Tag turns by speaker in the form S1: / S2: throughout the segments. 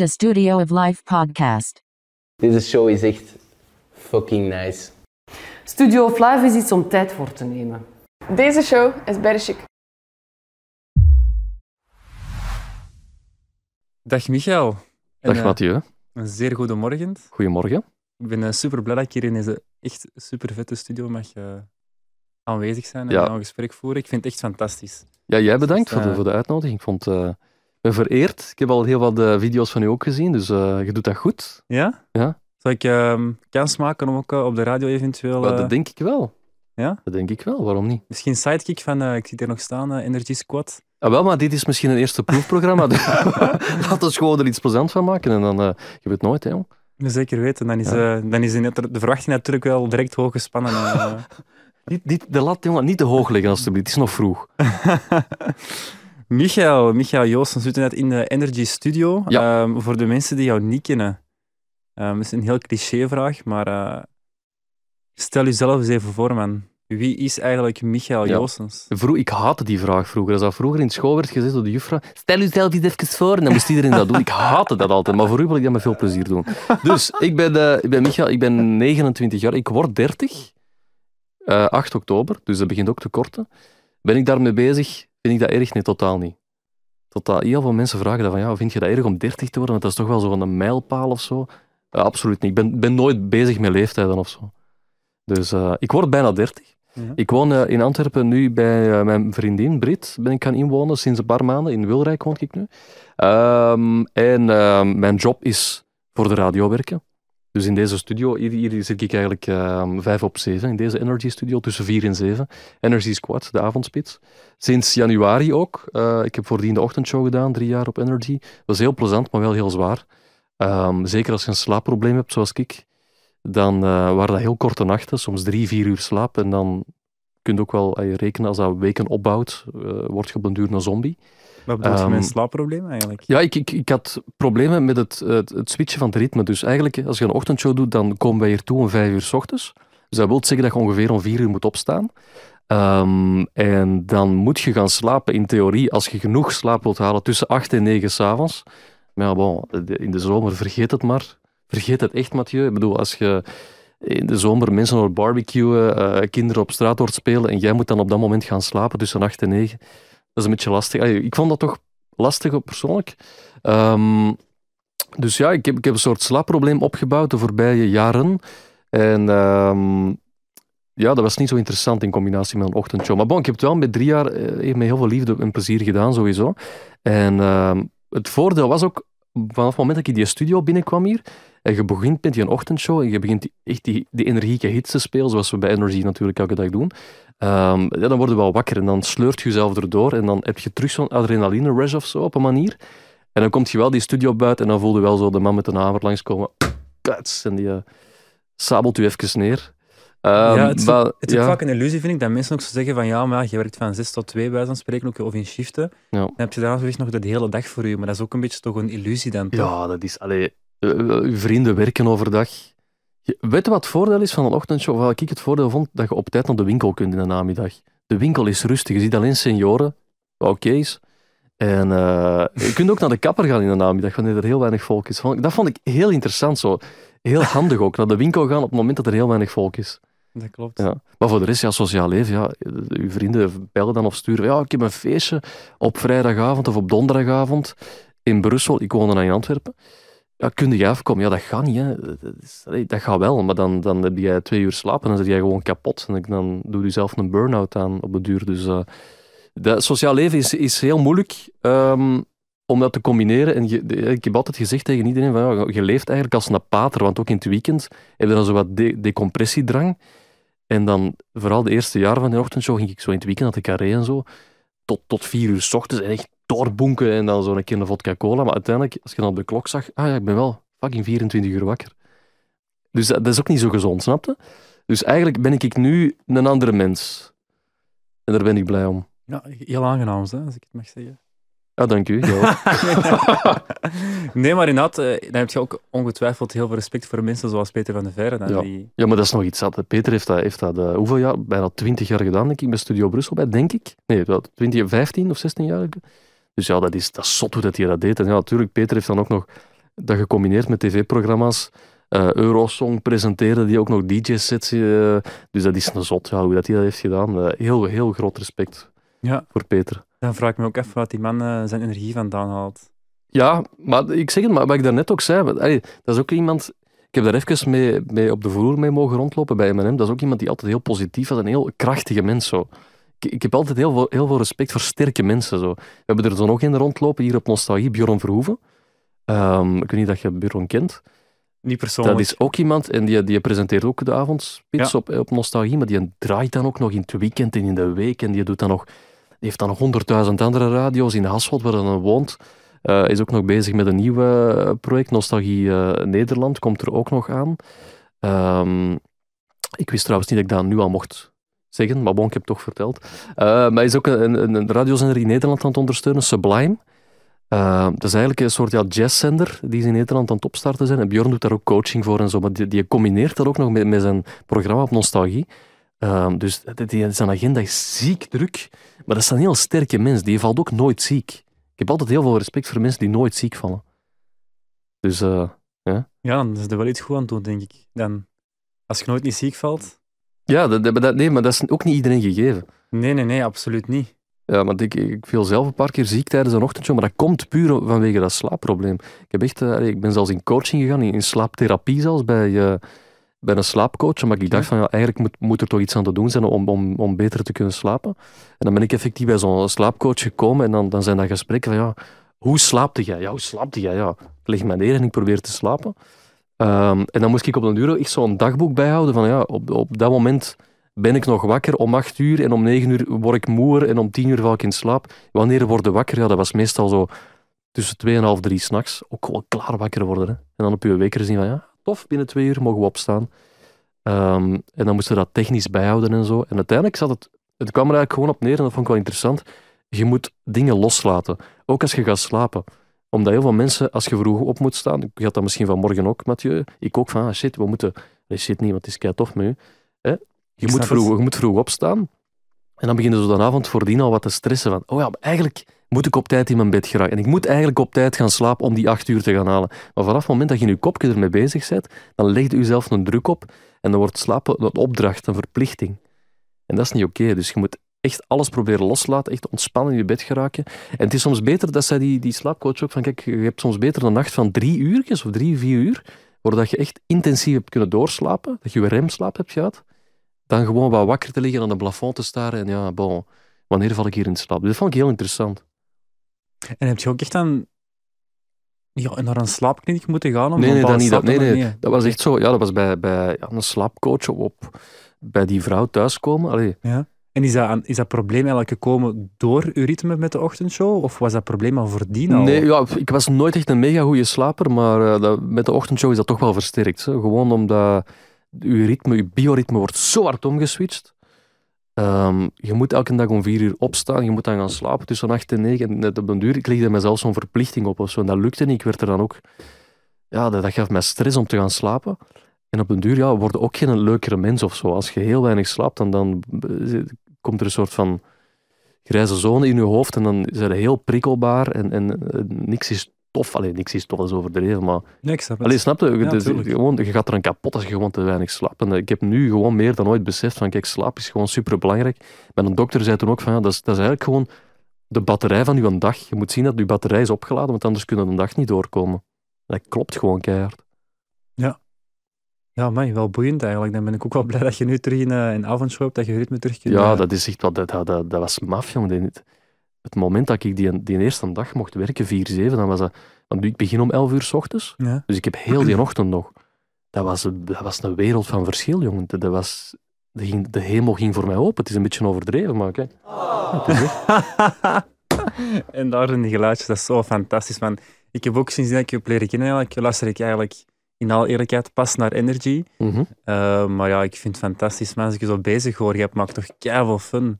S1: de Studio of Life podcast.
S2: Deze show is echt fucking nice.
S3: Studio of Live is iets om tijd voor te nemen.
S4: Deze show is chic.
S5: Dag Michael.
S6: Dag
S5: En, eh,
S6: Mathieu,
S5: Een zeer goede morgen.
S6: goedemorgen.
S5: Ik ben eh, super blij dat ik hier in deze echt super vette studio mag eh, aanwezig zijn en
S6: Ja.
S5: een gesprek voeren. Ik vind het echt fantastisch.
S6: Ja, jij bedankt
S5: Dus,
S6: voor, de, voor de uitnodiging. Ik vond, eh, ben vereerd. Ik heb al heel wat eh, video's van u ook gezien, dus eh, je doet dat goed.
S5: Ja?
S6: Ja.
S5: Zal ik ehm, kans maken om ook eh, op de radio eventueel...
S6: Maar dat denk ik wel.
S5: ja?
S6: Dat denk ik wel, waarom niet?
S5: Misschien sidekick van, ik zie hier nog staan, Energy Squad.
S6: Ah, wel, maar dit is misschien een eerste proefprogramma. Laat ons gewoon er iets plezant van maken en dan, je weet nooit, hè, jong.
S5: Zeker weten. Dan is,
S6: Ja.
S5: dan is de verwachting natuurlijk wel direct hoog gespannen.
S6: Niet, niet, de lat, jongen, niet te hoog leggen alstublieft. Het is nog vroeg.
S5: Michael, Michael Joosten zit net in de Energy Studio.
S6: Ja.
S5: Ehm, voor de mensen die jou niet kennen, ehm, is een heel cliché-vraag, maar eh, stel jezelf eens even voor, man. Wie is eigenlijk Michael
S6: Ja. Vroeg, ik haatte die vraag vroeger. Als dat vroeger in school werd gezegd door de juffrouw, stel jezelf eens even voor, en dan moest iedereen dat doen. Ik haatte dat altijd, maar voor u wil ik dat met veel plezier doen. Dus, ik ben, eh, ik ben Michael, ik ben 29 jaar, ik word 30, eh 8 oktober, dus dat begint ook te korten. Ben ik daarmee bezig? Vind ik dat erg? Nee, totaal niet. Totaal. Heel veel mensen vragen dat van, ja, vind je dat erg om 30 te worden? Want dat is toch wel zo'n een mijlpaal of zo? Absoluut niet. Ik ben, ben nooit bezig met leeftijden of zo. Dus eh, ik word bijna 30.
S5: Ja.
S6: Ik woon eh, in Antwerpen nu bij eh, mijn vriendin Brit. Ben ik gaan inwonen sinds een paar maanden. In Wilrijk woon ik nu. Ehm, en mijn job is voor de radio werken. Dus in deze studio, hier, zit ik eigenlijk ehm, vijf op zeven. In deze Energy Studio tussen vier en zeven. Energy Squad, de avondspits. Sinds januari ook. Eh, ik heb voordien de ochtendshow gedaan, drie jaar op Energy. Was heel plezant, maar wel heel zwaar. Ehm, zeker als je een slaapprobleem hebt, zoals ik. Dan eh, waren dat heel korte nachten, soms drie, vier uur slaap. En dan kun je ook wel eh, rekenen, als dat weken opbouwt, word je op een duur een zombie.
S5: Wat bedoel je
S6: Ehm,
S5: met een slaapprobleem eigenlijk?
S6: Ja, ik, ik, ik had problemen met het, het, het switchen van het ritme. Dus eigenlijk, als je een ochtendshow doet, dan komen wij hier toe om vijf uur s ochtends. Dus dat wil zeggen dat je ongeveer om vier uur moet opstaan. Ehm, en dan moet je gaan slapen, in theorie, als je genoeg slaap wilt halen, tussen acht en negen s'avonds. Maar ja, bon, in de zomer, vergeet het maar. Vergeet het echt, Mathieu. Ik bedoel, als je in de zomer mensen hoort barbecuen, eh, kinderen op straat hoort spelen, en jij moet dan op dat moment gaan slapen tussen acht en negen, dat is een beetje lastig. Ik vond dat toch lastig persoonlijk. Ehm, dus ja, ik heb, ik heb een soort slaapprobleem opgebouwd de voorbije jaren. En ehm, ja, dat was niet zo interessant in combinatie met een ochtendshow. Maar bon, ik heb het wel met drie jaar eh, met heel veel liefde en plezier gedaan, sowieso. En ehm, het voordeel was ook, vanaf het moment dat ik in die studio binnenkwam hier, en je begint met die ochtendshow en je begint die- echt die, die energieke hits te spelen, zoals we bij Energy natuurlijk elke dag doen, Ehm, ja, dan word je wel wakker en dan sleurt je jezelf erdoor en dan heb je terug zo'n adrenaline rush of zo op een manier. En dan komt je wel die studio buiten en dan voel je wel zo de man met een hamer langskomen. Kuts, en die eh, sabelt u even neer. Ehm,
S5: ja, het is,
S6: maar,
S5: ook, het is
S6: ja,
S5: ook vaak een illusie, vind ik, dat mensen ook zo zeggen van ja, maar je werkt van 6 tot 2 bij van spreken, ook, of in shiften.
S6: Ja.
S5: Dan heb je daarna nog de hele dag voor je, maar dat is ook een beetje toch een illusie dan, toch?
S6: ja, dat is... Allee, uw vrienden werken overdag. Je- weet je wat het voordeel is van een ochtendshow? Wat ik het voordeel vond, dat je op tijd naar de winkel kunt in de namiddag. De winkel is rustig. Je ziet alleen senioren, oké. En eh, je kunt ook naar de kapper gaan in de namiddag, wanneer er heel weinig volk is. Dat vond ik heel interessant zo. Heel handig ook, naar de winkel gaan op het moment dat er heel weinig volk is.
S5: Dat klopt.
S6: Ja. Maar voor de rest, ja, sociaal leven, ja, uw vrienden bellen dan of sturen. Ja, ik heb een feestje op vrijdagavond of op donderdagavond in Brussel. Ik woonde dan in Antwerpen. Ja, kun je afkomen? Ja, dat gaat niet. Hè. Dat, is- dat gaat wel, maar dan, dan heb jij twee uur slapen en dan zit jij gewoon kapot. En dan doe je zelf een burn-out aan op de duur. Dus eh, dat sociaal leven is, is heel moeilijk ehm, om dat te combineren. En ik heb altijd gezegd tegen iedereen, van, ja, je leeft eigenlijk als een pater, want ook in het weekend heb je dan zo wat de- decompressiedrang. En dan, vooral de eerste jaren van de ochtendshow, ging ik zo in het weekend naar de carré en zo, tot, tot vier uur s ochtends en echt doorbonken en dan zo een keer vodka cola. Maar uiteindelijk, als je dan op de klok zag, ah ja, ik ben wel fucking 24 uur wakker. Dus dat, dat is ook niet zo gezond, snapte? Dus eigenlijk ben ik nu een andere mens. En daar ben ik blij om.
S5: Ja, heel aangenaam, hè, als ik het mag zeggen.
S6: Ja, dank u.
S5: nee, maar inderdaad, eh, dan heb je ook ongetwijfeld heel veel respect voor mensen zoals Peter van der Veire. dan
S6: Ja.
S5: Die...
S6: Ja, maar dat is nog iets. Peter heeft dat, heeft dat eh, hoeveel jaar? Bijna 20 jaar gedaan, denk ik, bij Studio Brussel bij, denk ik. Nee, wel 20, 15 of 16 jaar. Dus ja, dat is, dat is zot hoe dat hij dat deed. En ja, natuurlijk, Peter heeft dan ook nog dat gecombineerd met tv-programma's, eh, Eurosong presenteren, die ook nog DJ-sets. eh, dus dat is een zot, ja, hoe dat hij dat heeft gedaan. Eh, heel, heel groot respect
S5: Ja.
S6: voor Peter.
S5: Dan vraag ik me ook even wat die man zijn energie vandaan haalt.
S6: Ja, maar ik zeg het, maar wat ik daarnet ook zei, allee, dat is ook iemand... Ik heb daar even mee, mee op de vloer mee mogen rondlopen bij M&M. Dat is ook iemand die altijd heel positief was, een heel krachtige mens. Zo. Ik, heb altijd heel veel, heel veel respect voor sterke mensen. Zo. We hebben er zo nog in rondlopen, hier op Nostalgie, Bjorn Verhoeven. Ehm, ik weet niet dat je Bjorn kent.
S5: Niet persoonlijk.
S6: Dat is ook iemand, en die, die presenteert ook de avondspits
S5: Ja.
S6: op, op Nostalgie, maar die draait dan ook nog in het weekend en in de week. En die, doet dan nog, die heeft dan nog honderdduizend andere radio's in Hasselt, waar hij dan woont. Eh, is ook nog bezig met een nieuw eh, project, Nostalgie eh, Nederland, komt er ook nog aan. Ehm, ik wist trouwens niet dat ik dat nu al mocht zeggen, maar bon, ik heb het toch verteld. Eh, maar hij is ook een, een, een radiozender in Nederland aan het ondersteunen, Sublime. Uh, dat is eigenlijk een soort ja, jazzzender die ze in Nederland aan het opstarten zijn. En Bjorn doet daar ook coaching voor en zo, maar die, die combineert dat ook nog met, met zijn programma op Nostalgie. Uh, dus die, zijn agenda is ziek druk, maar dat is een heel sterke mens. Die valt ook nooit ziek. Ik heb altijd heel veel respect voor mensen die nooit ziek vallen. Dus ja.
S5: Ja, dan is er wel iets goed aan doen, denk ik. Dan, als je nooit niet ziek valt.
S6: Ja, dat, dat, nee, maar dat is ook niet iedereen gegeven.
S5: Nee, nee, nee, absoluut niet.
S6: Ja, maar ik, ik viel zelf een paar keer ziek tijdens een ochtendshow, maar dat komt puur vanwege dat slaapprobleem. Ik, heb echt, uh, ik ben zelfs in coaching gegaan, in, in slaaptherapie zelfs, bij, uh, bij een slaapcoach, omdat ik dacht van, ja, eigenlijk moet, moet er toch iets aan te doen zijn om, om, om beter te kunnen slapen. En dan ben ik effectief bij zo'n slaapcoach gekomen en dan, dan zijn dat gesprekken van, ja, hoe slaapte jij? Ja, hoe slaapte jij? Ja, ik leg me neer en ik probeer te slapen. Um, en dan moest ik op een uur echt zo'n dagboek bijhouden van, ja, op, op dat moment ben ik nog wakker om 8 uur en om 9 uur word ik moer en om 10 uur val ik in slaap. Wanneer word je wakker? Ja, dat was meestal zo tussen 2 en half 3 s'nachts. Ook gewoon klaar wakker worden. Hè. En dan op je wekker zien van ja, tof, binnen 2 uur mogen we opstaan. Um, en dan moesten we dat technisch bijhouden en zo. En uiteindelijk zat het, het kwam er eigenlijk gewoon op neer en dat vond ik wel interessant. Je moet dingen loslaten, ook als je gaat slapen. Omdat heel veel mensen, als je vroeg op moet staan, ik had dat misschien vanmorgen ook, Mathieu, ik ook van, ah, shit, we moeten, nee, shit niet, want het is kei tof met u. Hè? Je moet, vroeg, je moet vroeg opstaan. En dan beginnen ze dan avond voordien al wat te stressen. Van, oh ja, eigenlijk moet ik op tijd in mijn bed geraken. En ik moet eigenlijk op tijd gaan slapen om die acht uur te gaan halen. Maar vanaf het moment dat je in je kopje ermee bezig bent, dan leg je jezelf een druk op. En dan wordt slapen een opdracht, een verplichting. En dat is niet oké. Okay. Dus je moet echt alles proberen loslaten, echt ontspannen in je bed geraken. En het is soms beter, dat zei die, die slaapcoach ook, van kijk, je hebt soms beter een nacht van drie uurtjes of drie, vier uur, voordat je echt intensief hebt kunnen doorslapen, dat je je remslaap hebt gehad, dan gewoon wat wakker te liggen aan een plafond te staren en ja, bon, wanneer val ik hier in slaap? Dat vond ik heel interessant.
S5: En heb je ook echt dan ja, naar een slaapkliniek moeten gaan? Om
S6: nee, nee, dat niet. Dat, nee, nee,
S5: nee,
S6: dat was echt zo. Ja, dat was bij, bij ja, een slaapcoach op, bij die vrouw thuiskomen. Allee.
S5: Ja. En is dat, is dat probleem eigenlijk gekomen door uw ritme met de ochtendshow? Of was dat probleem al voordien al?
S6: Nee, ja, ik was nooit echt een mega goede slaper, maar uh, dat, met de ochtendshow is dat toch wel versterkt. Hè. Gewoon omdat je ritme, je bioritme wordt zo hard omgeswitcht. Um, je moet elke dag om vier uur opstaan, je moet dan gaan slapen tussen acht en negen. En net op den duur, ik legde mezelf zo'n verplichting op of zo. En dat lukte niet. Ik werd er dan ook... Ja, dat, gaf mij stress om te gaan slapen. En op den duur, ja, word je ook geen leukere mens of zo. Als je heel weinig slaapt, dan, dan komt er een soort van grijze zone in je hoofd en dan zijn heel prikkelbaar en, en, en niks is tof. Alleen niks is tof, dat is overdreven, maar...
S5: Nee, ik snap het.
S6: Allee, snap je?
S5: Ja,
S6: dus, gewoon, je gaat er een kapot als je gewoon te weinig slaapt. En ik heb nu gewoon meer dan ooit beseft van, kijk, slaap is gewoon superbelangrijk. Mijn een dokter zei toen ook van, ja, dat is, dat is eigenlijk gewoon de batterij van je dag. Je moet zien dat je batterij is opgeladen, want anders kunnen de dag niet doorkomen. Dat klopt gewoon keihard.
S5: Ja. Maar wel boeiend eigenlijk. Dan ben ik ook wel blij dat je nu terug in een avondshow hebt, dat je ritme terug kunt...
S6: Ja, dat is echt wat... Dat, dat, dat, dat was maf, jongen. Het moment dat ik die, die eerste dag mocht werken, 4-7, dan was dat... Want ik begin om 11 uur s ochtends,
S5: ja.
S6: dus ik heb heel die ochtend nog. Dat was, dat was een wereld van verschil, jongen. Dat was, de, ging, de hemel ging voor mij open. Het is een beetje overdreven, maar kijk.
S5: Oh. en daar zijn die geluidjes, dat is zo fantastisch. Man. Ik heb ook sinds dat ik je heb leren kennen, eigenlijk, luister ik eigenlijk in alle eerlijkheid pas naar Energy.
S6: Mm -hmm.
S5: uh, maar ja, ik vind het fantastisch, man. Als ik je zo bezig hoor, je maakt toch keihard fun.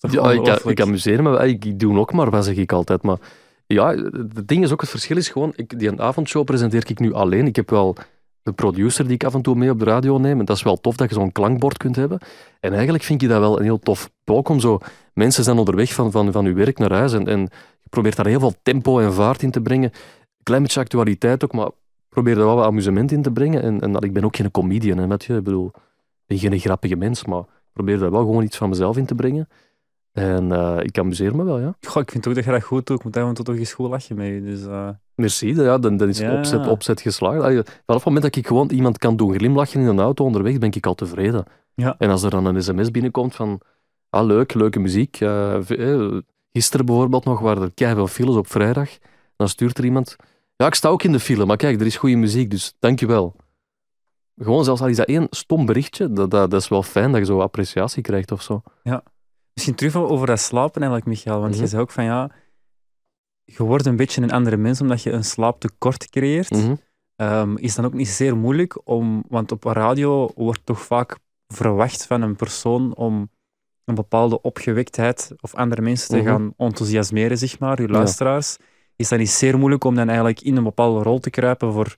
S6: Ja, ik, ik amuseer me. Ik, ik doe ook maar wat, zeg ik altijd. Maar ja, het ding is ook, het verschil is gewoon, ik, die avondshow presenteer ik nu alleen. Ik heb wel de producer die ik af en toe mee op de radio neem. En dat is wel tof dat je zo'n klankbord kunt hebben. En eigenlijk vind je dat wel een heel tof blok om zo... Mensen zijn onderweg van, van, van je werk naar huis en, en je probeert daar heel veel tempo en vaart in te brengen. klein beetje actualiteit ook, maar probeer er wel wat amusement in te brengen. En, en dat, ik ben ook geen comedian, hè, met je. Ik bedoel, ik ben geen grappige mens, maar ik probeer daar wel gewoon iets van mezelf in te brengen. En eh, ik amuseer me wel, ja.
S5: Goh, ik vind ook dat je dat goed doet. Ik moet daar toch eens goed lachen mee. Dus, eh,
S6: Merci, ja, dan, dan is
S5: Ja.
S6: opzet, opzet geslaagd. Allee, Vanaf het moment dat ik gewoon iemand kan doen glimlachen in een auto onderweg, ben ik al tevreden.
S5: Ja.
S6: En als er dan een sms binnenkomt van, ah leuk, leuke muziek. eh, gisteren bijvoorbeeld nog waren er keihard files op vrijdag. Dan stuurt er iemand, ja, ik sta ook in de file, maar kijk, er is goede muziek, dus dankjewel. Gewoon zelfs al is dat één stom berichtje, dat, dat, dat is wel fijn dat je zo appreciatie krijgt of zo.
S5: Misschien terug over dat slapen eigenlijk, Michael. Want
S6: Mhm.
S5: je zei ook van ja, je wordt een beetje een andere mens omdat je een slaaptekort creëert.
S6: Mhm.
S5: Ehm, is dan ook niet zeer moeilijk om, want op radio wordt toch vaak verwacht van een persoon om een bepaalde opgewektheid of andere mensen te
S6: Mhm.
S5: gaan enthousiasmeren, zeg maar, uw luisteraars. Is dat niet zeer moeilijk om dan eigenlijk in een bepaalde rol te kruipen voor,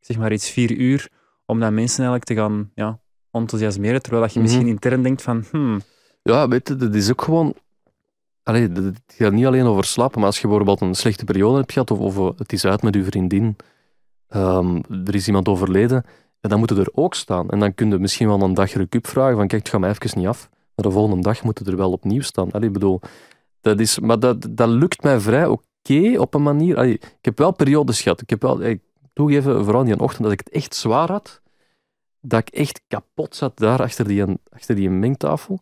S5: zeg maar, iets vier uur, om dan mensen eigenlijk te gaan ja, enthousiasmeren, terwijl dat je
S6: Mhm.
S5: misschien intern denkt van, hmm,
S6: Ja, weet je, dat is ook gewoon... Allee, het gaat niet alleen over slapen, maar als je bijvoorbeeld een slechte periode hebt gehad, of, of eh, het is uit met je vriendin, ehm, er is iemand overleden, ja, dan moet het er ook staan. En dan kun je misschien wel een dag recup vragen van kijk, het gaat mij even niet af. Maar de volgende dag moet het er wel opnieuw staan. Allee, ik bedoel, dat is, maar dat, dat lukt mij vrij oké op een manier. Ik heb wel periodes gehad. Ik heb wel, ik toegeven, vooral die ochtend, dat ik het echt zwaar had. Dat ik echt kapot zat daar achter die, achter die mengtafel.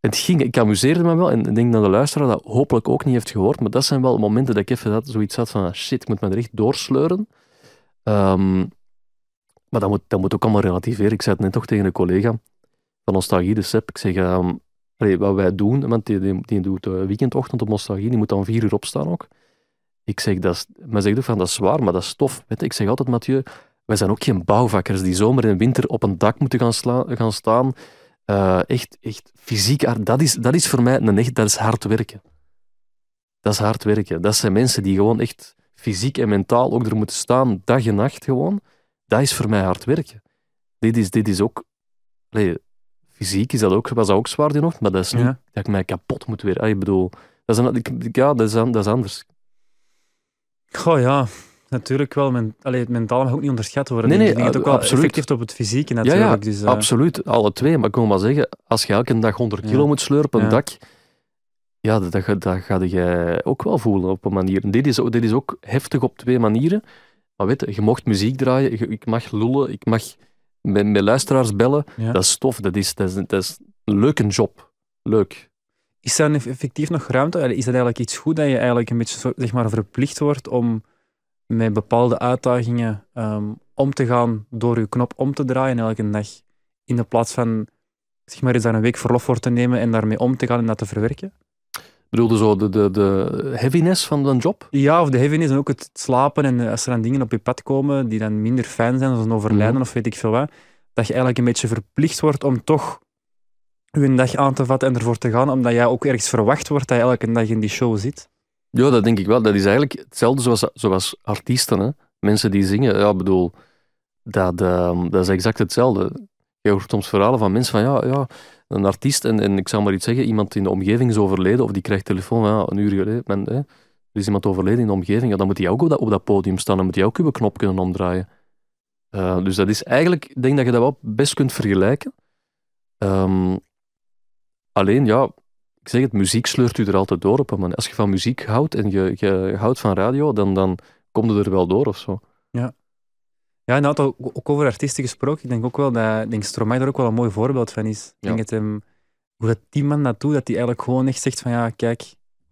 S6: Het ging, ik amuseerde me wel en ik denk dat de luisteraar dat hopelijk ook niet heeft gehoord, maar dat zijn wel momenten dat ik even zoiets had van ah, shit, ik moet me er echt doorsleuren. Ehm, maar dat moet, dat moet ook allemaal relativeren. Ik zei het net toch tegen een collega van Nostalgie, de. Ik zeg, ehm, wat wij doen, want die, die, die doet de weekendochtend op Nostalgie, die moet dan vier uur opstaan ook. Ik zeg, dat is, maar zeg ook van, dat is zwaar, maar dat is tof. Weet je, ik zeg altijd, Mathieu, wij zijn ook geen bouwvakkers die zomer en winter op een dak moeten gaan, sla- gaan staan. Eh, echt, echt fysiek, dat is, dat is voor mij een echt, dat is hard werken. Dat is hard werken. Dat zijn mensen die gewoon echt fysiek en mentaal ook er moeten staan, dag en nacht gewoon. Dat is voor mij hard werken. Dit is, dit is ook, fysiek is dat ook, was dat ook zwaar die nog, maar dat is niet
S5: Ja.
S6: dat ik mij kapot moet weer. Ah, ik bedoel, dat is, een- ik- ik- ja, dat is, dat is anders.
S5: Goh, ja, natuurlijk wel. Men, allee, het mentaal mag ook niet onderschat worden.
S6: Nee, nee,
S5: het ook wel
S6: absoluut.
S5: op het fysieke
S6: Ja,
S5: natuurlijk.
S6: ja,
S5: dus, eh,
S6: absoluut. Alle twee. Maar ik wil maar zeggen, als je elke dag 100 kilo
S5: Ja.
S6: moet sleuren op een
S5: Ja.
S6: dak, ja, dat, dat, ga- dat ga je ook wel voelen op een manier. En dit is, ook- dit is ook heftig op twee manieren. Maar weet je, je mocht muziek draaien, je- ik mag lullen, ik mag met, met luisteraars bellen.
S5: Ja.
S6: Dat is tof, dat is, dat, is, dat is een leuke job. Leuk.
S5: Is er eff- effectief nog ruimte? Is dat eigenlijk iets goed dat je eigenlijk een beetje zeg maar, verplicht wordt om met bepaalde uitdagingen ehm, om te gaan door je knop om te draaien elke dag? In de plaats van zeg maar, eens daar een week verlof voor te nemen en daarmee om te gaan en dat te verwerken?
S6: Bedoelde zo de, de, de heaviness van een job?
S5: Ja, of de heaviness en ook het slapen en eh, als er dan dingen op je pad komen die dan minder fijn zijn, zoals een overlijden
S6: Mhm.
S5: of weet ik veel wat, dat je eigenlijk een beetje verplicht wordt om toch je dag aan te vatten en ervoor te gaan, omdat jij ook ergens verwacht wordt dat je elke dag in die show zit.
S6: Ja, dat denk ik wel. Dat is eigenlijk hetzelfde zoals, zoals artiesten. Hè? Mensen die zingen, ja, bedoel, dat, ehm, dat is exact hetzelfde. Je hoort soms verhalen van mensen van, ja, ja een artiest, en, en ik zou maar iets zeggen, iemand in de omgeving is overleden, of die krijgt telefoon, ja, een uur geleden, hè, er is iemand overleden in de omgeving, ja, dan moet hij ook op dat, op dat podium staan, dan moet hij ook uw knop kunnen omdraaien. Eh, dus dat is eigenlijk, ik denk dat je dat wel best kunt vergelijken. Ehm, alleen, ja, ik zeg het, muziek sleurt u er altijd door op manier. Als je van muziek houdt en je, je houdt van radio, dan, dan komt het er wel door of zo.
S5: Ja, inderdaad, ook, ook over artiesten gesproken. Ik denk ook wel dat ik denk Stromae daar ook wel een mooi voorbeeld van is. Ik
S6: Ja.
S5: denk dat hem, hoe dat die man dat doet, dat hij eigenlijk gewoon echt zegt van ja, kijk,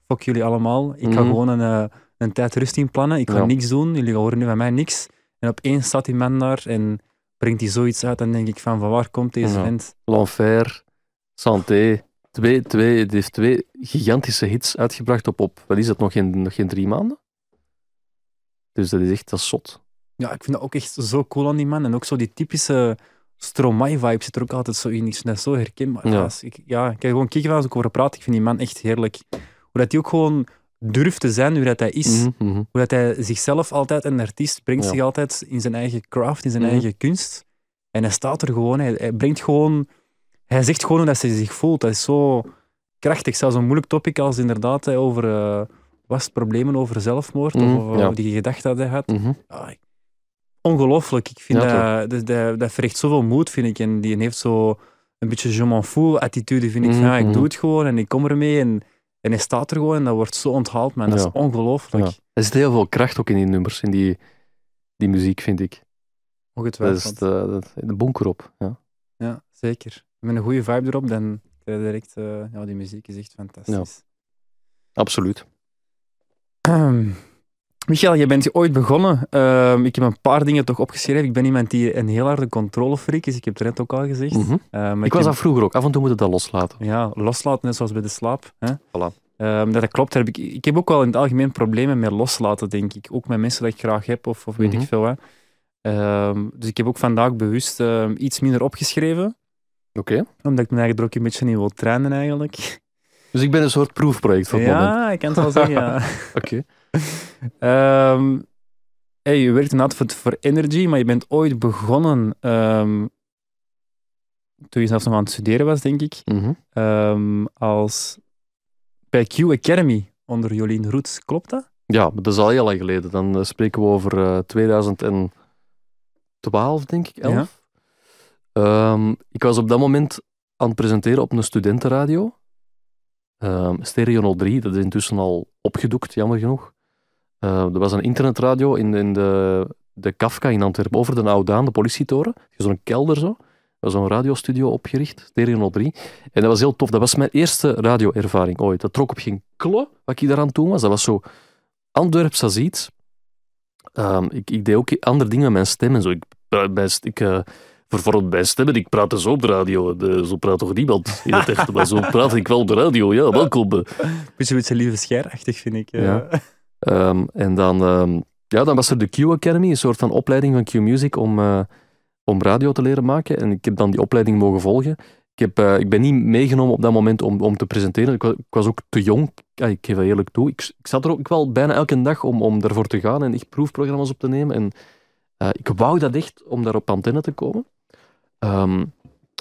S5: fuck jullie allemaal. Ik ga
S6: Mhm.
S5: gewoon een, eh, een tijd rust inplannen. Ik ga
S6: Ja.
S5: niks doen. Jullie horen nu van mij niks. En opeens staat die man daar en brengt hij zoiets uit. Dan denk ik van, van waar komt deze
S6: Ja.
S5: vent?
S6: L'Enfer, Santé. Twee, twee, het heeft twee gigantische hits uitgebracht op, op wat is dat, nog geen, nog geen drie maanden? Dus dat is echt, dat is zot.
S5: Ja, ik vind dat ook echt zo cool aan die man. En ook zo die typische Stromae-vibe zit er ook altijd zo in. Ik vind dat zo herkenbaar.
S6: Ja.
S5: Als ik, ja, ik kan gewoon kijken als ik over praat. Ik vind die man echt heerlijk. Hoe dat hij ook gewoon durft te zijn, hoe dat hij is.
S6: Mhm, mhm.
S5: Hoe dat hij zichzelf altijd, een artiest, brengt
S6: Ja.
S5: zich altijd in zijn eigen craft, in zijn
S6: Mhm.
S5: eigen kunst. En hij staat er gewoon. Hij, hij brengt gewoon... Hij zegt gewoon hoe dat hij zich voelt. Dat is zo krachtig. Zelfs een moeilijk topic als inderdaad over, eh, was het problemen over zelfmoord
S6: Mhm,
S5: of, of
S6: ja.
S5: die gedachte dat hij had.
S6: Mhm.
S5: Ah, ongelooflijk. Ik vind
S6: Ja,
S5: dat, dat, dat, dat vergt zoveel moed, vind ik. En die heeft zo een beetje je m'en fous attitude, vind ik. Van,
S6: Mhm,
S5: ja, ik
S6: mhm.
S5: doe het gewoon en ik kom ermee. En, en hij staat er gewoon en dat wordt zo onthaald, man. Dat
S6: Ja.
S5: is ongelooflijk.
S6: Er zit heel veel kracht ook in die nummers, in die, die muziek, vind ik. Dat
S5: Ongetwijfeld.
S6: is de, de, de bonker op. Ja.
S5: Ja, zeker. Met een goede vibe erop, dan krijg je direct... eh, ja, die muziek is echt fantastisch.
S6: Absoluut.
S5: Ehm, Michael, je bent ooit begonnen. Ehm, ik heb een paar dingen toch opgeschreven. Ik ben iemand die een heel harde controlefreak is. Ik heb het net ook al gezegd.
S6: Mhm.
S5: Eh, maar
S6: Ik was dat vroeger ook. Af en toe moet je dat loslaten.
S5: Ja, loslaten, net zoals bij de slaap. Hè?
S6: Voilà.
S5: Ehm, dat klopt. Heb ik, ik heb ook wel in het algemeen problemen met loslaten, denk ik. Ook met mensen dat ik graag heb, of, of weet
S6: Mhm.
S5: ik veel wat. Ehm, dus ik heb ook vandaag bewust ehm, iets minder opgeschreven.
S6: Oké.
S5: Omdat ik me eigenlijk er ook een beetje in wil trainen, eigenlijk.
S6: Dus ik ben een soort proefproject moment.
S5: Ja, ik kan het wel zeggen, ja.
S6: Oké.
S5: Ehm, hey, je werkt inderdaad voor, voor Energy, maar je bent ooit begonnen ehm, toen je zelfs nog aan het studeren was, denk ik,
S6: Mhm.
S5: ehm, als bij Q Academy onder Jolien Roets. Klopt dat?
S6: Ja, dat is al heel lang geleden. Dan eh, spreken we over eh 2012, denk ik, 11. Ehm, ik was op dat moment aan het presenteren op een studentenradio. Ehm Stereo 03, dat is intussen al opgedoekt, jammer genoeg. Eh, dat was een internetradio in, in de, de Kafka in Antwerpen, over de Oudaan, de politietoren. Zo'n kelder zo. Er was zo'n radiostudio opgericht, Stereo 03. En dat was heel tof. Dat was mijn eerste radioervaring ooit. Dat trok op geen klo, wat ik daaraan toen was. Dat was zo Antwerps als iets. Ehm, ik, ik deed ook andere dingen met mijn stem en zo. Ik, pra- bij, st- eh, bijvoorbeeld bij stemmen, ik praatte zo op de radio. De- zo praat toch niemand in het echt, maar zo praat ik wel op de radio. Ja, welkom. eh.
S5: Beetje, beetje lieve scherachtig, vind ik. eh.
S6: Ja. Ehm, en dan, ehm, ja, dan was er de Q Academy, een soort van opleiding van Q Music om, eh, om radio te leren maken. En ik heb dan die opleiding mogen volgen. Ik, heb, eh, ik ben niet meegenomen op dat moment om, om te presenteren. Ik was, ik was ook te jong. Ja, ik geef dat eerlijk toe. Ik, ik zat er ook wel bijna elke dag om, om daarvoor te gaan en echt proefprogramma's op te nemen. En ik wou dat echt om daar op antenne te komen. Ehm,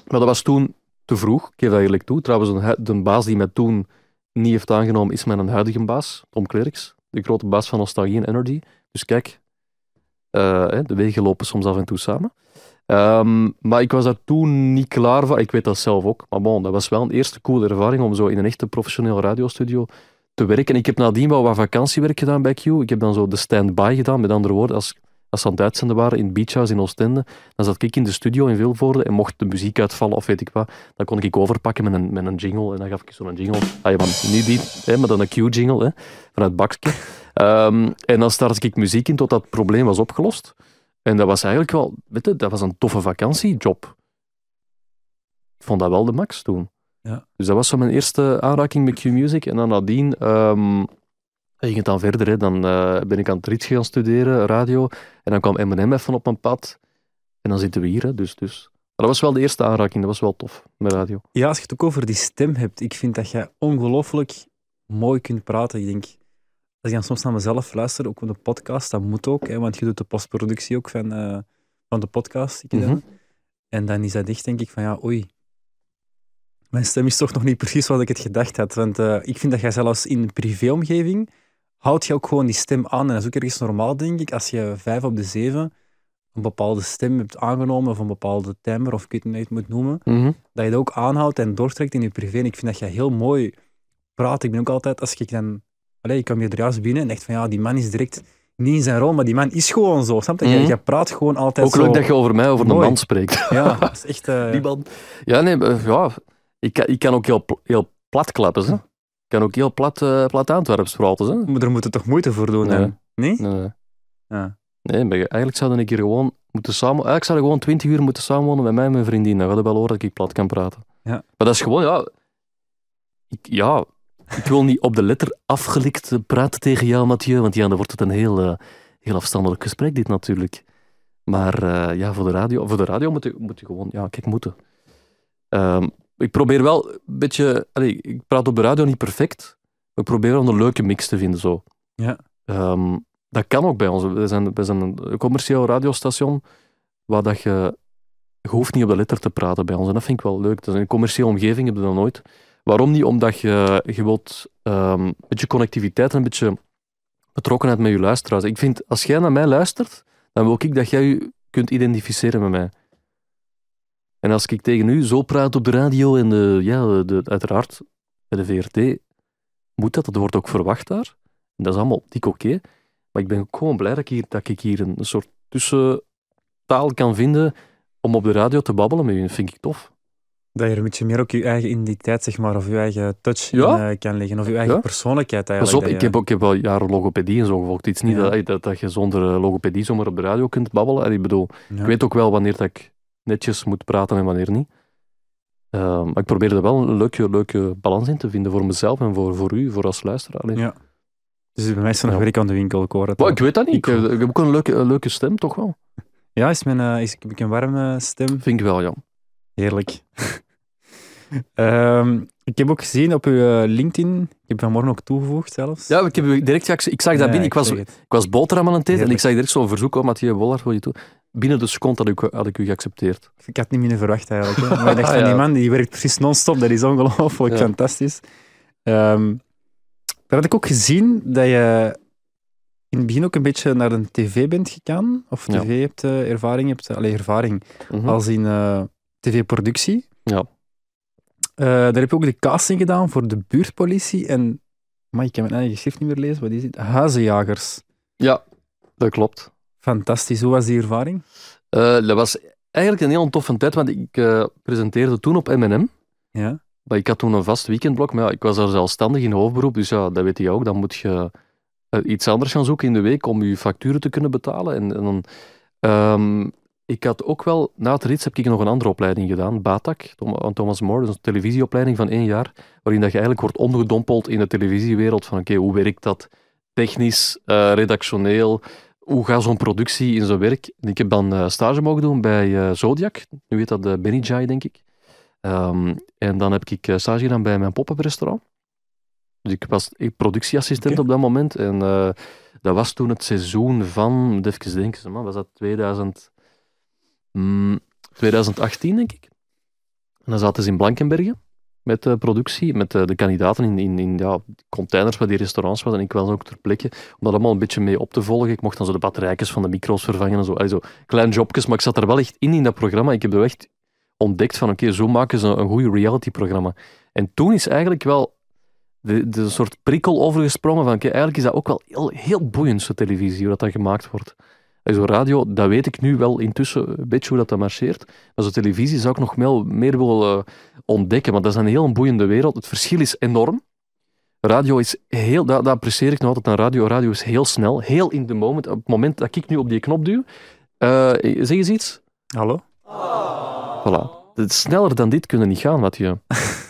S6: maar dat was toen te vroeg. Ik geef dat eerlijk toe. Trouwens, de baas die mij toen niet heeft aangenomen is mijn huidige baas, Tom Klerks. De grote baas van Nostalgie en Energy. Dus kijk, eh, de wegen lopen soms af en toe samen. Ehm, maar ik was daar toen niet klaar voor. Ik weet dat zelf ook. Maar bon, dat was wel een eerste coole ervaring om zo in een echte professionele radiostudio te werken. En ik heb nadien wel wat vakantiewerk gedaan bij Q. Ik heb dan zo de stand-by gedaan. Met andere woorden, als, als ze aan het uitzenden waren in het Beach House in Oostende, dan zat ik in de studio in Vilvoorde en mocht de muziek uitvallen of weet ik wat, dan kon ik overpakken met een, met een jingle. En dan gaf ik zo'n jingle. Ah, ja, maar niet die, hè, maar dan een Q-jingle hè, vanuit het bakje. Ehm, en dan startte ik muziek in tot dat probleem was opgelost. En dat was eigenlijk wel, weet je, dat was een toffe vakantiejob. Ik vond dat wel de max toen.
S5: Ja.
S6: Dus dat was zo mijn eerste aanraking met Q-Music. En dan nadien ehm, ging het dan verder. Hè. Dan eh, ben ik aan het gaan studeren, radio. En dan kwam M&M even op mijn pad. En dan zitten we hier. Hè. Dus, dus. Maar dat was wel de eerste aanraking. Dat was wel tof met radio.
S5: Ja, als je het ook over die stem hebt, ik vind dat jij ongelooflijk mooi kunt praten. Ik denk, als ik dan soms naar mezelf luister, ook op de podcast, dat moet ook, hè, want je doet de postproductie ook van, eh, van de podcast. Ik
S6: Mhm.
S5: En dan is dat echt, denk ik, van ja, oei, mijn stem is toch nog niet precies wat ik het gedacht had. Want eh, ik vind dat jij zelfs in een privéomgeving, houd je ook gewoon die stem aan. En dat is ook ergens normaal, denk ik, als je vijf op de zeven een bepaalde stem hebt aangenomen, of een bepaalde timbre, of ik weet niet hoe je het moet noemen, dat je dat ook aanhoudt en doortrekt in je privé. En ik vind dat jij heel mooi praat. Ik ben ook altijd, als ik dan... Allee, ik kwam hier er juist binnen en dacht van ja, die man is direct niet in zijn rol, maar die man is gewoon zo. Snap je? Jij-
S6: Mhm.
S5: Jij praat gewoon altijd
S6: Ook
S5: zo...
S6: leuk dat je over mij, over een
S5: Mooi.
S6: man spreekt.
S5: Ja, dat is echt... eh,
S6: Die man. Ja, nee, eh, ja. Ik, kan- ik kan ook heel, heel plat klappen. Hè. Kan ook heel plat, eh plat Antwerps praten. Hè.
S5: Maar daar moet je toch moeite voor doen,
S6: Nee.
S5: Nee?
S6: Nee.
S5: Ja.
S6: Nee, maar eigenlijk zouden ik hier gewoon moeten samen... Eigenlijk zou ik gewoon 20 uur moeten samenwonen met mij en mijn vriendin. Dan gaat het wel horen dat ik plat kan praten.
S5: Ja.
S6: Maar dat is gewoon, ja... Ik, ja, ik wil niet op de letter afgelikt praten tegen jou, Mathieu, want ja, dan wordt het een heel, eh, heel afstandelijk gesprek, dit natuurlijk. Maar eh, ja, voor de radio, voor de radio moet, je, moet je gewoon... Ja, kijk, moeten. Ehm, ik probeer wel een beetje... allee, ik praat op de radio niet perfect, maar ik probeer wel een leuke mix te vinden, zo.
S5: Ja.
S6: Ehm, dat kan ook bij ons. We zijn, we zijn een commercieel radiostation waar dat je, je hoeft niet op de letter te praten bij ons. En dat vind ik wel leuk. Dat is een commerciële omgeving, heb je dat nooit. Waarom niet? Omdat je, je wilt ehm, een beetje connectiviteit en een beetje betrokkenheid met je luisteraars. Ik vind, als jij naar mij luistert, dan wil ik dat jij je kunt identificeren met mij. En als ik tegen u zo praat op de radio en de, ja, de, uiteraard bij de VRT, moet dat, dat wordt ook verwacht daar. En dat is allemaal dik oké. Maar ik ben ook gewoon blij dat ik hier, dat ik hier een, soort tussentaal kan vinden om op de radio te babbelen met u. Dat vind ik tof.
S5: Dat je er een beetje meer ook je eigen identiteit, zeg maar, of je eigen touch
S6: Ja.
S5: in eh, kan leggen, of je eigen
S6: Ja.
S5: persoonlijkheid
S6: Pas
S5: eigenlijk.
S6: op, ik heb, ook, ik heb wel jaren logopedie en zo gevolgd. Het is niet
S5: Ja.
S6: dat, dat, dat je zonder eh, logopedie zomaar op de radio kunt babbelen. En ik bedoel, ik weet ook wel wanneer dat ik netjes moet praten en wanneer niet. Ehm, maar ik probeer er wel een leuke, leuke balans in te vinden voor mezelf en voor, voor u, voor als luisteraar.
S5: Ja. Dus bij mij is er nog
S6: Ja.
S5: werk aan de winkel, ik hoor het
S6: ik weet dat niet. Ik, heb- ik heb ook een leuke, een leuke stem, toch wel?
S5: Ja, is mijn, eh, is, heb ik een warme stem?
S6: Vind ik wel, ja.
S5: Heerlijk. Ehm, ik heb ook gezien op uw eh, LinkedIn, ik heb vanmorgen ook toegevoegd zelfs.
S6: Ja, ik, heb direct, ik zag dat
S5: Ja,
S6: binnen. Ik was, ik was boterham aan het eten en ik zag direct zo'n verzoek op Mathieu Wollard wil je toe. Binnen de seconde had ik, had ik u geaccepteerd.
S5: Ik had niet minder verwacht eigenlijk. Hè. Maar ik dacht van
S6: Ja.
S5: die man, die werkt precies non-stop. Dat is ongelooflijk fantastisch. Ehm daar had ik ook gezien dat je in het begin ook een beetje naar de tv bent gegaan. Of
S6: Ja.
S5: tv hebt eh, ervaring hebt. Allee, ervaring
S6: Mhm.
S5: als in eh, tv-productie.
S6: Ja.
S5: Eh, daar heb je ook de casting gedaan voor de buurtpolitie. En, maar ik kan mijn eigen schrift niet meer lezen. Wat is het? Huizenjagers.
S6: Ja, dat klopt.
S5: Fantastisch. Hoe was die ervaring?
S6: Eh, dat was eigenlijk een heel toffe tijd, want ik eh, presenteerde toen op M&M.
S5: Ja.
S6: Maar ik had toen een vast weekendblok, maar ja, ik was daar zelfstandig in hoofdberoep, dus ja, dat weet je ook. Dan moet je iets anders gaan zoeken in de week om je facturen te kunnen betalen. En, en dan, ehm, ik had ook wel, na het rits heb ik nog een andere opleiding gedaan, BATAC, Thomas More, een televisieopleiding van één jaar, waarin dat je eigenlijk wordt ondergedompeld in de televisiewereld van oké, hoe werkt dat technisch, eh, redactioneel, hoe gaat zo'n productie in zijn werk? En ik heb dan eh, stage mogen doen bij eh, Zodiac, nu heet dat de Benny Jai, denk ik. Ehm, en dan heb ik stage gedaan bij mijn pop-up restaurant. Dus ik was productieassistent op dat moment. En dat was toen het seizoen van, even denken, man, was dat 2000, mm, 2018, denk ik. En dan zaten ze in Blankenbergen met de productie, met de, de kandidaten in, in, in ja, containers waar die restaurants waren. En ik was ook ter plekke om dat allemaal een beetje mee op te volgen. Ik mocht dan zo de batterijtjes van de micro's vervangen en zo. Allee, zo kleine jobjes, maar ik zat er wel echt in, in dat programma. Ik heb er echt ontdekt van, oké, zo maken ze een goede reality-programma. En toen is eigenlijk wel de, de soort prikkel overgesprongen van, oké, eigenlijk is dat ook wel heel, heel boeiend, zo televisie, hoe dat, dat gemaakt wordt. En zo radio, dat weet ik nu wel intussen een beetje hoe dat, dat marcheert. Maar zo televisie zou ik nog wel meer willen eh, ontdekken, want dat is een heel boeiende wereld. Het verschil is enorm. Radio is heel, dat, dat apprecieer ik nog altijd aan radio. Radio is heel snel, heel in the moment. Op het moment dat ik nu op die knop duw, eh, zeg eens iets.
S5: Hallo?
S6: Voilà. Is sneller dan dit kunnen niet gaan, Mathieu.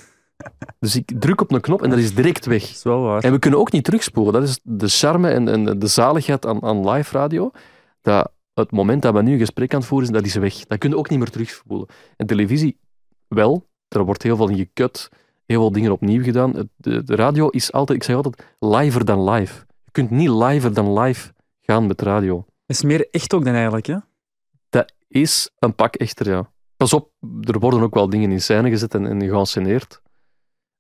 S6: dus ik druk op een knop en dat is direct weg.
S5: Dat is wel waar.
S6: En we kunnen ook niet terugspoelen. Dat is de charme en, en de zaligheid aan, aan live radio. Dat het moment dat we nu een gesprek aan het voeren zijn, dat is weg. Dat kun je ook niet meer terugspoelen. En televisie, wel. Er wordt heel veel in gekut. Heel veel dingen opnieuw gedaan. De, de radio is altijd, ik zeg altijd, liver dan live. Je kunt niet liver dan live gaan met radio.
S5: Het is meer echt ook dan eigenlijk, hè?
S6: Dat is een pak echter, ja. Pas op, er worden ook wel dingen in scène gezet en, en geanceneerd.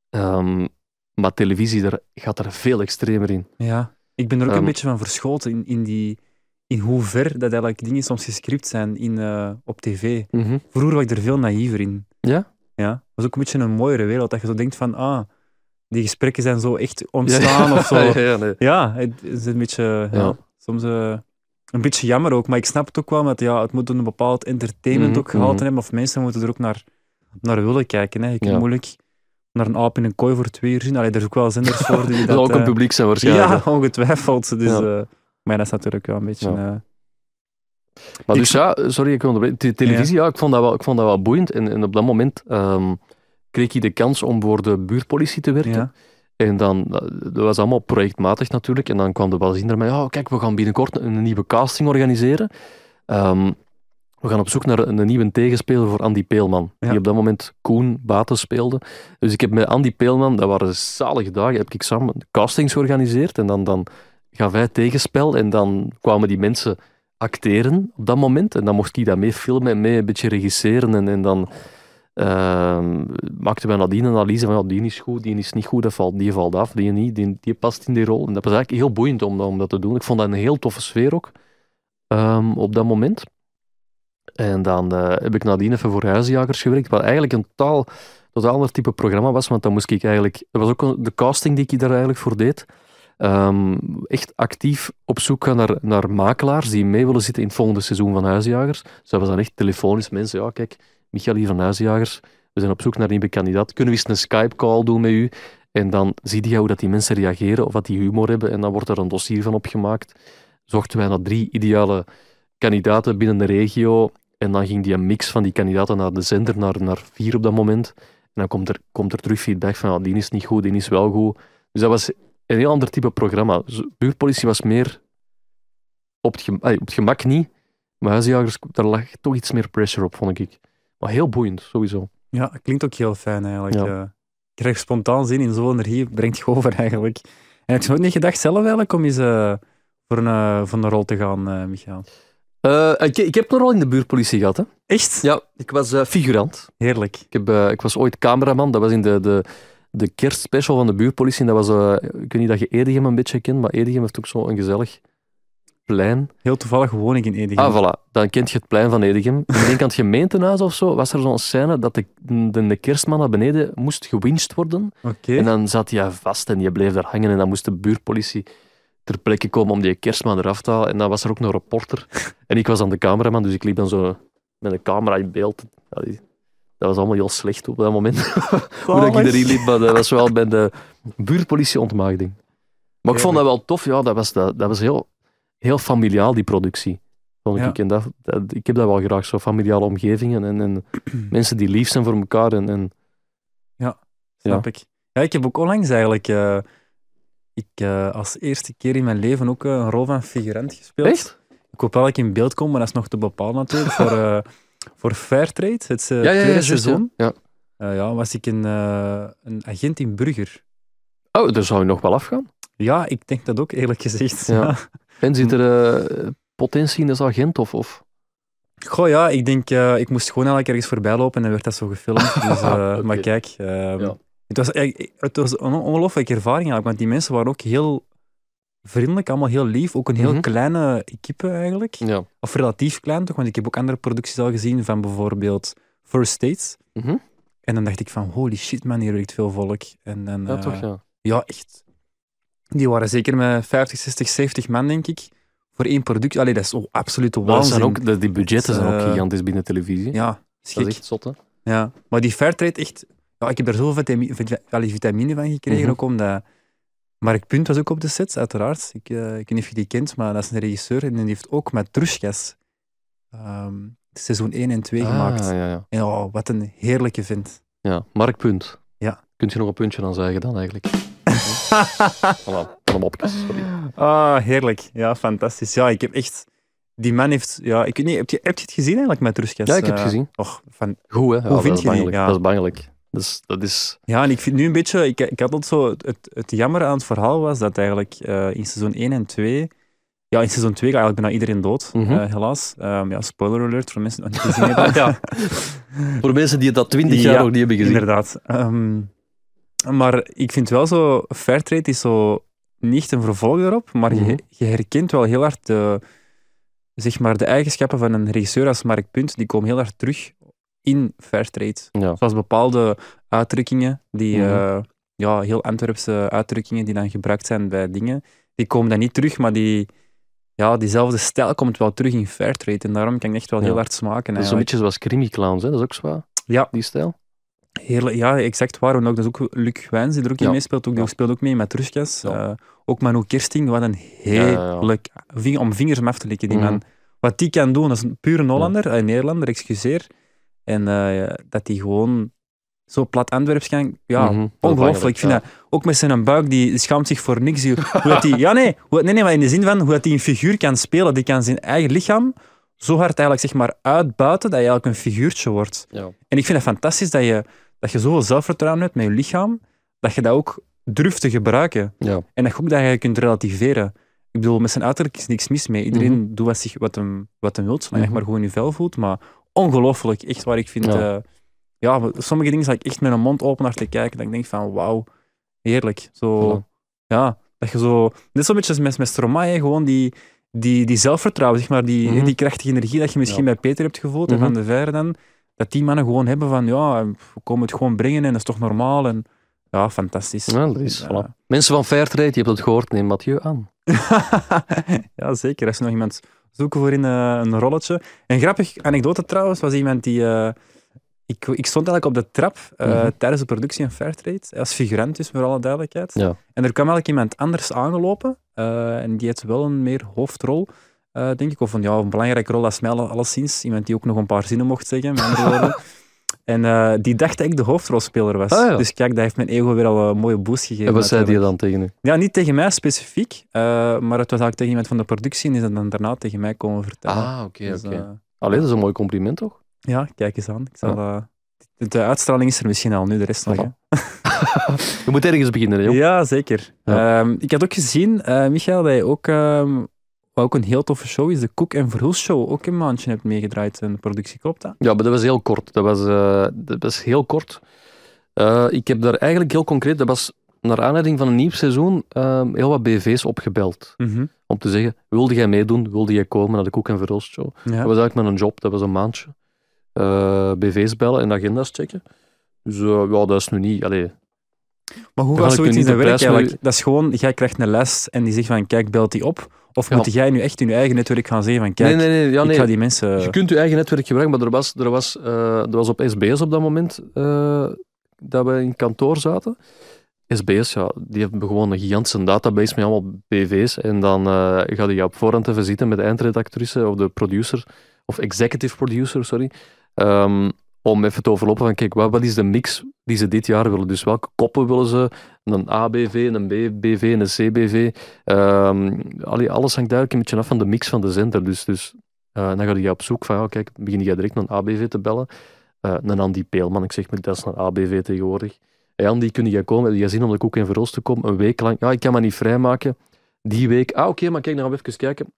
S6: Ehm, maar televisie daar gaat er veel extremer in.
S5: Ja. Ik ben er ook
S6: Ehm.
S5: een beetje van verschoten in, in, die, in hoe ver dat eigenlijk dingen soms gescript zijn in, eh, op tv. Vroeger was ik er veel naïver in.
S6: Ja?
S5: Ja. Dat was ook een beetje een mooiere wereld, dat je zo denkt van, ah, die gesprekken zijn zo echt ontstaan of zo.
S6: ja, nee.
S5: Ja, het is een beetje, ja, soms eh, een beetje jammer ook, maar ik snap het ook wel, met ja, het moet een bepaald entertainment
S6: Mhm,
S5: ook gehaald
S6: mhm.
S5: hebben, of mensen moeten er ook naar, naar willen kijken. Hè. Je kunt moeilijk naar een aap in een kooi voor twee uur zien. Allee, er is ook wel zenders voor die dat...
S6: zal ook
S5: eh,
S6: een publiek zijn waarschijnlijk.
S5: ja, ongetwijfeld. Dus,
S6: Ja.
S5: eh, maar dat is natuurlijk wel een beetje...
S6: Ja.
S5: eh,
S6: Maar
S5: Ik
S6: dus ja, sorry, ik onderbreek. De televisie, ja. ik, vond dat wel, ik vond dat wel boeiend. En, en op dat moment ehm, kreeg ik de kans om voor de buurtpolitie te werken.
S5: ja.
S6: En dan, dat was allemaal projectmatig natuurlijk. En dan kwam de bazin ermee, ja, kijk, we gaan binnenkort een, nieuwe casting organiseren. Ehm, we gaan op zoek naar een, een nieuwe tegenspeler voor Andy Peelman.
S5: Ja.
S6: Die op dat moment Koen Baten speelde. Dus ik heb met Andy Peelman, dat waren zalige dagen, heb ik samen castings georganiseerd. En dan, dan gaf hij tegenspel. En dan kwamen die mensen acteren op dat moment. En dan mocht ik dat mee filmen en mee een beetje regisseren. En, en dan ehm, maakten wij nadien een analyse van die is goed, die is niet goed, dat valt, die valt af, die niet, die, die past in die rol. En dat was eigenlijk heel boeiend om, om dat te doen. Ik vond dat een heel toffe sfeer ook ehm, op dat moment. En dan eh, heb ik nadien even voor huisjagers gewerkt, wat eigenlijk een totaal, totaal ander type programma was, want dan moest ik eigenlijk... Dat was ook de casting die ik daar eigenlijk voor deed. Ehm, echt actief op zoek gaan naar, naar makelaars die mee willen zitten in het volgende seizoen van Huisjagers. Dus dat was dan echt telefonisch mensen. Ja, kijk, Michael hier van Huisjagers. We zijn op zoek naar een nieuwe kandidaat. Kunnen we eens een Skype-call doen met u? En dan zie je hoe dat die mensen reageren, of wat die humor hebben. En dan wordt er een dossier van opgemaakt. Zochten wij naar drie ideale kandidaten binnen de regio. En dan ging die een mix van die kandidaten naar de zender, naar, naar vier op dat moment. En dan komt er, komt er terug feedback van, ja, die is niet goed, die is wel goed. Dus dat was een heel ander type programma. Buurtpolitie was meer op het, gem- allee, op het gemak niet, maar huisjagers, daar lag toch iets meer pressure op, vond ik. Maar heel boeiend, sowieso.
S5: Ja, klinkt ook heel fijn eigenlijk.
S6: Ja.
S5: eh. ik krijg spontaan zin in zo'n energie, brengt je over eigenlijk. En heb je nooit niet gedacht zelf eigenlijk om eens eh, voor, een, eh, voor een rol te gaan, Michael?
S6: Ik, ik heb een rol in de buurtpolitie gehad. Hè?
S5: Echt?
S6: Ja, ik was figurant.
S5: Heerlijk.
S6: Ik, heb, ik was ooit cameraman, dat was in de, de, de kerstspecial van de buurtpolitie. En dat was, eh, ik weet niet dat je Edegem een beetje kent, maar Edegem heeft ook zo'n gezellig plein.
S5: Heel toevallig woon ik in Edegem.
S6: Ah, voilà. Dan kent je het plein van Edegem. Ik denk aan het gemeentehuis of zo, was er zo'n scène dat de, de, de kerstman naar beneden moest gewinst worden. En dan zat hij vast en je bleef daar hangen. En dan moest de buurtpolitie ter plekke komen om die kerstman eraf te halen. En dan was er ook een reporter. En ik was aan de cameraman, dus ik liep dan zo met een camera in beeld. Allee, Dat was allemaal heel slecht op dat moment. Hoe dat ik erin liep, maar dat was wel bij de buurtpolitie ontmaagding. Maar ik vond dat wel tof. Ja, dat was, dat, dat was heel, heel familiaal, die productie. Vond
S5: Ja.
S6: ik. En dat, dat- ik heb dat wel graag, zo familiale omgevingen en, en mensen die lief zijn voor elkaar. En, en
S5: Snap ik. Ja, ik heb ook onlangs eigenlijk eh, ik, eh, als eerste keer in mijn leven ook eh, een rol van figurant gespeeld.
S6: Echt?
S5: Ik hoop wel dat ik in beeld kom, maar dat is nog te bepalen natuurlijk. voor, voor Fairtrade, het eh, tweede seizoen,
S6: Ja.
S5: eh, ja, was ik een, eh, een agent in Burger.
S6: Oh, daar zou je nog wel afgaan.
S5: Ja, ik denk dat ook, eerlijk gezegd.
S6: Ja. En zit er potentie in als agent? Of, of?
S5: Goh, ja, ik denk, ik moest gewoon eigenlijk ergens voorbij lopen en dan werd dat zo gefilmd. Dus. Maar kijk, ehm, het, was, het was een ongelooflijke ervaring eigenlijk, want die mensen waren ook heel vriendelijk, allemaal heel lief. Ook een heel
S6: Mhm.
S5: kleine equipe eigenlijk.
S6: Ja.
S5: Of relatief klein toch, want ik heb ook andere producties al gezien van bijvoorbeeld First States.
S6: Mhm.
S5: En dan dacht ik van, holy shit man, hier werkt veel volk. En, en,
S6: ja,
S5: eh,
S6: toch, ja.
S5: ja, echt. Die waren zeker met 50, 60, 70 man, denk ik. Voor één product. Allee, dat is oh, absoluut
S6: Dat
S5: waanzin.
S6: zijn ook, de- die budgetten
S5: Dat
S6: zijn ook
S5: eh,
S6: gigantisch binnen televisie.
S5: Ja,
S6: dat
S5: schik.
S6: is echt zot, hè?
S5: Ja, maar die Fairtrade echt... Ja, ik heb er zoveel vitamine, van gekregen,
S6: Mhm.
S5: ook omdat... Mark Punt was ook op de set, uiteraard. Ik, eh, ik weet niet of je die kent, maar dat is een regisseur en die heeft ook met ehm, seizoen 1 en 2 gemaakt.
S6: Ah, ja, ja.
S5: En oh, wat een heerlijke vent.
S6: ja. Mark Punt.
S5: Ja.
S6: Kunt je nog een puntje aan zeggen dan eigenlijk? voilà, opjes. Sorry.
S5: Ah, heerlijk. Ja, fantastisch. Ja, ik heb echt... Die man heeft... Ja, ik weet niet, heb je, heb je het gezien eigenlijk met Trushkas?
S6: Ja, ik heb het
S5: Eh,
S6: gezien.
S5: Och, van,
S6: Goed, hè? Ja,
S5: Hoe vind je die? Ja.
S6: Dat is bangelijk. Dus, dat is...
S5: Ja, en ik vind nu een beetje... Ik, ik had altijd zo... Het, het jammer aan het verhaal was dat eigenlijk eh, in seizoen 1 en 2... Ja, in seizoen 2 gaat eigenlijk bijna iedereen dood,
S6: Mhm.
S5: eh, helaas. Ehm, ja, spoiler alert voor mensen die het niet gezien hebben.
S6: ja. Voor mensen die dat twintig jaar
S5: Ja,
S6: nog niet hebben gezien.
S5: Inderdaad. Ehm, maar ik vind wel zo... Fairtrade is zo niet een vervolg daarop, maar
S6: Mhm.
S5: je, je herkent wel heel hard de, zeg maar, de eigenschappen van een regisseur als Mark Punt. Die komen heel hard terug in Fairtrade.
S6: Ja.
S5: Zoals bepaalde uitdrukkingen, die,
S6: Mhm.
S5: eh, ja, heel Antwerpse uitdrukkingen die dan gebruikt zijn bij dingen, die komen dan niet terug, maar die, ja, diezelfde stijl komt wel terug in Fairtrade. En daarom kan ik echt wel heel hard smaken.
S6: Dat is een beetje zoals Creamy Clowns, hè? dat is ook zo,
S5: Ja,
S6: die stijl.
S5: heerlijk, ja, exact waar. En ook, dat is ook Luc Wijns die er ook in
S6: Ja.
S5: meespeelt. Ook, die
S6: Ja.
S5: speelt ook mee met Truskes.
S6: Ja.
S5: Eh, ook Manu Kirsting, wat een heerlijk... om vingers om af te likken, die
S6: Mhm.
S5: man. Wat die kan doen, dat is een pure Hollander, een Nederlander, excuseer. En eh, dat die gewoon zo plat Antwerps kan... Ja,
S6: Mhm.
S5: Ongelooflijk. Ik vind dat ook met zijn buik, die schaamt zich voor niks. Hoe dat die, ja, nee, hoe, nee, nee, maar in de zin van hoe dat die een figuur kan spelen. Die kan zijn eigen lichaam zo hard eigenlijk zeg maar uitbuiten dat je eigenlijk een figuurtje wordt.
S6: Ja.
S5: En ik vind het fantastisch dat je, dat je zoveel zelfvertrouwen hebt met je lichaam, dat je dat ook durft te gebruiken.
S6: Ja.
S5: En dat je ook dat je kunt relativeren. Ik bedoel, met zijn uiterlijk is niks mis mee. Iedereen
S6: Mhm.
S5: doet wat, zich, wat, hem, wat hem wil, zolang je
S6: Mhm.
S5: maar gewoon in je vel voelt. Maar ongelooflijk, echt waar ik vind...
S6: Ja.
S5: eh, ja, sommige dingen zag ik echt met een mond open naar te kijken. Dat ik denk van, wauw, heerlijk. Zo, ja, dat je zo... Net zo'n beetje als met, met Stromae, gewoon die, die, die zelfvertrouwen, zeg maar, die,
S6: Mhm.
S5: die krachtige energie dat je misschien bij Peter hebt gevoeld en
S6: Mhm.
S5: Van de Verre dan, dat die mannen gewoon hebben van, ja, we komen het gewoon brengen en dat is toch normaal. En, ja, fantastisch.
S6: Ja, dat is, voilà. Mensen van Fairtrade, je hebt het gehoord, neem Mathieu aan.
S5: ja, zeker. Als je nog iemand zoeken voor in eh, een rolletje. Een grappig anekdote trouwens, was iemand die... eh, ik, ik stond eigenlijk op de trap eh,
S6: Mhm.
S5: tijdens de productie van Fairtrade, als figurant dus, voor alle duidelijkheid.
S6: Ja.
S5: En er kwam eigenlijk iemand anders aangelopen, en die had wel een meer hoofdrol, denk ik, of een, ja, een belangrijke rol als mij alle- alleszins. Iemand die ook nog een paar zinnen mocht zeggen, met andere woorden. En eh, die dacht dat ik de hoofdrolspeler was.
S6: Ah, ja.
S5: Dus kijk, dat heeft mijn ego weer al een mooie boost gegeven.
S6: En wat zei die dan tegen u?
S5: Ja, niet tegen mij specifiek, eh, maar het was eigenlijk tegen iemand van de productie en is dat dan daarna tegen mij komen vertellen.
S6: Ah, oké,
S5: Dus,
S6: oké.
S5: eh,
S6: Allee, dat is een mooi compliment, toch?
S5: ja, kijk eens aan. Ik zal, eh, de, uitstraling is er misschien al, nu de rest nog.
S6: Je moet ergens beginnen, hè, joh.
S5: Ja, zeker.
S6: Ja.
S5: Ehm, ik had ook gezien, eh, Michael, dat je ook, ehm, wat ook een heel toffe show is, de Cook en Verhulst Show, ook een maandje hebt meegedraaid in de productie. Klopt dat?
S6: Ja, maar dat was heel kort. Dat was, eh, dat was heel kort. Eh, ik heb daar eigenlijk heel concreet, dat was naar aanleiding van een nieuw seizoen, ehm, heel wat BV's opgebeld. Om te zeggen, wilde jij meedoen? Wilde jij komen naar de Koek en Verhulst Show?
S5: Ja.
S6: Dat was eigenlijk mijn job, dat was een maandje. Eh, BV's bellen en agenda's checken. Dus ja, dat is nu niet... Allee,
S5: Maar hoe gaat zoiets in zijn
S6: de
S5: werk eigenlijk? Dat is gewoon, jij krijgt een les en die zegt van, kijk, belt die op. Of
S6: Ja.
S5: moet jij nu echt in je eigen netwerk gaan zeggen van, kijk,
S6: nee, nee, nee. Ja,
S5: ik ga die mensen...
S6: Je kunt je eigen netwerk gebruiken, maar er was, er was, eh, er was op SBS op dat moment eh, dat we in kantoor zaten. SBS, ja, die hebben gewoon een gigantische database met allemaal BV's. En dan eh ga je op voorhand even zitten met de eindredactrice of de producer, of executive producer, sorry. ehm, om even te overlopen van, kijk, wat, wat is de mix die ze dit jaar willen? Dus welke koppen willen ze? Een ABV, een BBV, een CBV. Ehm, alles hangt eigenlijk een beetje af van de mix van de zender. Dus, dus eh, dan ga je op zoek van, kijk, begin je direct een ABV te bellen. Eh een Andy Peelman, ik zeg maar, dat is een ABV tegenwoordig. Hey Andy, kun je komen? Heb je zin om de koek en verroos te komen? Een week lang. Ja, ik kan me niet vrijmaken. Die week. Ah, oké, maar kijk, dan gaan we even kijken.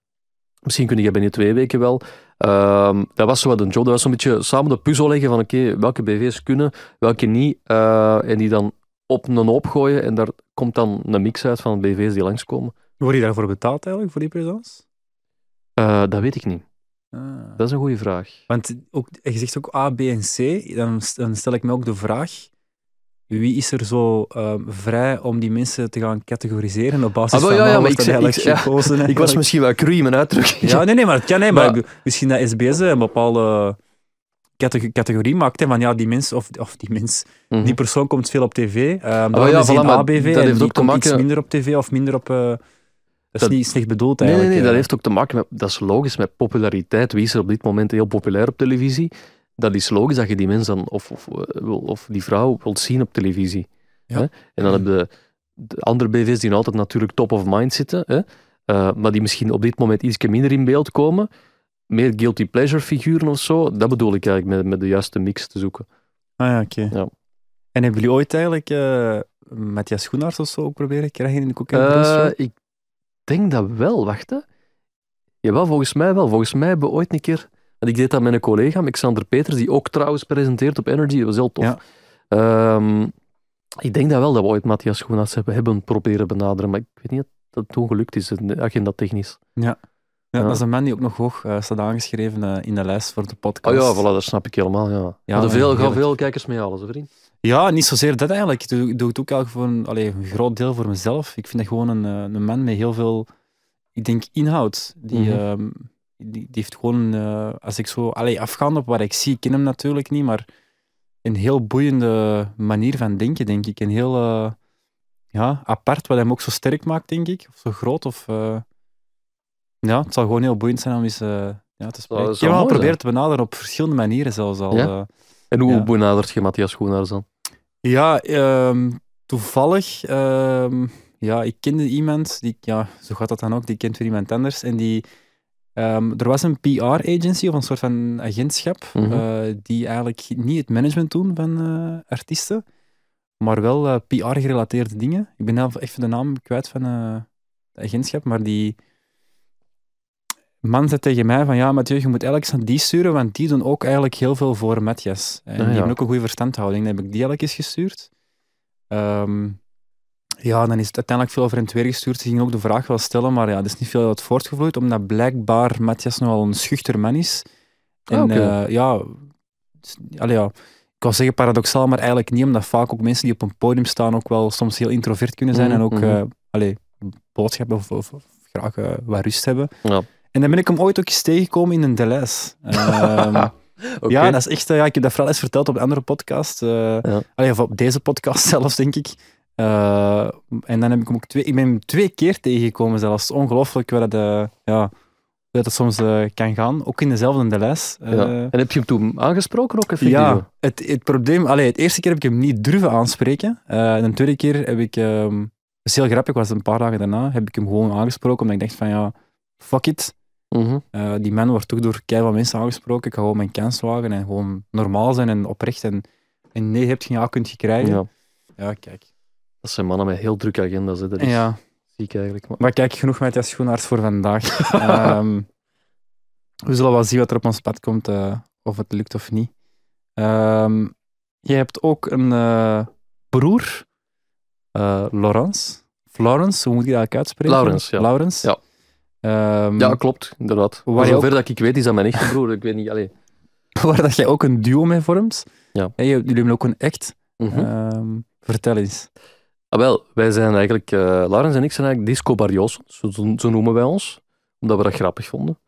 S6: Misschien kun je binnen twee weken wel. Ehm, dat was zo wat een job. Dat was zo'n beetje samen de puzzel leggen van, oké, welke BV's kunnen, welke niet. eh, en die dan op een hoop gooien. En daar komt dan een mix uit van BV's die langskomen.
S5: Word je daarvoor betaald eigenlijk, voor die presence?
S6: Eh, dat weet ik niet.
S5: Ah.
S6: Dat is een goede vraag.
S5: Want ook, je zegt ook A, B en C. Dan, dan stel ik me ook de vraag: wie is er zo ehm, vrij om die mensen te gaan categoriseren op basis
S6: Ah, wel,
S5: van
S6: ja, ja, maar ik zei-
S5: eigenlijk
S6: ik- ja,
S5: gekozen?
S6: Ik was
S5: eigenlijk?
S6: misschien wel cru in mijn uitdrukking.
S5: Ja, nee, nee, maar het kan. Nee, maar misschien dat SBS een bepaalde cate- categorie maakt. Hè, van ja, die mens, of, of die mens,
S6: Mhm.
S5: die persoon komt veel op tv. ehm
S6: ja,
S5: dan is die
S6: voilà,
S5: ABV
S6: dat
S5: en
S6: heeft
S5: die
S6: ook te
S5: komt iets
S6: maken-
S5: minder op tv of minder op... eh, dat is niet slecht bedoeld
S6: Nee, nee,
S5: eigenlijk.
S6: nee, dat
S5: eh.
S6: heeft ook te maken met, dat is logisch, met populariteit. Wie is er op dit moment heel populair op televisie? Dat is logisch dat je die mens dan, of, of, eh, of die vrouw wilt zien op televisie.
S5: Ja.
S6: Hè? En dan heb je de andere BV's die altijd natuurlijk top of mind zitten, hè? eh, maar die misschien op dit moment iets minder in beeld komen. Meer guilty pleasure figuren of zo. Dat bedoel ik eigenlijk met, met de juiste mix te zoeken.
S5: Ah ja, oké.
S6: Ja.
S5: En hebben jullie ooit eigenlijk eh Matthias Schoenaerts of zo ook proberen krijgen in de Brood show?
S6: ik denk dat wel, wacht hè. Jawel, volgens mij wel. Volgens mij hebben we ooit een keer... Want ik deed dat met een collega, Alexander Peters, die ook trouwens presenteert op Energy. Dat was heel tof.
S5: Ja.
S6: Ehm, ik denk dat wel dat we ooit Matthias Schoenaerts hebben, hebben proberen benaderen, maar ik weet niet of dat toen gelukt is, agenda technisch.
S5: Ja,
S6: Ja.
S5: dat is een man die ook nog hoog eh, staat aangeschreven eh, in de lijst voor de
S6: Oh
S5: podcast.
S6: ja, voilà, dat snap ik helemaal, ja.
S5: Ja,
S6: Ja, er veel, gaan veel kijkers mee halen, zo vriend.
S5: Ja, niet zozeer dat eigenlijk. Ik doe, het ook eigenlijk voor een, allee, een groot deel voor mezelf. Ik vind dat gewoon een, eh, een man met heel veel, ik denk, inhoud. Die,
S6: Mhm.
S5: ehm, die, die heeft gewoon, eh, als ik zo, allee, afgaand op wat ik zie, ik ken hem natuurlijk niet, maar een heel boeiende manier van denken, denk ik. Een heel eh, ja, apart, wat hem ook zo sterk maakt, denk ik. Of zo groot. Of, eh, ja, het zal gewoon heel boeiend zijn om eens ja, te spreken. ik heb hem al geprobeerd te benaderen op verschillende manieren zelfs al.
S6: Ja? En hoe
S5: Ja.
S6: benadert je Matthias Schoenaerts dan?
S5: Ja, ehm, toevallig. ehm, ja, ik kende iemand, die, ja, zo gaat dat dan ook, die kent weer iemand anders. En die, ehm, er was een PR-agency of een soort van agentschap,
S6: Mhm.
S5: eh, die eigenlijk niet het management doen van eh, artiesten, maar wel eh, PR-gerelateerde dingen. Ik ben even de naam kwijt van het agentschap, maar die. man zei tegen mij van ja, Mathieu, je moet eigenlijk eens aan die sturen, want die doen ook eigenlijk heel veel voor Matthias. En
S6: Ah,
S5: die hebben ook een goede verstandhouding. Dan heb ik die eigenlijk eens gestuurd. Ehm, ja, dan is het uiteindelijk veel over het weer gestuurd. Ze gingen ook de vraag wel stellen, maar ja, er is niet veel uit voortgevloeid, omdat blijkbaar Matthias nogal een schuchter man is. En
S6: Ah, oké.
S5: eh, ja, allee, ja, ik wou zeggen paradoxaal, maar eigenlijk niet, omdat vaak ook mensen die op een podium staan ook wel soms heel introvert kunnen zijn en ook
S6: mhm.
S5: eh, allee, boodschappen of, of, of graag eh, wat rust hebben.
S6: Ja.
S5: En dan ben ik hem ooit ook eens tegengekomen in een Deleuze. Ehm,
S6: Oké.
S5: Ja, dat is echt, ja, ik heb dat vooral eens verteld op een andere podcast.
S6: Ja.
S5: allee, of op deze podcast zelfs, denk ik. Eh, en dan heb ik hem ook twee, ik ben hem twee keer tegengekomen zelfs. Het ongelooflijk hoe dat, eh, ja, dat soms eh, kan gaan. Ook in dezelfde. Eh,
S6: Ja. En heb je hem toen aangesproken ook effectief?
S5: ja, het, het probleem... Allee, het eerste keer heb ik hem niet durven aanspreken. En de tweede keer heb ik... ehm dat is heel grappig, was een paar dagen daarna, heb ik hem gewoon aangesproken, omdat ik dacht van ja, fuck it.
S6: Mhm.
S5: Die man wordt toch door keihard mensen aangesproken. Ik ga gewoon mijn kans wagen en gewoon normaal zijn en oprecht. En, en nee, hebt je ja, kunt je krijgen.
S6: ja.
S5: Ja, kijk.
S6: Dat zijn mannen met heel drukke agenda's. Hè. Dat is
S5: Ja,
S6: ziek eigenlijk. Maar...
S5: maar kijk, genoeg met de schoenaarts voor vandaag. Ehm, we zullen wel zien wat er op ons pad komt, eh, of het lukt of niet. Ehm je hebt ook een eh, broer, eh Laurence. Florence, hoe moet je dat eigenlijk uitspreken?
S6: Laurens, ja.
S5: Laurens.
S6: Ja.
S5: Ehm,
S6: Ja, klopt, inderdaad.
S5: Waar je
S6: zover dat ik weet, is dat mijn echte broer. Ik weet niet, allee.
S5: waar dat jij ook een duo mee vormt.
S6: Ja.
S5: En je- jullie hebben ook een act.
S6: Mhm.
S5: Ehm, vertel eens.
S6: Ah, wel, wij zijn eigenlijk, eh Laurens en ik zijn eigenlijk disco barrios, zo, zo- noemen wij ons, omdat we dat grappig vonden.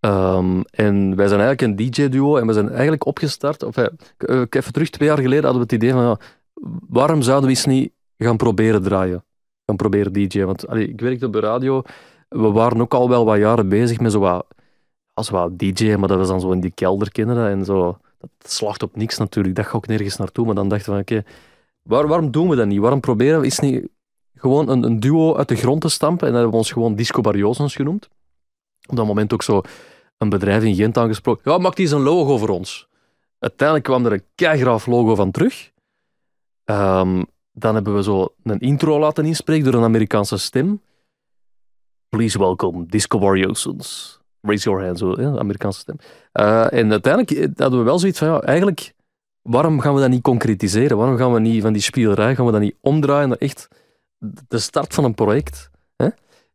S6: Ehm, en wij zijn eigenlijk een DJ-duo en we zijn eigenlijk opgestart, of ik- even terug, twee jaar geleden hadden we het idee van, waarom zouden we eens niet gaan proberen draaien? Gaan proberen DJ, want ik werkte op de radio, we waren ook al wel wat jaren bezig met zo wat, als wat DJ, maar dat was dan zo in die kelder, kinderen, en zo, dat slacht op niks natuurlijk, dat gaat ook nergens naartoe, maar dan dachten we van, oké, Waar, waarom doen we dat niet? Waarom proberen we eens niet gewoon een, een duo uit de grond te stampen? En dat hebben we ons gewoon Disco Barriosens genoemd. Op dat moment ook zo een bedrijf in Gent aangesproken. Ja, maak die eens een logo voor ons. Uiteindelijk kwam er een keigraaf logo van terug. Ehm, dan hebben we zo een intro laten inspreken door een Amerikaanse stem. Please welcome Disco Barriosens. Raise your hand, zo, Amerikaanse stem. Eh, en uiteindelijk hadden we wel zoiets van, ja, eigenlijk waarom gaan we dat niet concretiseren? Waarom gaan we niet van die spielerij, gaan we dat niet omdraaien echt de start van een project? Hè?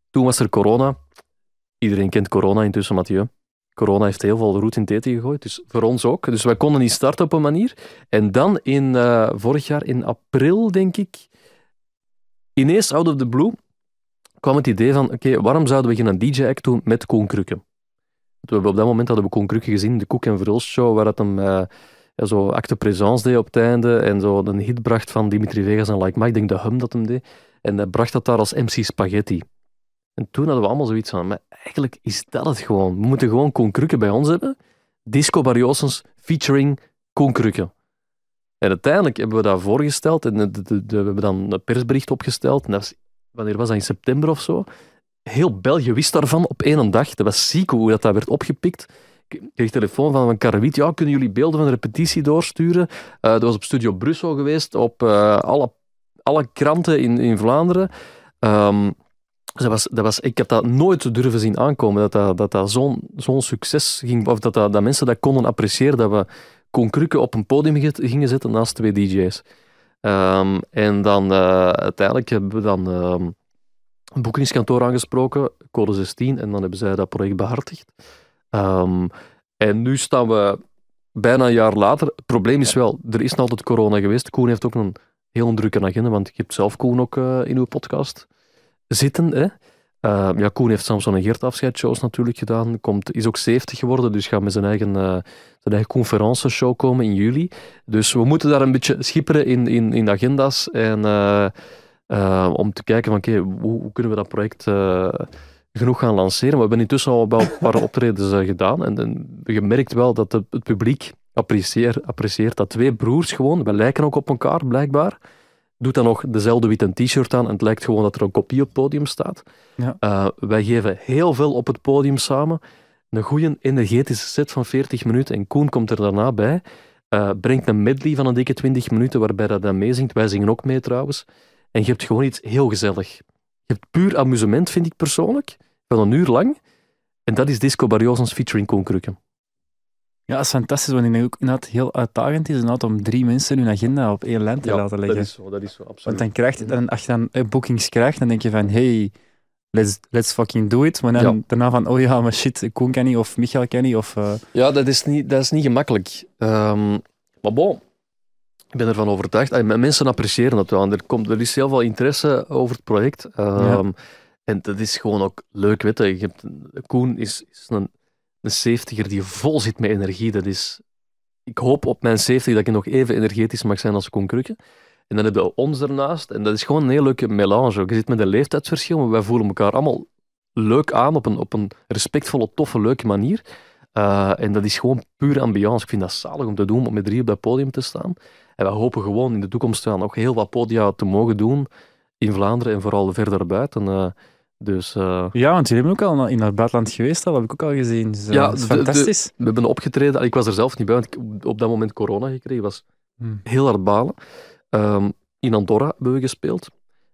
S6: Toen was er corona. Iedereen kent corona intussen, Mathieu. Corona heeft heel veel roet in het eten gegooid, dus voor ons ook. Dus wij konden niet starten op een manier. En dan in, eh, vorig jaar in april, denk ik, ineens out of the blue, kwam het idee van, oké, waarom zouden we geen DJ-act doen met Koen Krukke? We op dat moment hadden we Koen Krukke gezien, de Koek en Verhulst show, waar het hem... eh, zo acte présence deed op het einde en zo een hit bracht van Dimitri Vegas en Like Mike, ik denk de hum dat hem deed. En hij bracht dat daar als MC Spaghetti. En toen hadden we allemaal zoiets van, maar eigenlijk is dat het gewoon. We moeten gewoon Koen Krukke bij ons hebben. Disco Barriosens featuring Koen Krukke. En uiteindelijk hebben we dat voorgesteld en de, de- we hebben dan een persbericht opgesteld. En dat wanneer was dat? In september of zo. Heel België wist daarvan op één dag. Dat was ziek hoe dat, dat werd opgepikt. Kreeg telefoon van, van Karrewiet. Ja, kunnen jullie beelden van de repetitie doorsturen? Eh, dat was op Studio Brussel geweest, op eh, alle, alle kranten in, in Vlaanderen. Ehm, dat was, dat was, ik heb dat nooit durven zien aankomen, dat dat, dat, zo'n succes ging, of dat, dat, mensen dat konden appreciëren, dat we Krukke op een podium ge- gingen zetten naast twee DJ's. Ehm, en dan eh, uiteindelijk hebben we dan ehm, een boekingskantoor aangesproken, code 16, en dan hebben zij dat project behartigd. Ehm, en nu staan we bijna een jaar later. Het probleem is wel, er is nog altijd corona geweest. Koen heeft ook een heel drukke agenda, want je hebt zelf Koen ook eh, in uw podcast zitten. Hè? Ehm, ja, Koen heeft Samson en Geert afscheidsshows natuurlijk gedaan. Komt, is ook 70 geworden, dus gaat met zijn eigen, eh zijn eigen conferentieshow komen in juli. Dus we moeten daar een beetje schipperen in, in, in de agenda's. En, eh, eh, om te kijken van, oké, hoe, hoe kunnen we dat project genoeg gaan lanceren. We hebben intussen al wel een paar optredens eh, gedaan. En, en je merkt wel dat de- het publiek apprecieert, apprecieert dat twee broers gewoon, we lijken ook op elkaar blijkbaar, doet dan nog dezelfde witte t-shirt aan en het lijkt gewoon dat er een kopie op het podium staat.
S5: Ja.
S6: Eh, wij geven heel veel op het podium samen. Een goede energetische set van 40 minuten en Koen komt er daarna bij. eh, brengt een medley van een dikke 20 minuten waarbij dat dan meezingt. Wij zingen ook mee trouwens. En je hebt gewoon iets heel gezellig. Je hebt puur amusement, vind ik persoonlijk, van een uur lang. En dat is Disco Barriosens featuring Koen Krukke.
S5: Ja, dat is fantastisch, want ik denk ook inderdaad heel uitdagend is inderdaad om drie mensen hun agenda op één lijn te laten leggen.
S6: dat is zo, dat is zo, absoluut.
S5: Want dan krijg je, dan, als je dan eh, bookings krijgt, dan denk je van, hey, let's, let's fucking do it. Maar dan
S6: Ja.
S5: daarna van, oh ja, maar shit, Koen kan niet, of Michael kan niet, of... eh,
S6: Ja, dat is niet, dat is niet gemakkelijk. Ehm, maar bon, ik ben ervan overtuigd. Mensen appreciëren dat wel. Er, komt, er is heel veel interesse over het project. Ehm, En dat is gewoon ook leuk. Weet je. Je hebt, Koen is, is een, een 70er die vol zit met energie. Dat is, ik hoop op mijn 70 dat ik nog even energetisch mag zijn als Koen Krukke. En dan hebben we ons ernaast. En dat is gewoon een heel leuke melange. Je zit met een leeftijdsverschil, maar wij voelen elkaar allemaal leuk aan op een, op een respectvolle, toffe, leuke manier. Uh, en dat is gewoon puur ambiance. Ik vind dat zalig om te doen, om met drie op dat podium te staan. En we hopen gewoon in de toekomst wel nog heel wat podia te mogen doen in Vlaanderen en vooral verder buiten. Uh, dus, uh,
S5: Ja, want jullie hebben ook al in het buitenland geweest, dat heb ik ook al gezien. Dus,
S6: Ja,
S5: dat is
S6: de- de-
S5: fantastisch.
S6: we hebben opgetreden. Ik was er zelf niet bij, want ik op dat moment corona gekregen. was
S5: Hmm.
S6: heel hard balen. Ehm, in Andorra hebben we gespeeld.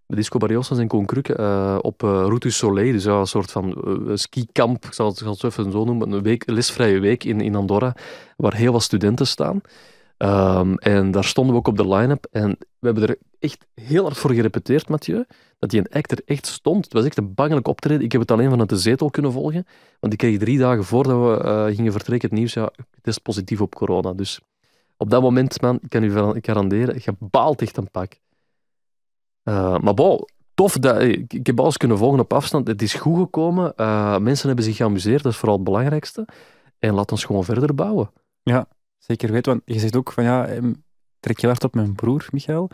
S6: Disco Barriosas en Koen Krukke eh, op eh, Route du Soleil. Dus een soort van eh, skikamp, ik zal het, zal even zo noemen. Een week, lesvrije week in, in Andorra, waar heel wat studenten staan. Ehm, en daar stonden we ook op de line-up. En we hebben er echt heel hard voor gerepeteerd, Mathieu. Dat die act er echt stond. Het was echt een bangelijk optreden. Ik heb het alleen vanuit de zetel kunnen volgen. Want ik kreeg drie dagen voordat we gingen vertrekken het nieuws. Ja, is positief op corona. Dus op dat moment, man, ik kan u garanderen, je baalt echt een pak. Eh, maar bon, tof. Dat, ik, heb alles kunnen volgen op afstand. Het is goed gekomen. Eh, mensen hebben zich geamuseerd. Dat is vooral het belangrijkste. En laat ons gewoon verder bouwen.
S5: Zeker weten, want je zegt ook van ja, em, trek je hard op mijn broer, Michael.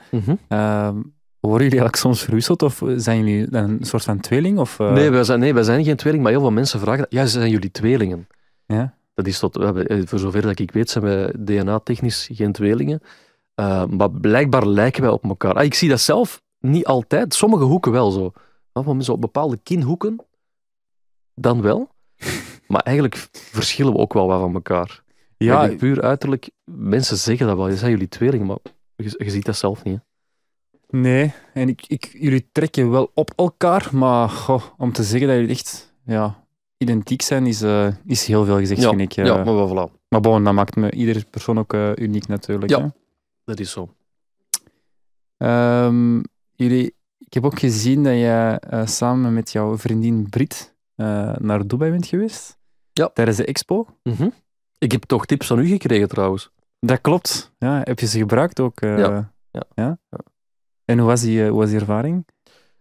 S5: Ehm, worden jullie eigenlijk soms verwisseld of zijn jullie een soort van tweeling? Of, eh,
S6: Nee, wij zijn, nee, wij zijn geen tweeling, maar heel veel mensen vragen... dat. Ja, zijn jullie tweelingen?
S5: Ja.
S6: Dat is tot, we hebben, voor zover dat ik weet, zijn wij DNA-technisch geen tweelingen. Maar blijkbaar lijken wij op elkaar. Ah, ik zie dat zelf niet altijd. Sommige hoeken wel zo. Maar zo op bepaalde kinhoeken, dan wel. maar eigenlijk verschillen we ook wel wat van elkaar.
S5: ja,
S6: puur uiterlijk, mensen zeggen dat wel. Je zijn jullie tweelingen, maar je, je ziet dat zelf niet. hè.
S5: nee. En ik, ik, jullie trekken wel op elkaar, maar goh, om te zeggen dat jullie echt ja, identiek zijn, is, eh, is heel veel gezegd,
S6: Ja,
S5: vind ik. eh.
S6: ja, maar wel, voilà.
S5: Maar bon, dat maakt me iedere persoon ook eh, uniek natuurlijk.
S6: Ja.
S5: hè.
S6: Dat is zo.
S5: Ehm, jullie, ik heb ook gezien dat je eh, samen met jouw vriendin Brit eh, naar Dubai bent geweest.
S6: Ja.
S5: Tijdens de expo.
S6: Mhm. Ik heb toch tips van u gekregen trouwens.
S5: Dat klopt. Ja, heb je ze gebruikt ook? eh,
S6: Ja. Ja. Ja.
S5: En hoe was die, hoe was die ervaring?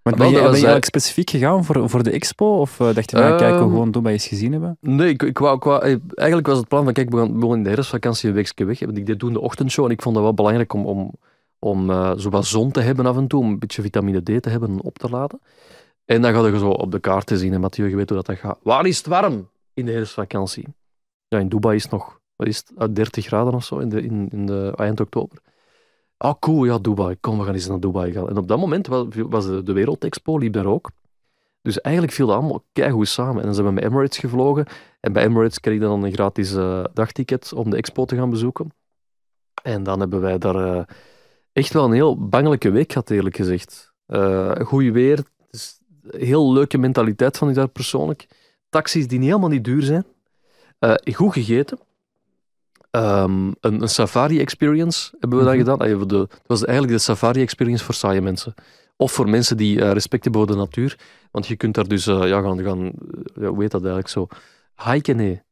S5: Want ben je, ben eigenlijk specifiek gegaan voor, voor de expo? Of dacht je, nou, kijk, we
S6: Ehm,
S5: gewoon Dubai eens gezien hebben?
S6: Nee, ik, ik wou, ik wou- eigenlijk was het plan van, kijk, we gaan, we gaan in de herfstvakantie een weekje weg. Want ik deed toen de ochtendshow en ik vond dat wel belangrijk om, om, om eh, zo wat zon te hebben af en toe, om een beetje vitamine D te hebben en op te laden. En dan ga je zo op de kaart te zien, en Mathieu, je weet hoe dat, gaat. Waar is het warm in de herfstvakantie? Ja, in Dubai is het nog, wat is het, uit 30 graden of zo in de, in, in de, eind oktober. Ah, cool, ja, Dubai. Kom, we gaan eens naar Dubai gaan. En op dat moment was, de, de Wereldexpo, liep daar ook. Dus eigenlijk viel dat allemaal keigoed samen. En dan zijn we met Emirates gevlogen. En bij Emirates kreeg je dan een gratis eh, dagticket om de expo te gaan bezoeken. En dan hebben wij daar eh, echt wel een heel bangelijke week gehad, eerlijk gezegd. Uh, Goed weer, het is een heel leuke mentaliteit van ik daar persoonlijk. Taxis die niet helemaal niet duur zijn. Eh, goed gegeten. Ehm, een, een safari-experience hebben we dan
S5: Mhm.
S6: gedaan. Het was eigenlijk de safari-experience voor saaie mensen. Of voor mensen die eh, respect hebben voor de natuur. Want je kunt daar dus ja, gaan, gaan ja, hoe heet dat eigenlijk zo? Hiken, nee.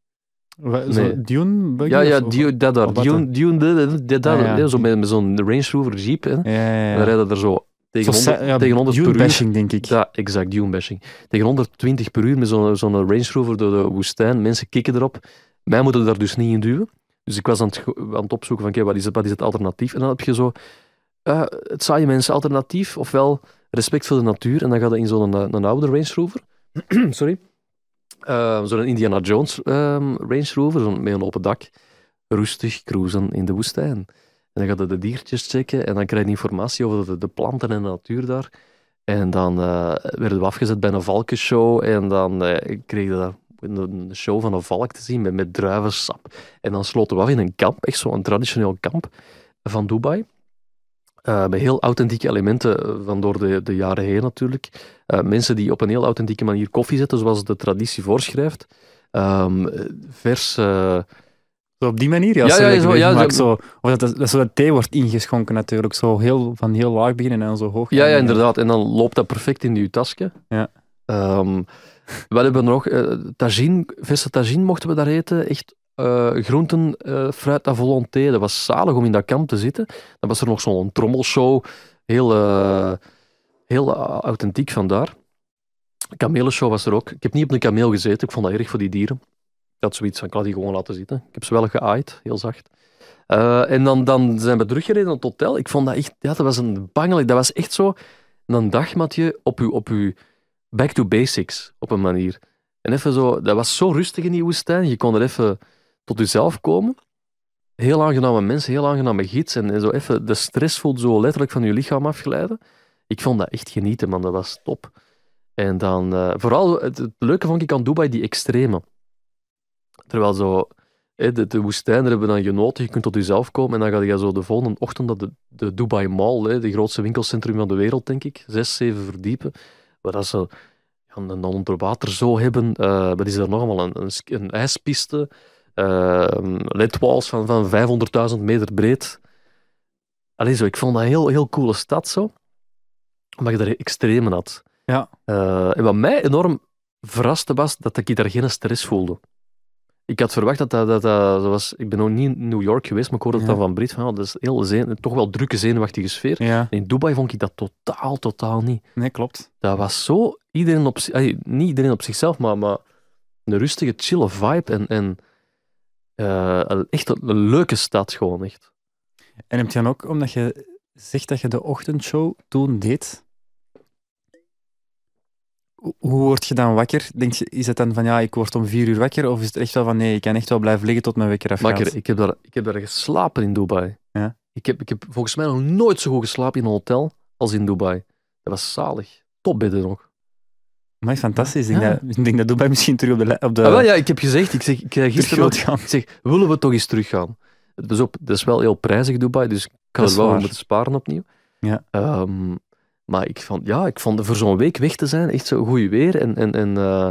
S6: Nee.
S5: Dune?
S6: Ja, ja, Dune, dat daar. Dune, Dune, dat- daar.
S5: Ah,
S6: Zo met, met zo'n Range Rover Jeep. Hè.
S5: Ja.
S6: Dan rijden er zo tegen
S5: Zo
S6: 100,
S5: sa- ja,
S6: tegen 100 per uur.
S5: Denk ik.
S6: Ja, exact, dune bashing. Tegen 120 per uur met zo'n zo'n Range Rover door de woestijn. Mensen kikken erop. Mij moeten daar dus niet in duwen. Dus ik was aan het, aan het opzoeken van, oké, wat, is het, wat is het alternatief? En dan heb je zo eh, het saaie mensen alternatief, ofwel respect voor de natuur. En dan gaat het in zo'n een, een oude Range Rover. Sorry. Eh, zo'n Indiana Jones ehm, Range Rover, zo'n met een open dak. Rustig cruisen in de woestijn. En dan gaat je de diertjes checken en dan krijg je informatie over de, planten en de natuur daar. En dan eh, werden we afgezet bij een valkenshow en dan eh, kreeg een show van een valk te zien met, met druivensap. En dan sloten we af in een kamp, echt zo'n traditioneel kamp van Dubai. Eh, met heel authentieke elementen eh, van door de, de jaren heen natuurlijk. Eh, mensen die op een heel authentieke manier koffie zetten, zoals de traditie voorschrijft. Ehm, vers...
S5: Zo op die manier, ja.
S6: Ja, ja, zo- ja, zo-
S5: zo, of dat, dat zo dat thee wordt ingeschonken natuurlijk. Zo heel, van heel laag beginnen en dan zo hoog.
S6: Ja, ja, inderdaad. En dan loopt dat perfect in je tasje.
S5: Ja.
S6: Ehm, wat hebben we nog? Eh tagine, verse tagine mochten we daar eten. Echt eh, groenten, eh, fruit à volonté. Dat was zalig om in dat kamp te zitten. Dan was er nog zo'n trommelshow. Heel, eh, heel authentiek vandaar. Kamelenshow was er ook. Ik heb niet op een kameel gezeten. Ik vond dat erg voor die dieren. Ik had zoiets van, ik laat die gewoon laten zitten. Ik heb ze wel geaaid, heel zacht. En dan, dan zijn we teruggereden naar het hotel. Ik vond dat echt, ja, dat was een bangelijk. Dat was echt zo een dag, Mathieu, op uw, op uw back to basics, op een manier. En even zo, dat was zo rustig in die woestijn. Je kon er even tot jezelf komen. Heel aangename mensen, heel aangename gids. En, zo even de stress voelt zo letterlijk van je lichaam afglijden. Ik vond dat echt genieten, man. Dat was top. En dan, eh, vooral, het, leuke vond ik aan Dubai, die extreme. Terwijl zo, de, de woestijn, hebben dan genoten. Je kunt tot jezelf komen en dan ga je zo de volgende ochtend naar de, de Dubai Mall, hè, de grootste winkelcentrum van de wereld, denk ik. Zes, zeven verdiepen. Waar dat ze een onderwater zo hebben. Eh wat is er nog allemaal? Een, een ijspiste. Eh ledwalls van, van 500.000 meter breed. Allee, zo, ik vond dat een heel, heel coole stad zo. Omdat je daar extremen had.
S5: Ja.
S6: Eh, en wat mij enorm verraste was, dat ik daar geen stress voelde. Ik had verwacht dat dat, dat, dat zoals, ik ben nog niet in New York geweest, maar ik hoorde het
S5: Ja.
S6: dan van Brit, van, dat is heel toch wel drukke, zenuwachtige sfeer.
S5: Ja,
S6: In Dubai vond ik dat totaal, totaal niet.
S5: nee, klopt.
S6: Dat was zo, iedereen op, allee, niet iedereen op zichzelf, maar, maar een rustige, chille vibe en, en eh, een- echt een, een leuke stad gewoon, echt.
S5: En heb je dan ook, omdat je zegt dat je de ochtendshow toen deed, hoe- word je dan wakker? Denk je, is het dan van ja, ik word om vier uur wakker? Of is het echt wel van nee, ik kan echt wel blijven liggen tot mijn wekker afgaat?
S6: Makker, ik heb, daar, ik heb daar geslapen in Dubai.
S5: Ja.
S6: Ik, heb, ik heb volgens mij nog nooit zo goed geslapen in een hotel als in Dubai. Dat was zalig. Topbedden nog.
S5: Maar fantastisch. Ik
S6: Ja.
S5: denk, dat, ik denk dat Dubai misschien terug op de, op de
S6: Ah, wel, ja, ik heb gezegd, ik zeg ik, gisteren
S5: gaan.
S6: ik zeg, willen we toch eens teruggaan? Het is, op, dat is wel heel prijzig, Dubai, dus ik kan er
S5: is
S6: wel moeten sparen opnieuw.
S5: Ja.
S6: Ehm, maar ik vond, ja, ik vond voor zo'n week weg te zijn echt zo goed weer. En, en, en, eh,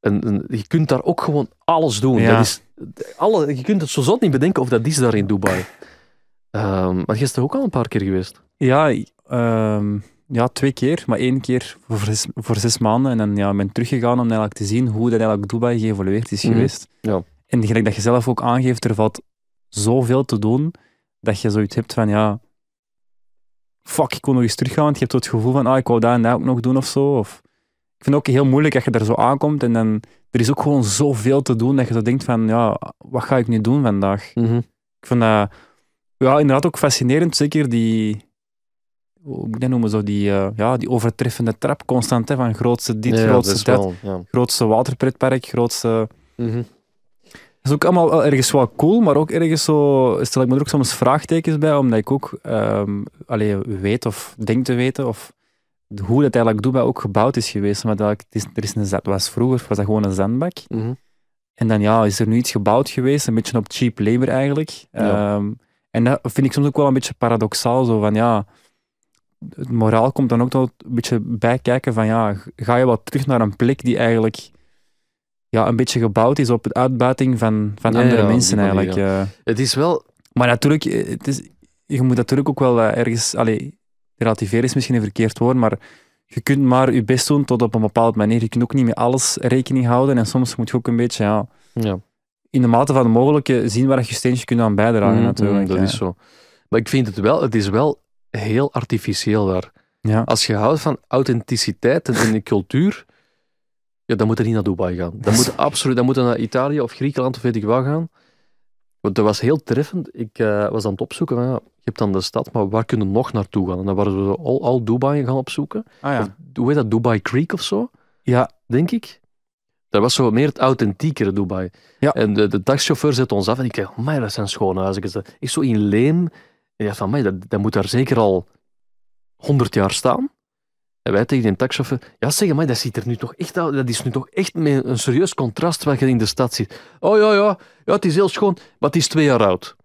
S6: en, en je kunt daar ook gewoon alles doen.
S5: Ja.
S6: Dat is, alle, je kunt het zo zot niet bedenken of dat is daar in Dubai. Ehm, maar er ook al een paar keer geweest.
S5: Ja, ehm, ja, twee keer. Maar één keer voor zes, voor zes maanden. En dan ja, ben teruggegaan om eigenlijk te zien hoe dat eigenlijk Dubai geëvolueerd is
S6: Mhm.
S5: geweest.
S6: Ja.
S5: En gelijk dat je zelf ook aangeeft, er valt zoveel te doen, dat je zoiets hebt van, ja, fuck, ik kon nog eens teruggaan, want je hebt het gevoel van, ah, ik wou dat en dat ook nog doen of zo. Of, ik vind het ook heel moeilijk dat je er zo aankomt en dan, er is ook gewoon zoveel te doen, dat je zo denkt van, ja, wat ga ik nu doen vandaag? Ik vind dat ja, inderdaad ook fascinerend. Zeker die, hoe moet ik dat noemen, zo die, eh, ja, die overtreffende trap constant. Hè, van grootste dit,
S6: Ja,
S5: grootste
S6: is
S5: dat,
S6: wel, ja.
S5: grootste waterpretpark, grootste...
S6: Mhm.
S5: Dat is ook allemaal ergens wel cool, maar ook ergens zo... Stel ik me er ook soms vraagtekens bij, omdat ik ook allee, weet of denk te weten of hoe dat eigenlijk Dubai ook gebouwd is geweest. Maar dat, het is, er is een, was vroeger was dat gewoon een zandbak.
S6: Mhm.
S5: En dan ja, is er nu iets gebouwd geweest, een beetje op cheap labor eigenlijk.
S6: Ja.
S5: Ehm, en dat vind ik soms ook wel een beetje paradoxaal, zo van ja, het moraal komt dan ook wel een beetje bij kijken van ja, ga je wel terug naar een plek die eigenlijk ja, een beetje gebouwd is op de uitbuiting van, van andere
S6: ja,
S5: mensen
S6: manier,
S5: eigenlijk. eh.
S6: Het is wel...
S5: maar natuurlijk, eh, het is, je moet natuurlijk ook wel eh, ergens, allee, relativeren is misschien een verkeerd woord, maar je kunt maar je best doen tot op een bepaalde manier. Je kunt ook niet met alles rekening houden en soms moet je ook een beetje, ja,
S6: Ja.
S5: in de mate van het mogelijke zien waar je je steentje kunt aan bijdragen
S6: Mhm,
S5: natuurlijk.
S6: Dat
S5: ja.
S6: is zo. Maar ik vind het wel, het is wel heel artificieel daar.
S5: Ja.
S6: Als je houdt van authenticiteit en, de cultuur, ja, dan moet je niet naar Dubai gaan. Dan moet je absoluut dan moet je naar Italië of Griekenland of weet ik wat gaan. Want dat was heel treffend. Ik eh, was aan het opzoeken van, ja, je hebt dan de stad, maar waar kunnen we nog naartoe gaan? En dan waren we al, al Dubai gaan opzoeken.
S5: Ah, ja.
S6: Of, hoe heet dat? Dubai Creek of zo?
S5: Ja.
S6: Denk ik. Dat was zo meer het authentiekere Dubai.
S5: Ja.
S6: En de, de taxichauffeur zet ons af en ik dacht, maar dat zijn schone huizen. Ik zo in Leem. Ik dacht van, "Amai, dat, dat moet daar zeker al 100 jaar staan. En wij tegen die taxichauffeur, ja zeg maar, dat ziet er nu toch echt dat is nu toch echt een serieus contrast wat je in de stad ziet. Oh ja, ja, ja, het is heel schoon, maar het is twee jaar oud.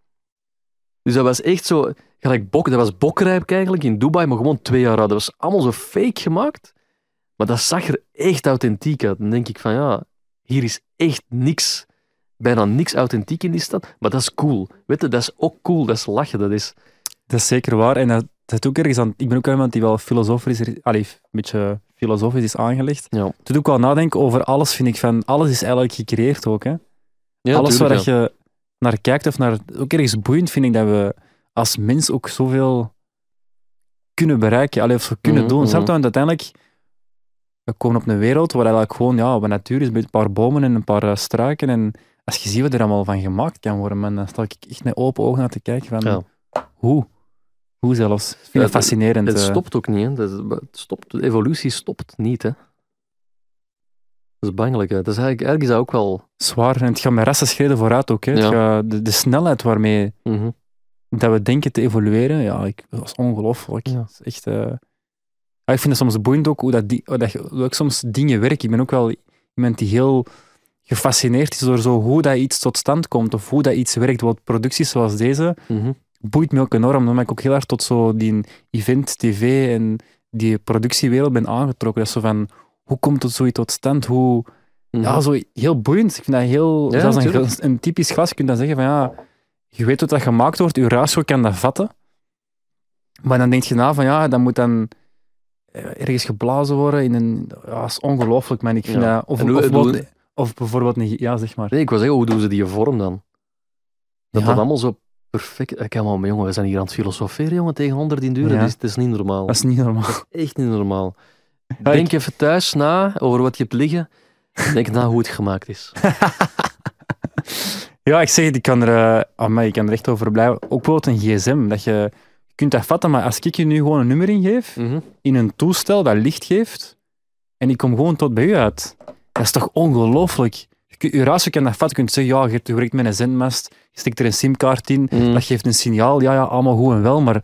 S6: Dus dat was echt zo, gelijk bok, dat was bokrijp eigenlijk in Dubai, maar gewoon twee jaar oud. Dat was allemaal zo fake gemaakt, maar dat zag er echt authentiek uit. Dan denk ik van ja, hier is echt niks, bijna niks authentiek in die stad, maar dat is cool. Weet je, dat is ook cool, dat is lachen, dat is...
S5: Dat is zeker waar. En dat, dat is ook ergens aan... Ik ben ook iemand die wel filosofisch, is- allee, een beetje filosofisch is aangelegd.
S6: Ja,
S5: Het doet ook wel nadenken over alles, vind ik. Van, alles is eigenlijk gecreëerd ook. Hè?
S6: ja
S5: alles waar dat je naar kijkt of naar... Ook ergens boeiend vind ik dat we als mens ook zoveel kunnen bereiken. Allee, of zo kunnen
S6: Mhm,
S5: doen. je? Want uiteindelijk... We komen op een wereld waar eigenlijk gewoon... Ja, wat natuur is met een paar bomen en een paar eh, struiken. En als je ziet wat er allemaal van gemaakt kan worden, man, dan sta ik echt met open ogen naar te kijken van...
S6: Ja.
S5: Hoe? Hoe zelfs? Ik vind
S6: Ja,
S5: het fascinerend.
S6: Het
S5: eh.
S6: stopt ook niet, hè. Het stopt, de evolutie stopt niet, hè. Dat is bangelijk, hè. Dat is eigenlijk ergens ook wel...
S5: Zwaar. En het gaat met rassenschreden vooruit ook. Hè.
S6: Ja.
S5: gaat- de, de snelheid waarmee
S6: Mhm.
S5: dat we denken te evolueren, ja, ik, dat is ongelooflijk.
S6: Ja.
S5: Dat is echt... eh, ik vind het soms boeiend ook hoe, dat die, hoe, dat, hoe ik soms dingen werk. Ik ben ook wel iemand die heel gefascineerd is door zo hoe dat iets tot stand komt of hoe dat iets werkt. Want producties zoals deze
S6: Mhm.
S5: boeit me ook enorm. Dan ben ik ook heel erg tot zo die event, tv en die productiewereld ben aangetrokken. Dat is zo van, hoe komt het zoiets tot stand? Hoe...
S6: Mhm.
S5: Ja, zo heel boeiend. Ik vind dat heel...
S6: Ja,
S5: zelfs een, een typisch glas kun je dan zeggen van ja, je weet hoe dat gemaakt wordt, je ratio kan dat vatten. Maar dan denk je na van ja, dat moet dan eh, ergens geblazen worden in een... Ja, dat is ongelooflijk, man. Ik vind
S6: Ja.
S5: dat... Of,
S6: En hoe-
S5: of,
S6: hoe-
S5: bijvoorbeeld- of bijvoorbeeld... een- Ja, zeg maar.
S6: Nee, ik wil zeggen, hoe doen ze die vorm dan? Dat
S5: Ja.
S6: dat allemaal zo perfect... Ik maar, maar jongen, we zijn hier aan het filosoferen, jongen, tegen 100 in duur.
S5: Ja.
S6: Dat, is, dat is niet normaal.
S5: Dat is niet normaal.
S6: Echt niet normaal.
S5: Ja,
S6: Denk
S5: ik-
S6: even thuis na over wat je hebt liggen. Denk na hoe het gemaakt is.
S5: Ja, ik zeg het, ik kan er, amai, ik kan er echt over blijven. Ook bijvoorbeeld een gsm, dat je, je kunt dat vatten, maar als ik je nu gewoon een nummer ingeef,
S6: Mhm.
S5: in een toestel dat licht geeft, en ik kom gewoon tot bij u uit. Dat is toch ongelooflijk? Je ratio kan dat vatten, je kunt zeggen, ja, je met een zendmast, je stikt er een simkaart in,
S6: Mhm.
S5: dat geeft een signaal, ja, ja, allemaal goed en wel, maar het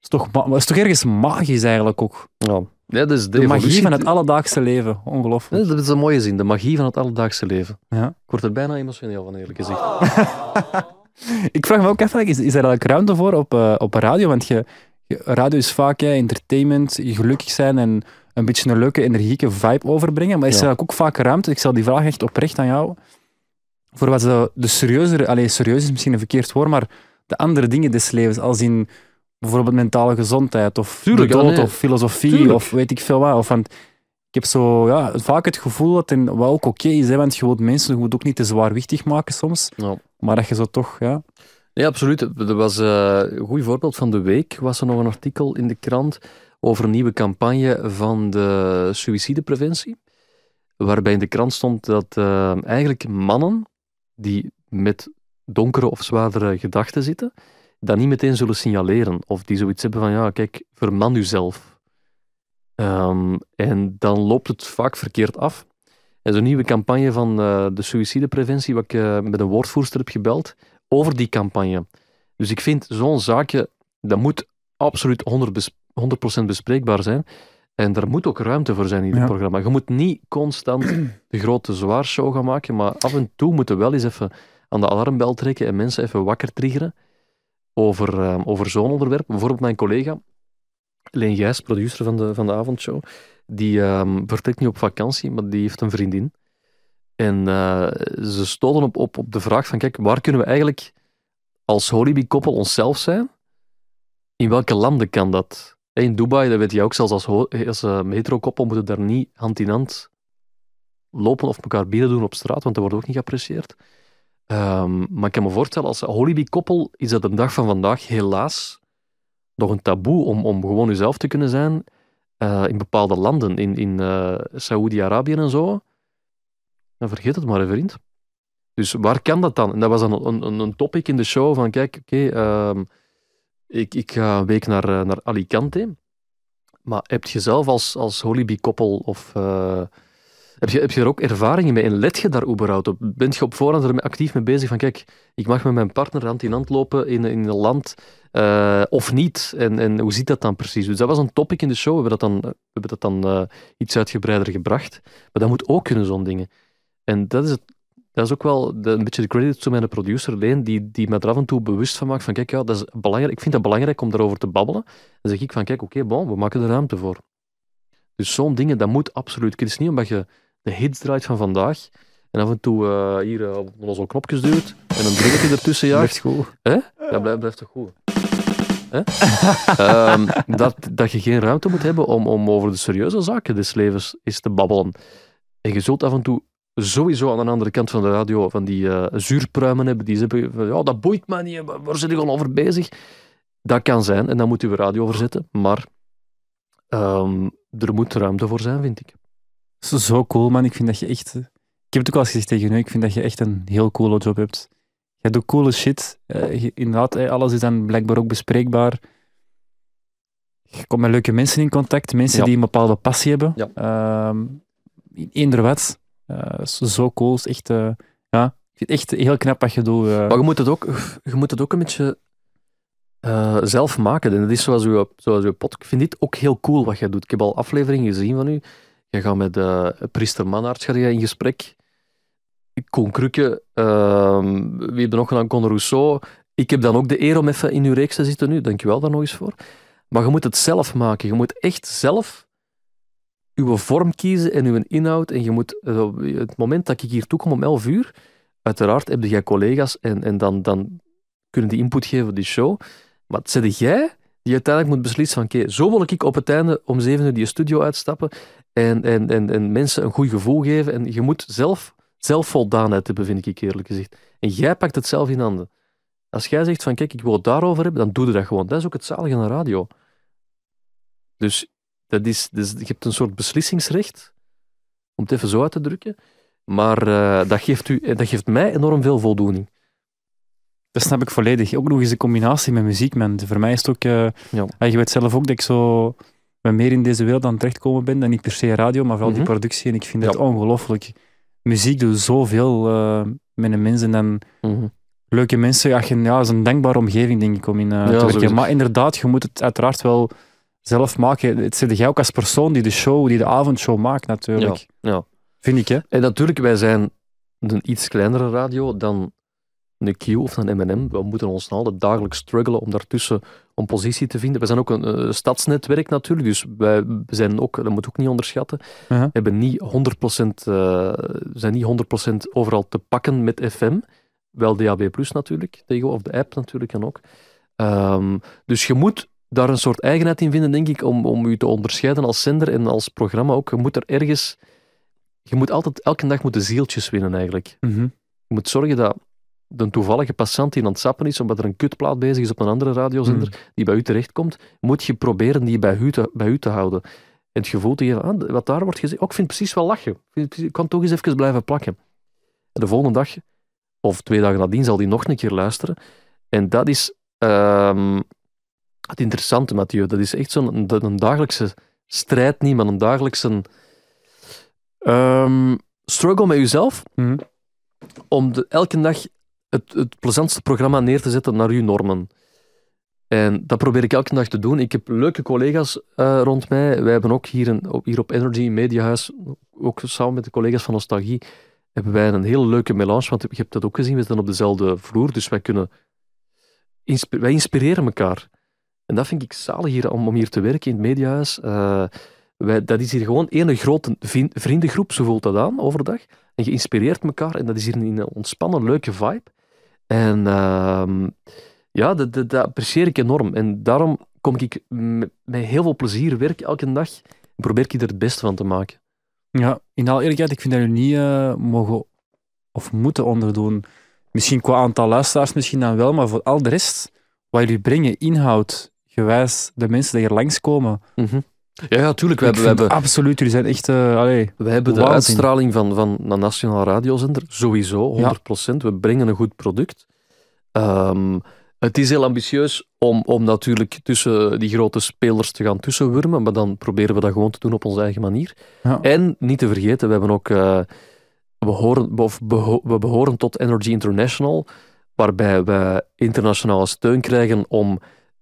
S5: is toch, het is toch ergens magisch eigenlijk ook.
S6: Ja. Ja, dus de,
S5: De magie van het alledaagse leven, ongelooflijk.
S6: Ja, dat is een mooie zin, de magie van het alledaagse leven.
S5: Ja.
S6: Ik word er bijna emotioneel van, eerlijk gezegd.
S5: Ik vraag me ook even, is, is er eigenlijk ruimte voor op, eh, op radio? Want je, je- radio is vaak hè, entertainment, je gelukkig zijn en een beetje een leuke, energieke vibe overbrengen. Maar is er ook vaak ruimte, ik stel die vraag echt oprecht aan jou, voor wat de, de serieuzere, allez, serieus is misschien een verkeerd woord, maar de andere dingen des levens, als in bijvoorbeeld mentale gezondheid, of
S6: Tuurlijk,
S5: dood,
S6: nee.
S5: of filosofie,
S6: Tuurlijk.
S5: of weet ik veel wat. Of, want ik heb zo, ja, vaak het gevoel dat het wat ook oké is, hè, want je wilt mensen je ook niet te zwaarwichtig maken soms,
S6: Ja.
S5: maar dat je zo toch, ja...
S6: Nee, absoluut. Er was eh, een goed voorbeeld van de week. Was er nog een artikel in de krant over een nieuwe campagne van de suïcidepreventie. Waarbij in de krant stond dat eh, eigenlijk mannen die met donkere of zwaardere gedachten zitten, dat niet meteen zullen signaleren. Of die zoiets hebben van, ja, kijk, verman uzelf. Ehm, en dan loopt het vaak verkeerd af. Is een nieuwe campagne van eh, de suïcidepreventie, wat ik eh, met een woordvoerster heb gebeld, over die campagne. Dus ik vind zo'n zaakje, dat moet absoluut 100%, bes- 100% bespreekbaar zijn. En daar moet ook ruimte voor zijn in het
S5: Ja.
S6: programma. Je moet niet constant de grote zwaarshow gaan maken, maar af en toe moeten we wel eens even aan de alarmbel trekken en mensen even wakker triggeren over, eh, over zo'n onderwerp. Bijvoorbeeld mijn collega, Leen Gijs, producer van de, van de avondshow, die ehm, vertrekt nu op vakantie, maar die heeft een vriendin. En eh, ze stoten op, op, op de vraag van, kijk, waar kunnen we eigenlijk als Holibi-koppel onszelf zijn? In welke landen kan dat? In Dubai, dat weet je ook, zelfs als, als hetero-koppel moeten daar niet hand in hand lopen of elkaar bieden doen op straat, want dat wordt ook niet geapprecieerd. Ehm, maar ik kan me voorstellen, als Holibi-koppel is dat de dag van vandaag helaas nog een taboe om, om gewoon jezelf te kunnen zijn eh, in bepaalde landen, in, in eh Saoedi-Arabië en zo. Dan vergeet het maar, vriend. Dus waar kan dat dan? En dat was dan een, een, een topic in de show van, kijk, oké, ehm, ik, ik ga een week naar, eh, naar Alicante, maar heb je zelf als, als Holibi-koppel of... eh, heb je, heb je er ook ervaringen mee en let je daar überhaupt op? Bent je op voorhand er actief mee bezig van, kijk, ik mag met mijn partner hand in hand lopen in, in een land eh, of niet? En, en hoe ziet dat dan precies? Dus dat was een topic in de show. We hebben dat dan, hebben dat dan iets uitgebreider gebracht. Maar dat moet ook kunnen, zo'n dingen. En dat is, het, dat is ook wel de, een beetje de credit to mijn producer, Leen, die, die me er af en toe bewust van maakt van, kijk, ja, dat is belangrijk. ik vind het belangrijk om daarover te babbelen. Dan zeg ik van, kijk, oké, bon, we maken er ruimte voor. Dus zo'n dingen, dat moet absoluut. Het is niet omdat je de hits draait van vandaag, En af en toe eh, hier uh, zo'n knopjes duwt en een dribbeltje ertussen jaagt.
S5: Blijft goed.
S6: Ja, blijft, blijft toch goed. Hè? Ehm, dat, dat je geen ruimte moet hebben om, om over de serieuze zaken des levens eens te babbelen. En je zult af en toe sowieso aan de andere kant van de radio van die uh, zuurpruimen hebben die zeggen van, ja, dat boeit me niet, waar zit je al over bezig? Dat kan zijn en dan moet je radio verzetten, maar ehm, er moet ruimte voor zijn, vind ik.
S5: Zo, zo cool, man. Ik vind dat je echt... Ik heb het ook al eens gezegd tegen u, ik vind dat je echt een heel coole job hebt. Je doet coole shit. Uh, je, inderdaad, alles is dan blijkbaar ook bespreekbaar. Je komt met leuke mensen in contact, mensen
S6: Ja.
S5: die een bepaalde passie hebben.
S6: Ja.
S5: Ehm, eender wat. Eh, zo, cool. Echt, eh, ja, echt heel knap wat je doet. eh.
S6: Maar je moet het ook, je moet het ook een beetje zelf maken. En dat is zoals uw, zoals uw pod. Ik vind dit ook heel cool wat jij doet. Ik heb al afleveringen gezien van u. Je gaat met eh Priester Mannaerts in gesprek. Koen Krukke. ehm, wie er nog gedaan? Conor Rousseau. Ik heb dan ook de eer om even in uw reeks te zitten nu. Dank je wel daar nog eens voor. Maar je moet het zelf maken. Je moet echt zelf uw vorm kiezen en uw inhoud. En je moet, eh, het moment dat ik hier toe kom om 11 uur, uiteraard heb jij collega's en, en dan, dan kunnen die input geven voor die show. Maar het zit jij die uiteindelijk moet beslissen van oké, zo wil ik op het einde om 7 uur die studio uitstappen en, en, en, en mensen een goed gevoel geven. En je moet zelf, zelfvoldaanheid hebben, vind ik eerlijk gezegd. En jij pakt het zelf in handen. Als jij zegt van kijk, ik wil het daarover hebben, dan doe je dat gewoon. Dat is ook het zalige aan de radio. Dus, dat is, dus je hebt een soort beslissingsrecht, om het even zo uit te drukken. Maar eh, dat, geeft u, dat geeft mij enorm veel voldoening.
S5: Dat snap ik volledig. Ook nog eens een combinatie met muziek, man. Voor mij is het ook... eh,
S6: Ja.
S5: ah, je weet zelf ook dat ik zo meer in deze wereld aan het terechtkomen ben dan niet per se radio, maar vooral
S6: Mhm.
S5: die productie. En ik vind
S6: Ja.
S5: het ongelooflijk. Muziek doet zoveel eh, met een mens en dan
S6: Mhm.
S5: leuke mensen. Ja, is een dankbare omgeving, denk ik, om in eh, te werken. Maar inderdaad, je moet het uiteraard wel zelf maken. Het zit jij ook als persoon die de show, die de avondshow maakt, natuurlijk.
S6: ja.
S5: Vind ik, hè?
S6: En natuurlijk, wij zijn een iets kleinere radio dan een Q of een M&M. We moeten ons altijd dagelijks struggelen om daartussen een positie te vinden. We zijn ook een eh, stadsnetwerk natuurlijk, dus wij zijn ook, dat moet ook niet onderschatten,
S5: Uh-huh.
S6: we hebben niet 100%, eh, zijn niet 100% overal te pakken met FM. Wel DAB Plus natuurlijk, tegen, of de app natuurlijk kan ook. Ehm, dus je moet daar een soort eigenheid in vinden, denk ik, om, om je te onderscheiden als zender en als programma ook. Je moet er ergens... Je moet altijd, elke dag moeten zieltjes winnen eigenlijk.
S5: Mhm.
S6: Je moet zorgen dat de toevallige passant die aan het sappen is, omdat er een kutplaat bezig is op een andere radiozender, die bij u terechtkomt, moet je proberen die bij u te, bij u te houden. En het gevoel te geven, ah, wat daar wordt gezegd, ook ik vind precies wel lachen. Ik, kan toch eens even blijven plakken. En de volgende dag, of twee dagen nadien, zal die nog een keer luisteren. En dat is ehm, het interessante, Mathieu. Dat is echt zo'n een, een dagelijkse strijd niet, maar een dagelijkse ehm, struggle met jezelf
S5: Mhm.
S6: om de, elke dag het, het plezantste programma neer te zetten naar uw normen. En dat probeer ik elke dag te doen. Ik heb leuke collega's eh, rond mij. Wij hebben ook hier, een, op, hier op Energy Mediahuis, ook samen met de collega's van Nostalgie, hebben wij een hele leuke melange. Want je hebt dat ook gezien, we zitten op dezelfde vloer, dus wij kunnen... wij inspireren elkaar. En dat vind ik zalig hier, om, om hier te werken in het Mediahuis. Eh, wij, dat is hier gewoon één grote vriendengroep, zo voelt dat aan, overdag. En je inspireert elkaar en dat is hier een, ontspannen, leuke vibe. En ehm, ja, dat, dat, apprecieer ik enorm. En daarom kom ik met, met heel veel plezier werken elke dag en probeer ik er het beste van te maken.
S5: Ja, in alle eerlijkheid, ik vind dat jullie niet eh, mogen of moeten onderdoen. Misschien qua aantal luisteraars misschien dan wel, maar voor al de rest, wat jullie brengen, inhoud, gewijs, de mensen die hier langskomen.
S6: Ja, ja, tuurlijk. We we hebben,
S5: absoluut, jullie zijn echt... eh allee,
S6: we hebben de
S5: waanzin.
S6: uitstraling van, van een nationaal radiozender, sowieso, 100%.
S5: Ja.
S6: We brengen een goed product. Ehm, het is heel ambitieus om, om natuurlijk tussen die grote spelers te gaan tussenwurmen, maar dan proberen we dat gewoon te doen op onze eigen manier.
S5: Ja.
S6: En niet te vergeten, we hebben ook... eh, we, horen, of beho- we behoren tot Energy International, waarbij we internationale steun krijgen om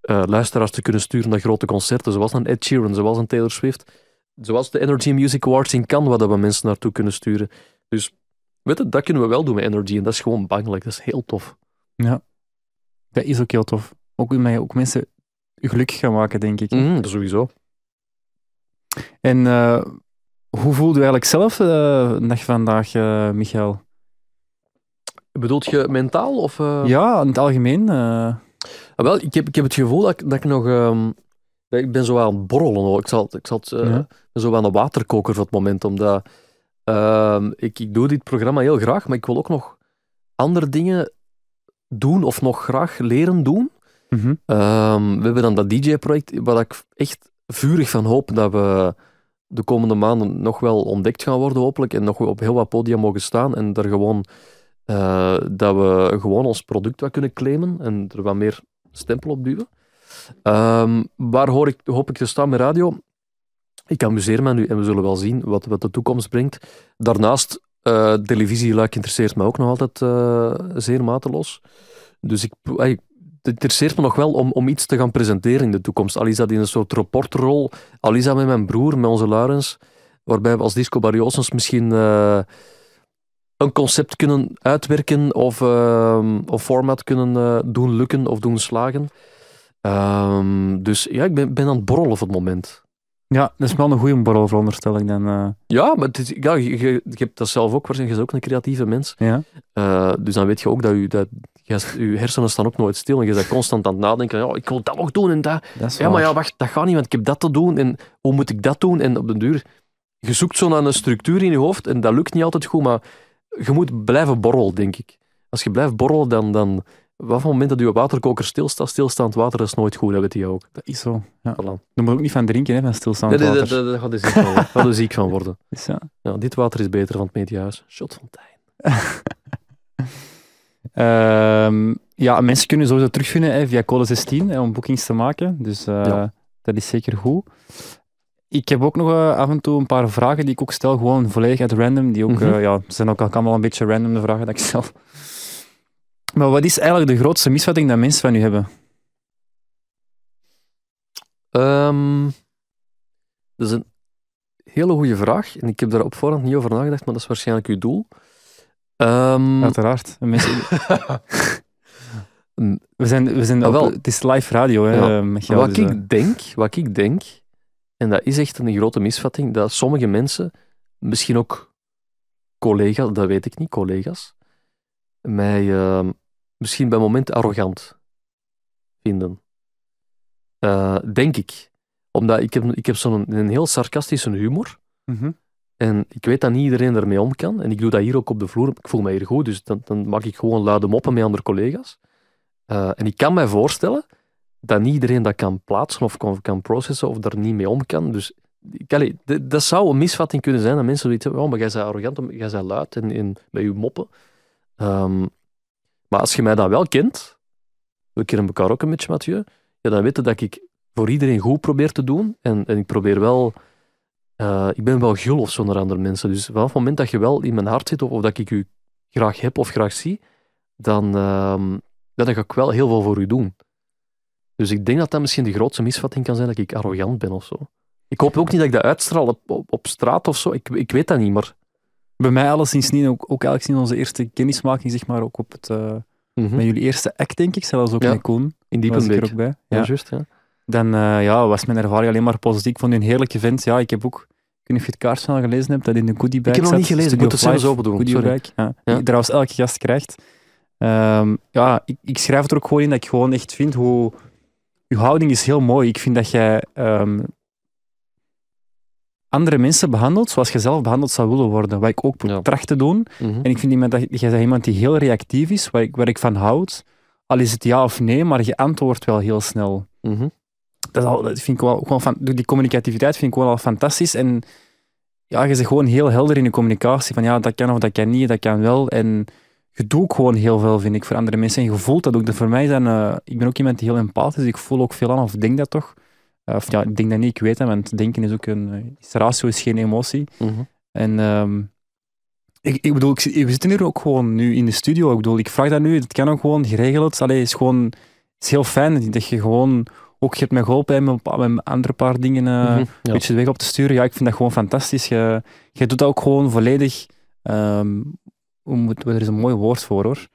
S6: eh, luisteraars te kunnen sturen naar grote concerten, zoals een Ed Sheeran, zoals een Taylor Swift, zoals de Energy Music Awards in Cannes, waar we mensen naartoe kunnen sturen. Dus weet je, dat kunnen we wel doen met Energy en dat is gewoon bangelijk, dat is heel tof.
S5: dat is ook heel tof. Ook omdat je ook mensen gelukkig gaan maken, denk ik.
S6: Dat sowieso.
S5: En eh, Hoe voelde je eigenlijk zelf de dag vandaag, eh Michael?
S6: Bedoelt je mentaal? Of?
S5: Ja, in het algemeen.
S6: Ah, wel, ik heb, ik heb het gevoel dat, ik- dat ik nog... ehm, dat ik ben zo aan het borrelen. hoor. Ik, zal, ik zal het, eh,
S5: Ja.
S6: ben zo aan de waterkoker voor het moment. Omdat ehm, ik, ik doe dit programma heel graag, maar ik wil ook nog andere dingen doen of nog graag leren doen.
S5: mhm.
S6: Ehm, we hebben dan dat DJ-project, waar ik echt vurig van hoop dat we de komende maanden nog wel ontdekt gaan worden, hopelijk, en nog op heel wat podia mogen staan en daar gewoon, eh, dat we gewoon ons product wat kunnen claimen en er wat meer stempel op duwen. Ehm, waar hoor ik, hoop ik te staan met radio? Ik amuseer me nu en we zullen wel zien wat, wat de toekomst brengt. Daarnaast, eh televisieluik interesseert me ook nog altijd eh, zeer mateloos. Dus ik, het interesseert me nog wel om, om iets te gaan presenteren in de toekomst. Al is dat in een soort reporterrol, al is dat met mijn broer, met onze Laurens, waarbij we als Disco Barriosens misschien een concept kunnen uitwerken of, ehm, of format kunnen eh, doen lukken of doen slagen. Ehm, dus ja, ik ben, ben aan het borrelen op het moment.
S5: Ja, dat is wel een goede borrel, veronderstel ik dan. eh.
S6: Ja, maar is, ja, je, je, je hebt dat zelf ook, waarschijnlijk is ook een creatieve mens.
S5: ja.
S6: Eh, dus dan weet je ook dat, je, dat je, je hersenen staan ook nooit stil en je bent constant aan het nadenken. Ja, ik wil dat nog doen en dat. Ja, maar ja, wacht, dat gaat niet, want ik heb dat te doen en hoe moet ik dat doen? En op den duur, je zoekt zo naar een structuur in je hoofd en dat lukt niet altijd goed, maar je moet blijven borrelen, denk ik. Als je blijft borrelen, dan, dan wat voor moment dat je waterkoker stilstaat, stilstaand water is nooit goed, dat weet je ook.
S5: Dat is zo. Ja.
S6: Voilà.
S5: Moet je ook niet van drinken, hè, van stilstaand
S6: Nee, nee,
S5: water.
S6: daar gaat ziek van gaat er ziek van worden.
S5: Dus ja.
S6: Ja, dit water is beter van het mediahuis. Shotfontein.
S5: Ehm, ja, mensen kunnen sowieso terugvinden hè, via code 16 hè, om boekings te maken. Dus eh,
S6: Ja.
S5: dat is zeker goed. Ik heb ook nog eh, af en toe een paar vragen die ik ook stel, gewoon volledig uit random. Die ook,
S6: Mhm.
S5: eh, ja, zijn ook allemaal een beetje random, de vragen dat ik stel. Maar wat is eigenlijk de grootste misvatting dat mensen van u hebben?
S6: Ehm, dat is een hele goede vraag. En ik heb daar op voorhand niet over nagedacht, maar dat is waarschijnlijk uw doel. Ehm,
S5: Uiteraard. Mensen, we zijn, we zijn
S6: Ah,
S5: op-
S6: wel.
S5: het is live radio, hè,
S6: Ja.
S5: eh,
S6: wat,
S5: dus,
S6: ik denk, wat ik denk, en dat is echt een grote misvatting, dat sommige mensen, misschien ook collega's, dat weet ik niet, collega's, mij ehm, misschien bij momenten arrogant vinden. Eh, denk ik. Omdat ik heb, ik heb zo'n een heel sarcastische humor.
S5: mhm.
S6: En ik weet dat niet iedereen ermee om kan. En ik doe dat hier ook op de vloer. Ik voel me hier goed, dus dan, dan maak ik gewoon luide moppen met andere collega's. Eh, en ik kan mij voorstellen dat niet iedereen dat kan plaatsen of kan, kan processen of daar niet mee om kan. Dus d- dat zou een misvatting kunnen zijn dat mensen zoiets hebben, oh, maar jij bent arrogant, jij bent luid en, en met je moppen. Ehm, maar als je mij dan wel kent, we kennen elkaar ook een beetje, Mathieu, ja, dan weet je dat ik voor iedereen goed probeer te doen. En, en ik probeer wel eh, ik ben wel gul of zo naar andere mensen. Dus vanaf het moment dat je wel in mijn hart zit, of, of dat ik u graag heb of graag zie, dan, ehm, dan ga ik wel heel veel voor u doen. Dus ik denk dat dat misschien de grootste misvatting kan zijn, dat ik arrogant ben of zo. Ik hoop ook niet dat ik dat uitstraal op, op, op straat of zo. Ik, ik weet dat niet, maar...
S5: Bij mij alleszins niet, ook, ook eigenlijk sinds onze eerste kennismaking, zeg maar, ook op het, eh,
S6: Mhm.
S5: met jullie eerste act, denk ik, zelfs ook
S6: Ja.
S5: met Koen.
S6: In
S5: was ik er ook bij.
S6: Ja,
S5: Ja.
S6: juist, ja.
S5: Dan eh, ja, was mijn ervaring alleen maar positief. Ik vond u een heerlijke vent. Ja, ik heb ook, ik weet niet of je het kaartje al gelezen hebt, dat in de goodie bag
S6: Ik heb nog niet gelezen, ik moet het zelfs open doen,
S5: goodie
S6: sorry.
S5: bag, ja,
S6: Ja.
S5: Die trouwens elke gast krijgt. Ehm, ja, ik, ik schrijf het er ook gewoon in dat ik gewoon echt vind hoe... Uw houding is heel mooi. Ik vind dat jij ehm, andere mensen behandelt zoals je zelf behandeld zou willen worden. Wat ik ook
S6: Ja.
S5: tracht te doen.
S6: Mhm.
S5: En ik vind iemand dat, jij bent iemand die heel reactief is, waar ik, waar ik van houd. Al is het ja of nee, maar je antwoordt wel heel snel.
S6: Mhm.
S5: Dat, is al, dat vind ik wel, gewoon van, die communicativiteit vind ik wel al fantastisch. En ja, je bent gewoon heel helder in je communicatie. Van ja, dat kan of dat kan niet, dat kan wel. En je doet ook gewoon heel veel, vind ik, voor andere mensen. En je voelt dat ook. Dat voor mij zijn, eh, ik ben ook iemand die heel empathisch is. Ik voel ook veel aan, of denk dat toch. Eh, of ja, ik denk dat niet, ik weet dat, want denken is ook een... eh, is ratio is geen emotie.
S6: Mhm.
S5: En ehm, ik, ik bedoel, ik, we zitten hier ook gewoon nu in de studio. Ik bedoel, ik vraag dat nu, het kan ook gewoon geregeld. Allee, het is gewoon, het is heel fijn dat je gewoon, ook je hebt mij geholpen met, met een andere paar dingen,
S6: Mhm.
S5: een
S6: Ja.
S5: beetje de weg op te sturen. Ja, ik vind dat gewoon fantastisch. Je, je doet dat ook gewoon volledig, ehm, hoe moet, er is een mooi woord voor hoor.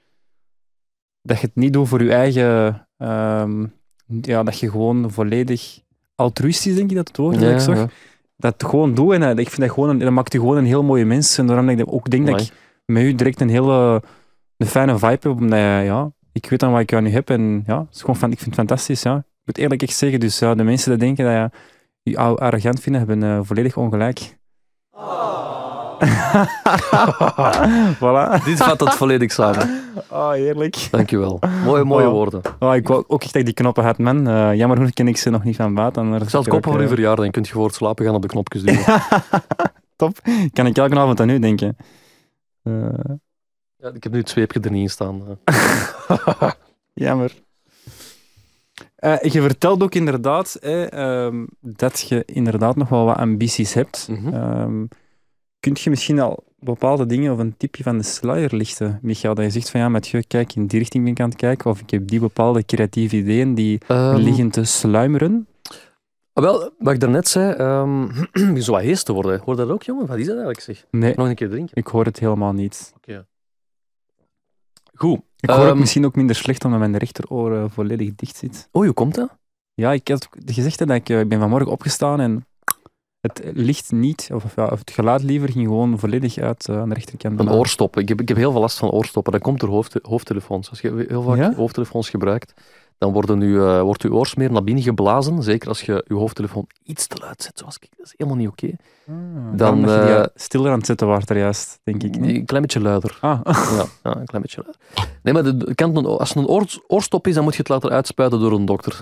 S5: Dat je het niet doet voor je eigen, ehm, ja, dat je gewoon volledig altruïstisch, denk ik dat het woord is dat
S6: Ja,
S5: ik zag
S6: ja.
S5: dat gewoon doe. En eh, ik vind dat gewoon, een, dat maakt je gewoon een heel mooie mens. En daarom dat ik ook denk dat ik met u direct een hele een fijne vibe heb. Omdat je, ja, ik weet dan wat ik aan u heb. En ja, het is gewoon van, ik vind het fantastisch. Ja. Ik moet eerlijk echt zeggen. Dus ja, de mensen die denken dat je je arrogant vinden, hebben eh, volledig ongelijk. voilà.
S6: Dit vat het volledig samen.
S5: Oh, heerlijk.
S6: Dankjewel. Mooie, mooie
S5: Oh.
S6: woorden.
S5: Oh, ik wou ook echt dat ik die knoppen had, man. Eh, jammer genoeg ken ik ze nog niet van buiten.
S6: Ik zal het koppen voor uw verjaardag en kunt je voor het slapen gaan op de knopjes duwen.
S5: Top. Kan ik elke avond aan u denken. Eh,
S6: Ja, ik heb nu het zweepje er niet in staan. eh.
S5: jammer. Eh, je vertelt ook inderdaad ehm, dat je inderdaad nog wel wat ambities hebt.
S6: Mhm.
S5: Ehm, kunt je misschien al bepaalde dingen of een tipje van de sluier lichten, Michael? Dat je zegt van ja, met je kijk, in die richting ben ik aan het kijken. Of ik heb die bepaalde creatieve ideeën die
S6: Ehm,
S5: liggen te sluimeren.
S6: ah, Wel, wat ik daarnet zei, ehm ik ben zo wat hees te worden. Hoor je dat ook, jongen? Wat is dat eigenlijk, zeg?
S5: Nee,
S6: Nog een keer drinken.
S5: ik hoor het helemaal niet.
S6: Goed.
S5: Ik hoor het
S6: Ehm,
S5: misschien ook minder slecht omdat mijn rechteroor eh, volledig dicht zit.
S6: Oh, hoe komt dat?
S5: Ja, ik had gezegd hè, dat ik, eh, ik ben vanmorgen opgestaan en het licht niet, of, ja, het geluid liever, ging gewoon volledig uit eh, aan de rechterkant.
S6: Een oorstoppen. Ik heb, ik heb heel veel last van oorstoppen. Dat komt door hoofd, hoofdtelefoons. Als je heel vaak
S5: Ja?
S6: hoofdtelefoons gebruikt, dan worden uw, eh, wordt uw oorsmeer naar binnen geblazen. Zeker als je uw hoofdtelefoon iets te luid zet, zoals ik. Dat is helemaal niet oké.
S5: Ah,
S6: Dan,
S5: je die
S6: eh,
S5: stiller aan het zetten er juist, denk ik. niet?
S6: Een klein beetje luider.
S5: Ah,
S6: Ja, ja, een klein beetje luider. Nee, maar de- kan een- als het een oor, oorstop is, dan moet je het laten uitspuiten door een dokter.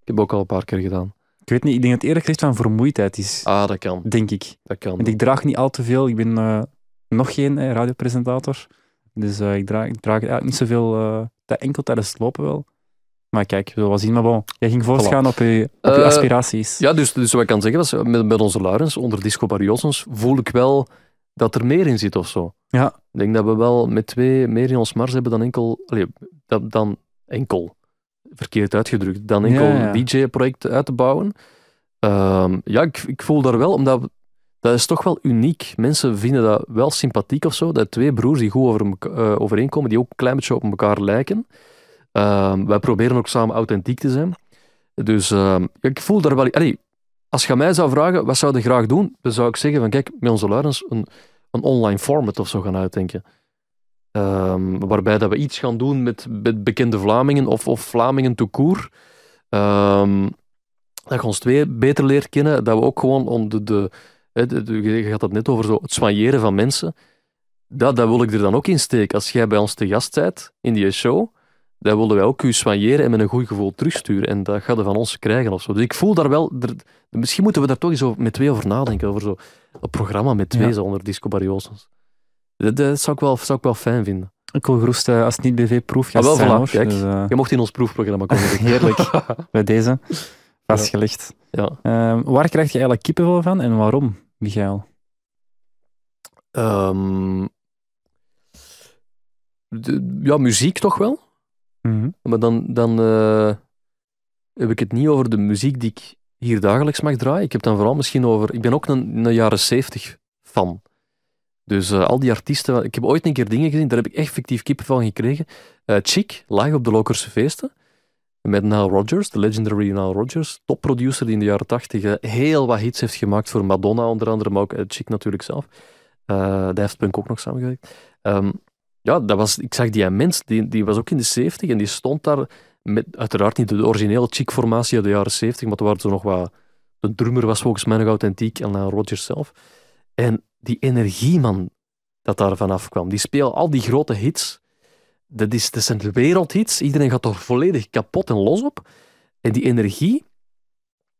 S6: Ik heb ook al een paar keer gedaan.
S5: Ik weet niet, ik denk dat het eerder gezegd van vermoeidheid is,
S6: Ah, dat kan.
S5: denk ik.
S6: Dat kan.
S5: Want ik draag niet al te veel, ik ben eh, nog geen eh, radiopresentator, dus eh, ik, draag, ik draag eigenlijk niet zoveel, dat enkel tijdens het lopen wel. Maar kijk, we zullen wel zien. Maar bon, jij ging voortgaan op je, op je aspiraties.
S6: Ja, dus, dus wat ik kan zeggen, was, met, met onze Laurens, onder Disco Barriosens, voel ik wel dat er meer in zit of zo.
S5: Ja.
S6: Ik denk dat we wel met twee meer in ons mars hebben dan enkel... Allee, dan, dan enkel, verkeerd uitgedrukt, dan enkel
S5: Ja, ja.
S6: DJ-project uit te bouwen. Ehm, ja, ik, ik voel daar wel, omdat... Dat is toch wel uniek. Mensen vinden dat wel sympathiek of zo, dat twee broers die goed over eh, overeenkomen, die ook een klein beetje op elkaar lijken. Ehm, wij proberen ook samen authentiek te zijn. Dus ehm, ik voel daar wel... Allee, als je aan mij zou vragen, wat zou je graag doen? Dan zou ik zeggen van, kijk, met onze Laurens een, een online format of zo gaan uitdenken. Ehm, waarbij dat we iets gaan doen met, met bekende Vlamingen of, of Vlamingen tout court. Ehm, dat je ons twee beter leert kennen. Dat we ook gewoon om de, de, hè, de, de- je had het net over zo, het soigneren van mensen. Dat, dat wil ik er dan ook in steken. Als jij bij ons te gast bent in die show, dan willen wij ook u soigneren en met een goed gevoel terugsturen. En dat gaat er van ons krijgen of zo. Dus ik voel daar wel... er- misschien moeten we daar toch eens over, met twee over nadenken. Over zo, een programma met twee
S5: Ja.
S6: zo onder Disco Barriosens. Dat, dat zou, ik wel, zou ik wel fijn vinden.
S5: Ik wil gerust eh, als het niet BV-proef
S6: Ah, wel,
S5: zijn,
S6: voilà,
S5: hoor.
S6: kijk.
S5: Dus, eh,
S6: Je mocht in ons proefprogramma komen.
S5: Heerlijk. bij deze vastgelegd.
S6: Ja.
S5: Ehm, waar krijg je eigenlijk kippenvel van en waarom, Michael?
S6: Ehm, de- ja, muziek toch wel. Maar dan, dan eh, heb ik het niet over de muziek die ik hier dagelijks mag draaien. Ik heb dan vooral misschien over... Ik ben ook een, een jaren zeventig fan. Dus eh, al die artiesten... Ik heb ooit een keer dingen gezien, daar heb ik echt fictief kippen van gekregen. Eh Chick, live op de Lokerse feesten. Met Nile Rodgers, de legendary Nile Rodgers. Topproducer die in de jaren tachtig eh, heel wat hits heeft gemaakt voor Madonna onder andere, maar ook Chick natuurlijk zelf. Eh Daft Punk ook nog samengewerkt. Ehm, ja, dat was, ik zag die mens, die, die was ook in de 70 en die stond daar met, uiteraard niet de originele chic-formatie uit de jaren 70, maar er waren zo nog wat... De drummer was volgens mij nog authentiek en dan Rodgers zelf. En die energie, man, dat daar vanaf kwam. Die spelen al die grote hits. Dat, is, dat wereldhits. Iedereen gaat er volledig kapot en los op. En die energie,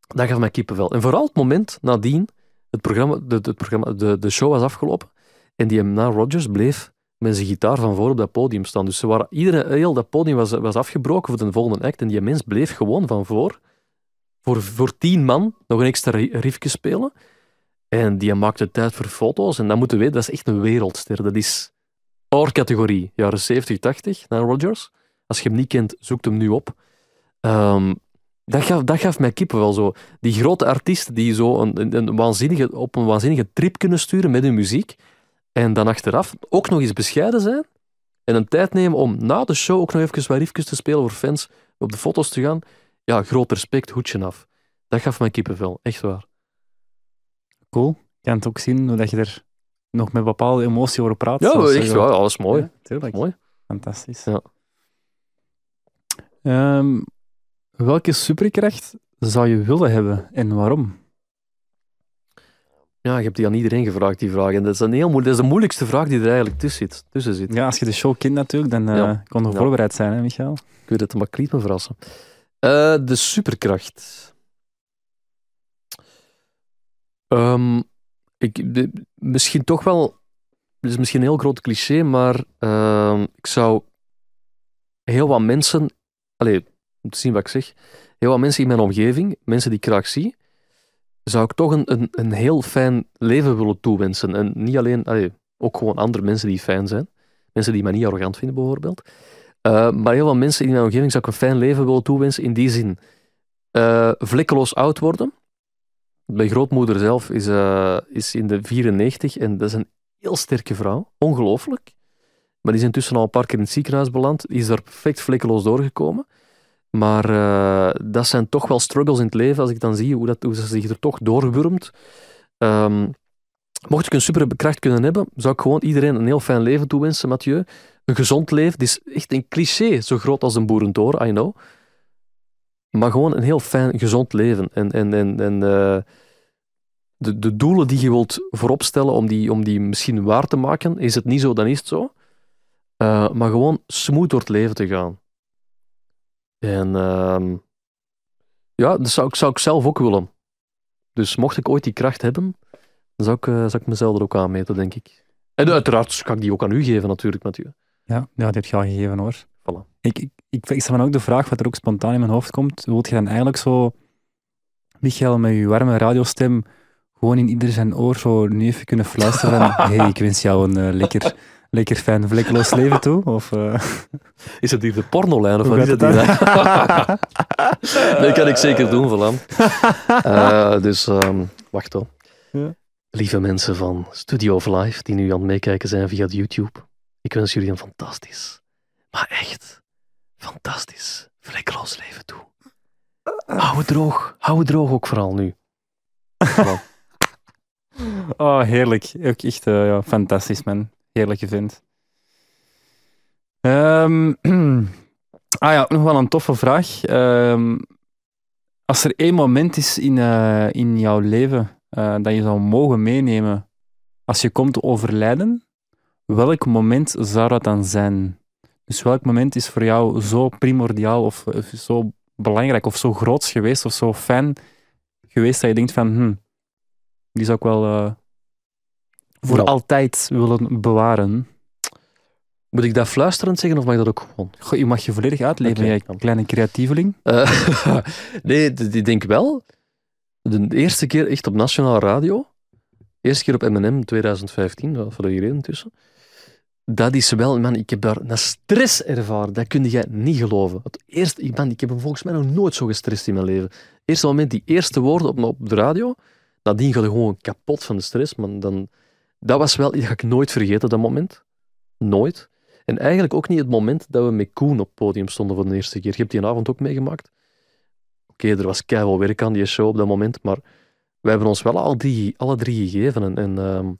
S6: dat gaf mij kippenvel. En vooral het moment nadien, het programma, de, programma, de, de show was afgelopen en die na Rodgers bleef met zijn gitaar van voor op dat podium staan. Dus ze waren, iedereen, heel dat podium was, was afgebroken voor de volgende act en die mens bleef gewoon van voor, voor, voor tien man, nog een extra ri- riffje spelen. En die maakte tijd voor foto's. En dat moeten we weten, dat is echt een wereldster. Dat is oorcategorie, jaren 70, 80, naar Rodgers. Als je hem niet kent, zoek hem nu op. Ehm, dat, gaf, dat gaf mij kippen wel zo. Die grote artiesten die zo een, een, waanzinnige, op een waanzinnige trip kunnen sturen met hun muziek. En dan achteraf ook nog eens bescheiden zijn. En een tijd nemen om na de show ook nog even wat te spelen voor fans. Op de foto's te gaan. Ja, groot respect, hoedje af. Dat gaf mij kippenvel, echt waar.
S5: Cool. Je kan het ook zien hoe dat je er nog met bepaalde emotie over praat.
S6: Ja, echt ja, alles mooi.
S5: Ja, tuurlijk.
S6: Mooi.
S5: Fantastisch.
S6: Ja.
S5: Ehm, welke superkracht zou je willen hebben en waarom?
S6: Ja, je hebt die aan iedereen gevraagd, die vraag. En dat is, een heel moeilijk, dat is de moeilijkste vraag die er eigenlijk tussen zit. Tussen zit.
S5: Ja, als je de show kent natuurlijk, dan
S6: Ja.
S5: kon je
S6: Ja.
S5: voorbereid zijn, hè, Michael?
S6: Ik weet het, maar ik liet me verrassen. Eh, de superkracht. Ehm, ik, misschien toch wel... Het is misschien een heel groot cliché, maar ehm, ik zou heel wat mensen... Allee, om te zien wat ik zeg. Heel wat mensen in mijn omgeving, mensen die ik graag zie, zou ik toch een, een, een heel fijn leven willen toewensen. En niet alleen... Allee, ook gewoon andere mensen die fijn zijn. Mensen die mij niet arrogant vinden, bijvoorbeeld. Uh, maar heel veel mensen in mijn omgeving zou ik een fijn leven willen toewensen in die zin. Uh, vlekkeloos oud worden. Mijn grootmoeder zelf is, uh, is in de 94 en dat is een heel sterke vrouw. Ongelooflijk. Maar die is intussen al een paar keer in het ziekenhuis beland. Die is daar perfect vlekkeloos doorgekomen. Maar uh, dat zijn toch wel struggles in het leven als ik dan zie hoe, dat, ze zich er toch doorwurmt. Um, mocht ik een superkracht kunnen hebben, zou ik gewoon iedereen een heel fijn leven toewensen, Mathieu een gezond leven. Het is echt een cliché, zo groot als een boerentoren, I know. Maar gewoon een heel fijn, gezond leven. En, en, en, en uh, de, de doelen die je wilt voorop stellen om die, om die misschien waar te maken, is het niet zo, dan is het zo. Uh, maar gewoon smooth door het leven te gaan. En uh, ja, dat zou ik, zou ik zelf ook willen. Dus mocht ik ooit die kracht hebben, dan zou ik, uh, zou ik mezelf er ook aan meten, denk ik. En uiteraard kan ik die ook aan u geven, natuurlijk, Mathieu.
S5: Ja, ja die heb je gegeven hoor.
S6: Voilà.
S5: Ik, ik, ik, ik stel me ook de vraag, wat er ook spontaan in mijn hoofd komt. Wilt je dan eigenlijk zo, Michael, met je warme radiostem, gewoon in ieder zijn oor zo nu even kunnen fluisteren van hey, ik wens jou een uh, lekker, lekker fijn, vlekkeloos leven toe? Of, uh...
S6: Is het hier de pornolijn of wat is het hier? dat kan ik zeker doen, voilà. uh, dus, um, wacht hoor. Ja. Lieve mensen van Studio of Live, die nu aan het meekijken zijn via YouTube. Ik wens jullie een fantastisch, maar echt fantastisch, vlekkeloos leven toe. Hou het droog. Hou het droog ook vooral nu.
S5: oh, heerlijk. Ook echt uh, ja, fantastisch, man. Heerlijke vent. Um, ah ja, nog wel een toffe vraag. Um, als er één moment is in, uh, in jouw leven uh, dat je zou mogen meenemen als je komt te overlijden, welk moment zou dat dan zijn? Dus welk moment is voor jou zo primordiaal of, of zo belangrijk of zo groots geweest of zo fijn geweest dat je denkt van, hm, die zou ik wel uh, voor
S6: ja.
S5: altijd willen bewaren?
S6: Moet ik dat fluisterend zeggen of mag dat ook gewoon?
S5: Goh, je mag je volledig uitleven, okay, jij kleine creatieveling.
S6: Uh, nee, ik denk wel. De eerste keer echt op nationale radio. Eerste keer op M&M 2015, wat voor de reden tussen. Dat is wel, man, ik heb daar een stress ervaren. Dat kun je niet geloven. Het eerste, man, ik heb volgens mij nog nooit zo gestrest in mijn leven. Eerste moment, die eerste woorden op, de radio, nadien ga je gewoon kapot van de stress. Man, dan, dat was wel, dat ga ik nooit vergeten, dat moment. Nooit. En eigenlijk ook niet het moment dat we met Koen op het podium stonden voor de eerste keer. Je hebt die avond ook meegemaakt. Oké, er was keihard werk aan die show op dat moment, maar wij hebben ons wel alle drie, alle drie gegeven. En, en um,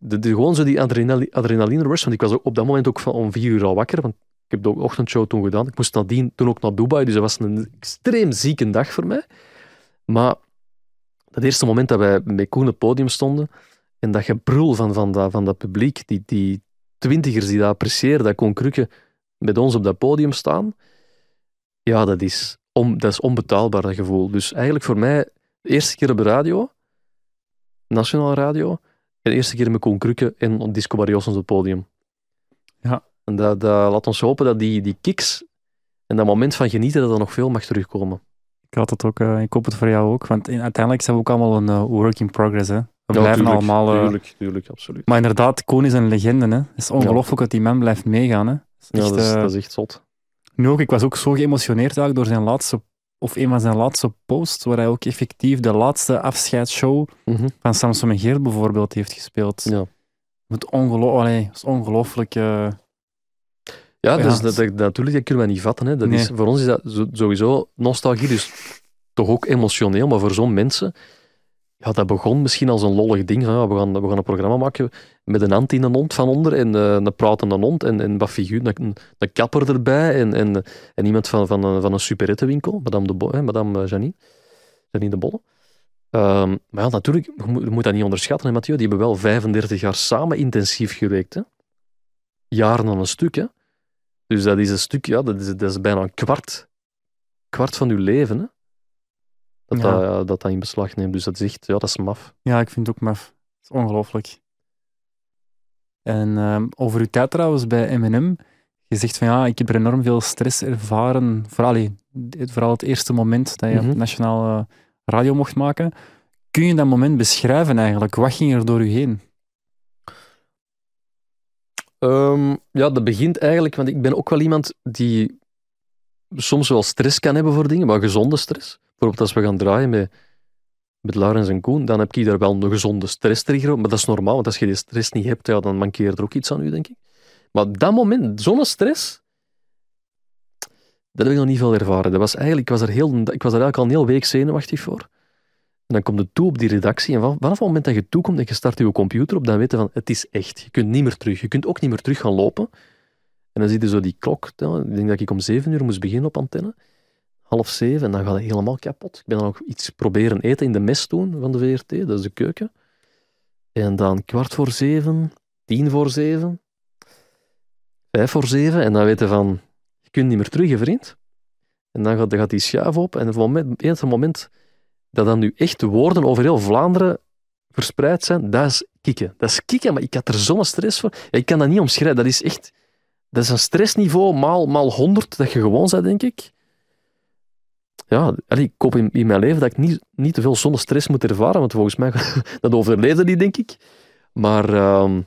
S6: de, gewoon zo die adrenaline, adrenaline rush, want ik was op dat moment ook van om vier uur al wakker, want ik heb de ochtendshow toen gedaan. Ik moest nadien toen ook naar Dubai, dus dat was een extreem zieke dag voor mij. Maar dat eerste moment dat wij met Koen op het podium stonden, en dat gebrul van, van, dat, van dat publiek, die, die twintigers die dat appreciëren, dat kon Krukke met ons op dat podium staan, ja, dat is, dat is onbetaalbaar, dat gevoel. Dus eigenlijk voor mij, de eerste keer op de radio, nationale radio, de eerste keer met Koen Krukke en Disco Barrios op het podium.
S5: Ja.
S6: En dat, dat laat ons hopen dat die, die kicks en dat moment van genieten, dat er nog veel mag terugkomen.
S5: Ik had het ook, uh, ik hoop het voor jou ook, want in, uiteindelijk zijn we ook allemaal een uh, work in progress, hè. We
S6: ja,
S5: blijven
S6: tuurlijk,
S5: allemaal... Uh,
S6: tuurlijk, tuurlijk, absoluut.
S5: Maar inderdaad, Koen is een legende, hè. Het is ongelooflijk ja. dat die man blijft meegaan, hè.
S6: Dat is, echt, ja, dat is, dat is echt zot.
S5: Nu ook, ik was ook zo geëmotioneerd eigenlijk door zijn laatste, of een van zijn laatste posts, waar hij ook effectief de laatste afscheidsshow
S6: mm -hmm.
S5: van Samson en Geert bijvoorbeeld heeft gespeeld.
S6: Ja.
S5: Het Allee, is ongelooflijk... Uh...
S6: Ja, dus dat, dat, natuurlijk, dat kunnen we niet vatten. Hè. Dat
S5: nee.
S6: is, voor ons is dat sowieso nostalgie, dus toch ook emotioneel, maar voor zo'n mensen ja, dat begon misschien als een lollig ding. Ja, we, gaan, we gaan een programma maken met een hand in een hond van onder en eh, een pratende hond en, en wat figuur, een, een kapper erbij en, en, en iemand van, van, een, van een superettenwinkel, Madame, de Bo, hè, eh, Janine, Janine de Bolle. Ehm, maar ja, natuurlijk, je moet, je dat niet onderschatten, hè, Mathieu. Die hebben wel 35 jaar samen intensief gewerkt. Hè. Jaren aan een stuk. Hè. Dus dat is een stuk, ja, dat is, dat is bijna een kwart, kwart van uw leven. Hè. Dat,
S5: Ja.
S6: dat, dat dat in beslag neemt. Dus dat echt, ja, dat is maf.
S5: Ja, ik vind het ook maf. Het is ongelooflijk. En ehm, over uw tijd trouwens bij M&M. Je zegt van ja, ik heb er enorm veel stress ervaren. Vooral, vooral het eerste moment dat je
S6: Mhm.
S5: op nationale radio mocht maken. Kun je dat moment beschrijven eigenlijk? Wat ging er door u heen?
S6: Ehm, ja, dat begint eigenlijk, want ik ben ook wel iemand die soms wel stress kan hebben voor dingen, maar gezonde stress. Bijvoorbeeld als we gaan draaien met, met Laurens en Koen, dan heb ik daar wel een gezonde stresstrigger op, maar dat is normaal, want als je die stress niet hebt, ja, dan mankeert er ook iets aan u, denk ik. Maar dat moment, zo'n stress, dat heb ik nog niet veel ervaren. Dat was eigenlijk, ik, was er heel, ik was er eigenlijk al een heel week zenuwachtig voor. En dan komt het toe op die redactie. En van- vanaf het moment dat je toekomt en je start je computer op, dan weet je van, het is echt. Je kunt niet meer terug. Je kunt ook niet meer terug gaan lopen. En dan zie je zo die klok. Ik denk dat ik om zeven uur moest beginnen op antenne. Half zeven. En dan gaat het helemaal kapot. Ik ben dan ook iets proberen eten in de mes toen van de VRT. Dat is de keuken. En dan kwart voor zeven. Tien voor zeven. Vijf voor zeven. En dan weet je van, je kunt niet meer terug, hè, vriend. En dan gaat, dan gaat die schuif op. En op het moment, moment dat dan nu echt de woorden over heel Vlaanderen verspreid zijn, dat is kicken. Dat is kicken, maar ik had er zo'n stress voor. Ik kan dat niet omschrijven. Dat is echt... Dat is een stressniveau maal, maal 100 dat je gewoon bent, denk ik. Ja, ik hoop in, in mijn leven dat ik niet, niet te veel zonder stress moet ervaren, want volgens mij dat overleefde die, denk ik. Maar ehm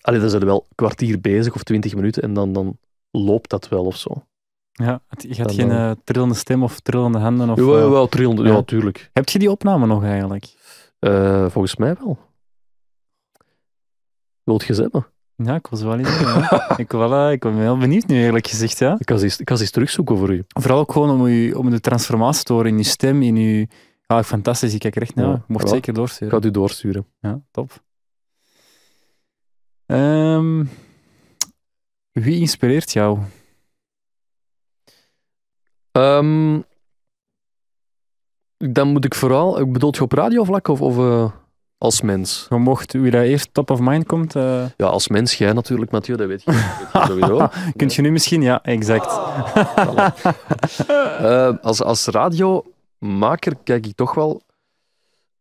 S6: allee, dan zijn we wel een kwartier bezig of twintig minuten en dan, dan loopt dat wel of zo.
S5: Ja, je
S6: Dan,
S5: geen
S6: eh,
S5: eh, trillende stem of trillende handen? Of, eh,
S6: wel trillende, ja,
S5: ja.
S6: tuurlijk.
S5: heb je die opname nog eigenlijk?
S6: Eh, volgens mij wel. Wilt je ze hebben?
S5: Ja, ik was wel eens. Ik, wel, eh, ik ben heel benieuwd nu, eerlijk gezegd. Ja.
S6: Ik kan ze eens, ik kan ze eens terugzoeken voor u.
S5: Vooral ook gewoon om, u, om de transformatie te horen in je stem, in je... Ja, fantastisch. Ik kijk er echt naar.
S6: Ja,
S5: mocht
S6: ja.
S5: zeker
S6: Ik
S5: doorsturen.
S6: ga het u doorsturen.
S5: Ja, top. Ehm, wie inspireert jou?
S6: Ehm, dan moet ik vooral... Ik bedoel je op radiovlak of, of eh, als mens?
S5: Je mocht, wie dat eerst top of mind komt, eh,
S6: Ja, als mens, jij natuurlijk, Mathieu, dat weet je, dat weet je sowieso.
S5: kunt je nu misschien... Ja, exact.
S6: Eh, als, als radiomaker kijk ik toch wel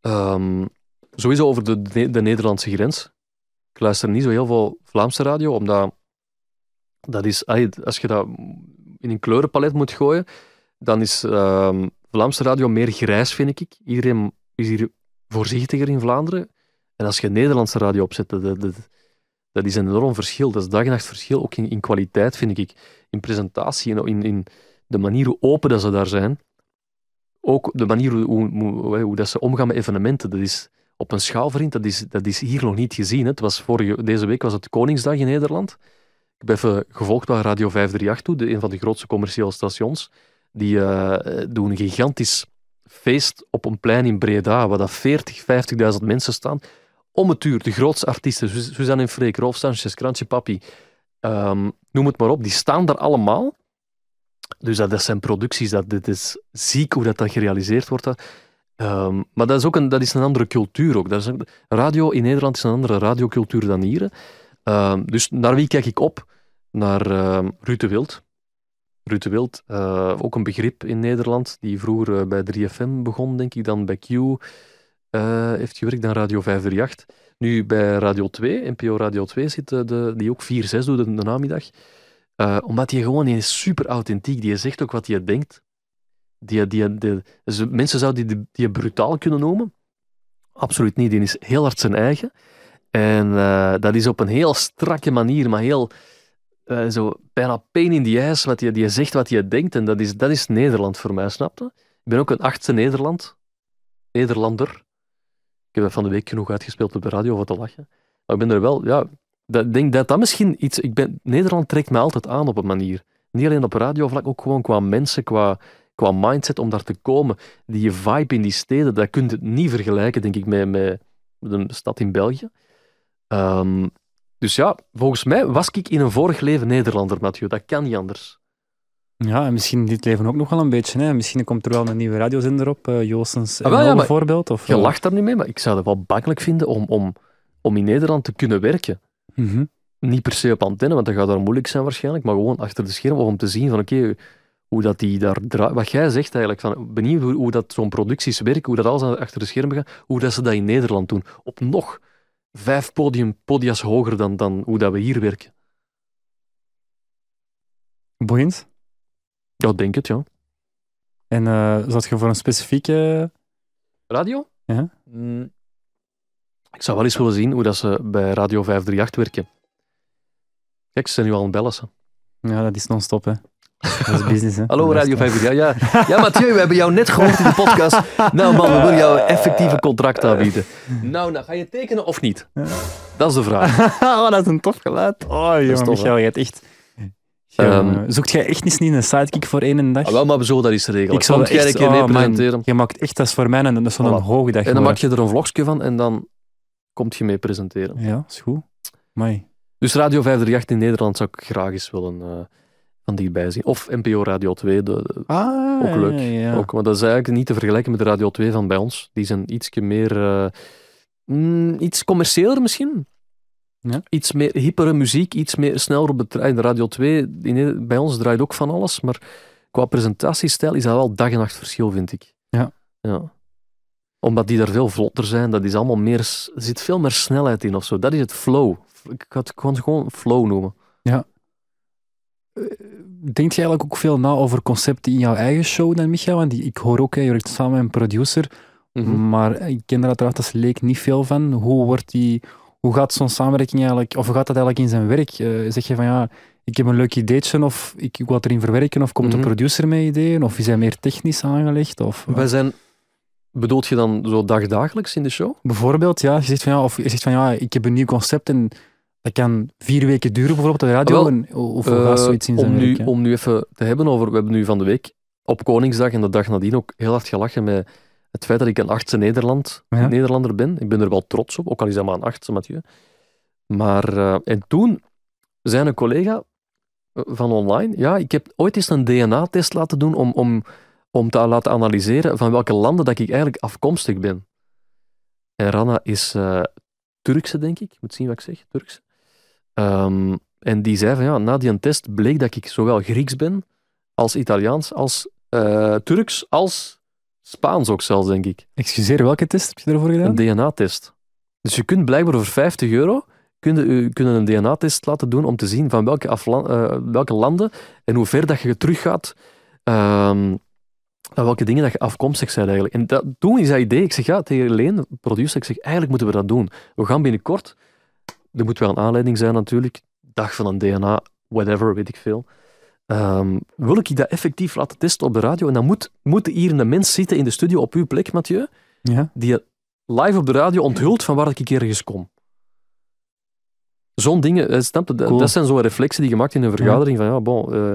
S6: ehm, sowieso over de, de, de Nederlandse grens. Ik luister niet zo heel veel Vlaamse radio, omdat dat is, als je dat in een kleurenpalet moet gooien, dan is ehm, Vlaamse radio meer grijs, vind ik. Iedereen is hier voorzichtiger in Vlaanderen. En als je Nederlandse radio opzet, dat, dat, is een enorm verschil. Dat is dag en nacht verschil, ook in, in kwaliteit, vind ik. In presentatie en in, in de manier hoe open dat ze daar zijn. Ook de manier hoe, hoe, hoe, dat ze omgaan met evenementen. Dat is op een schaal, vriend, dat is, dat is hier nog niet gezien. Het was vorige, deze week was het Koningsdag in Nederland. Ik heb even gevolgd wat Radio 538 doet, de- een van de grootste commerciële stations. Die eh, doen gigantisch feest op een plein in Breda, waar dat 40, 50.000 mensen staan. Om het uur, de grootste artiesten, Suz- Suzanne en Freek, Rolf Sanchez, Krantje Papi, ehm, noem het maar op, die staan daar allemaal. Dus dat, dat zijn producties, dat, dit is ziek hoe dat, dat gerealiseerd wordt. Ehm, maar dat is ook een, dat is een andere cultuur ook. Dat is radio in Nederland is een andere radiocultuur dan hier. Ehm, dus naar wie kijk ik op? Naar ehm Ruud de Wild. Ruud Wild, eh, ook een begrip in Nederland, die vroeger eh, bij 3FM begon, denk ik, dan bij Q eh, heeft gewerkt, dan Radio 538. Nu bij Radio 2, NPO Radio 2 zit, de, die ook 4-6 doet de namiddag. Omdat hij gewoon die super authentiek. Die zegt ook wat hij denkt. Die, die, mensen zouden die, die brutaal kunnen noemen. Absoluut niet. Die is heel hard zijn eigen. En dat is op een heel strakke manier, maar heel eh, zo bijna pain in the ass, wat je, die zegt wat je denkt. En dat is, dat is Nederland voor mij, snap je? Ik ben ook een achtste Nederland. Nederlander. Ik heb dat van de week genoeg uitgespeeld op de radio voor te lachen. Maar ik ben er wel, ja, ik denk dat dat misschien iets... Ik ben, Nederland trekt mij altijd aan op een manier. Niet alleen op radiovlak, ook gewoon qua mensen, qua, qua mindset om daar te komen. Die vibe in die steden, dat kun je niet vergelijken, denk ik, met, met een stad in België. Ehm, dus ja, volgens mij was ik in een vorig leven Nederlander, Mathieu. Dat kan niet anders.
S5: Ja, en misschien in dit leven ook nog wel een beetje. Hè. Misschien komt er wel een nieuwe radiozender op, uh, Joostens
S6: Ah, wel, ja,
S5: bijvoorbeeld. Of,
S6: Je
S5: eh,
S6: lacht daar niet mee, maar ik zou het wel bangelijk vinden om, om, om in Nederland te kunnen werken.
S5: mhm.
S6: Niet per se op antenne, want dat gaat daar moeilijk zijn waarschijnlijk, maar gewoon achter de schermen om te zien van oké, hoe dat die daar draait. Wat jij zegt eigenlijk, van, benieuwd hoe, hoe dat zo'n producties werken, hoe dat alles achter de schermen gaat, hoe dat ze dat in Nederland doen. Op nog vijf podium, podia's hoger dan, dan hoe dat we hier werken.
S5: Boeiend.
S6: Ja, denk het, ja.
S5: En eh zat je voor een specifieke...
S6: Radio?
S5: Ja.
S6: Mm. Ik zou wel eens willen zien hoe dat ze bij Radio 538 werken. Kijk, ze zijn nu al aan bellen. ze.
S5: Ja, dat is non-stop, hè. Dat is business, hè.
S6: Hallo
S5: is
S6: Radio
S5: non-
S6: 538. Ja, ja. ja, Mathieu, we hebben jou net gehoord in de podcast. Nou man, we willen jou een effectieve contract aanbieden. Nou, nou, ga je tekenen of niet? Dat is de vraag.
S5: oh, dat is een tof geluid. Oh, jongen,
S6: tof,
S5: Michael,
S6: hè?
S5: je hebt echt...
S6: Ehm,
S5: zoekt jij echt eens niet een sidekick voor één dag?
S6: Ah, wel, maar zullen dat eens regelen.
S5: ik zal
S6: jij een keer mee
S5: oh, man,
S6: presenteren.
S5: Je maakt echt, dat is voor mij een, dat is zo'n
S6: Voilà.
S5: hoogdag.
S6: En dan maak je er een vlogje van en dan komt je mee presenteren.
S5: Ja, is goed. Mai.
S6: Dus Radio 538 in Nederland zou ik graag eens willen eh, van dichtbij zien. Of NPO Radio 2, de,
S5: Ah,
S6: ook leuk.
S5: Ja.
S6: Ook, maar dat is eigenlijk niet te vergelijken met de Radio 2 van bij ons. Die zijn ietsje meer... eh, mm, iets commerciëler misschien.
S5: Ja.
S6: Iets meer hippere muziek, iets meer sneller op het trein. De Radio 2, in bij ons draait ook van alles, maar qua presentatiestijl is dat wel dag en nacht verschil, vind ik.
S5: Ja.
S6: ja. Omdat die daar veel vlotter zijn, dat is allemaal meer, er zit veel meer snelheid in of zo. Dat is het flow. Ik ga het gewoon, gewoon flow noemen.
S5: Denk je eigenlijk ook veel na over concepten in jouw eigen show dan, Michael? Want ik hoor ook, je werkt samen met een producer,
S6: Mhm.
S5: maar ik ken er uiteraard als leek niet veel van. Hoe, wordt die, hoe gaat zo'n samenwerking eigenlijk, of hoe gaat dat eigenlijk in zijn werk? Eh, zeg je van ja, ik heb een leuk ideetje of ik, ik wil het erin verwerken, of komt
S6: Mhm.
S5: de producer met ideeën, of is hij meer technisch aangelegd? Of,
S6: Wij zijn... Bedoelt je dan zo dagdagelijks in de show?
S5: Bijvoorbeeld, ja, je zegt van ja, of je zegt van ja, ik heb een nieuw concept en dat kan vier weken duren bijvoorbeeld op de radio.
S6: Wel,
S5: en, of hoe gaat
S6: Eh,
S5: zoiets in zijn
S6: om, nu,
S5: werk?
S6: om nu even te hebben over... We hebben nu van de week op Koningsdag en de dag nadien ook heel hard gelachen met het feit dat ik een achtste Nederland,
S5: Ja.
S6: Nederlander ben. Ik ben er wel trots op, ook al is dat maar een achtste, Mathieu. Maar... eh, en toen zei een collega eh, van online... Ja, ik heb ooit eens een DNA-test laten doen om, om, om te laten analyseren van welke landen dat ik eigenlijk afkomstig ben. En Rana is Turkse, denk ik. Ik moet zien wat ik zeg. Turkse. Ehm, en die zei van ja, na die test bleek dat ik zowel Grieks ben, als Italiaans, als eh, Turks, als Spaans ook zelfs, denk ik.
S5: Excuseer, welke test heb je ervoor gedaan?
S6: Een DNA-test. Dus je kunt blijkbaar voor 50 euro kun je, u- kun je een DNA-test laten doen om te zien van welke, eh, welke landen en hoe ver dat je teruggaat ehm aan welke dingen dat je afkomstig bent eigenlijk. En dat, toen is dat idee, ik zeg ja tegen Leen, de producer, ik zeg eigenlijk moeten we dat doen. We gaan binnenkort, er moet wel een aanleiding zijn natuurlijk, dag van een DNA, whatever, weet ik veel. Ehm, wil ik dat effectief laten testen op de radio? En dan moet, moet hier een mens zitten in de studio op uw plek, Mathieu,
S5: Ja.
S6: die live op de radio onthult van waar ik ergens kom. Zo'n dingen, eh, snap? Dat-
S5: Cool.
S6: dat zijn zo'n reflexen die je maakt in een vergadering van ja, bon, eh,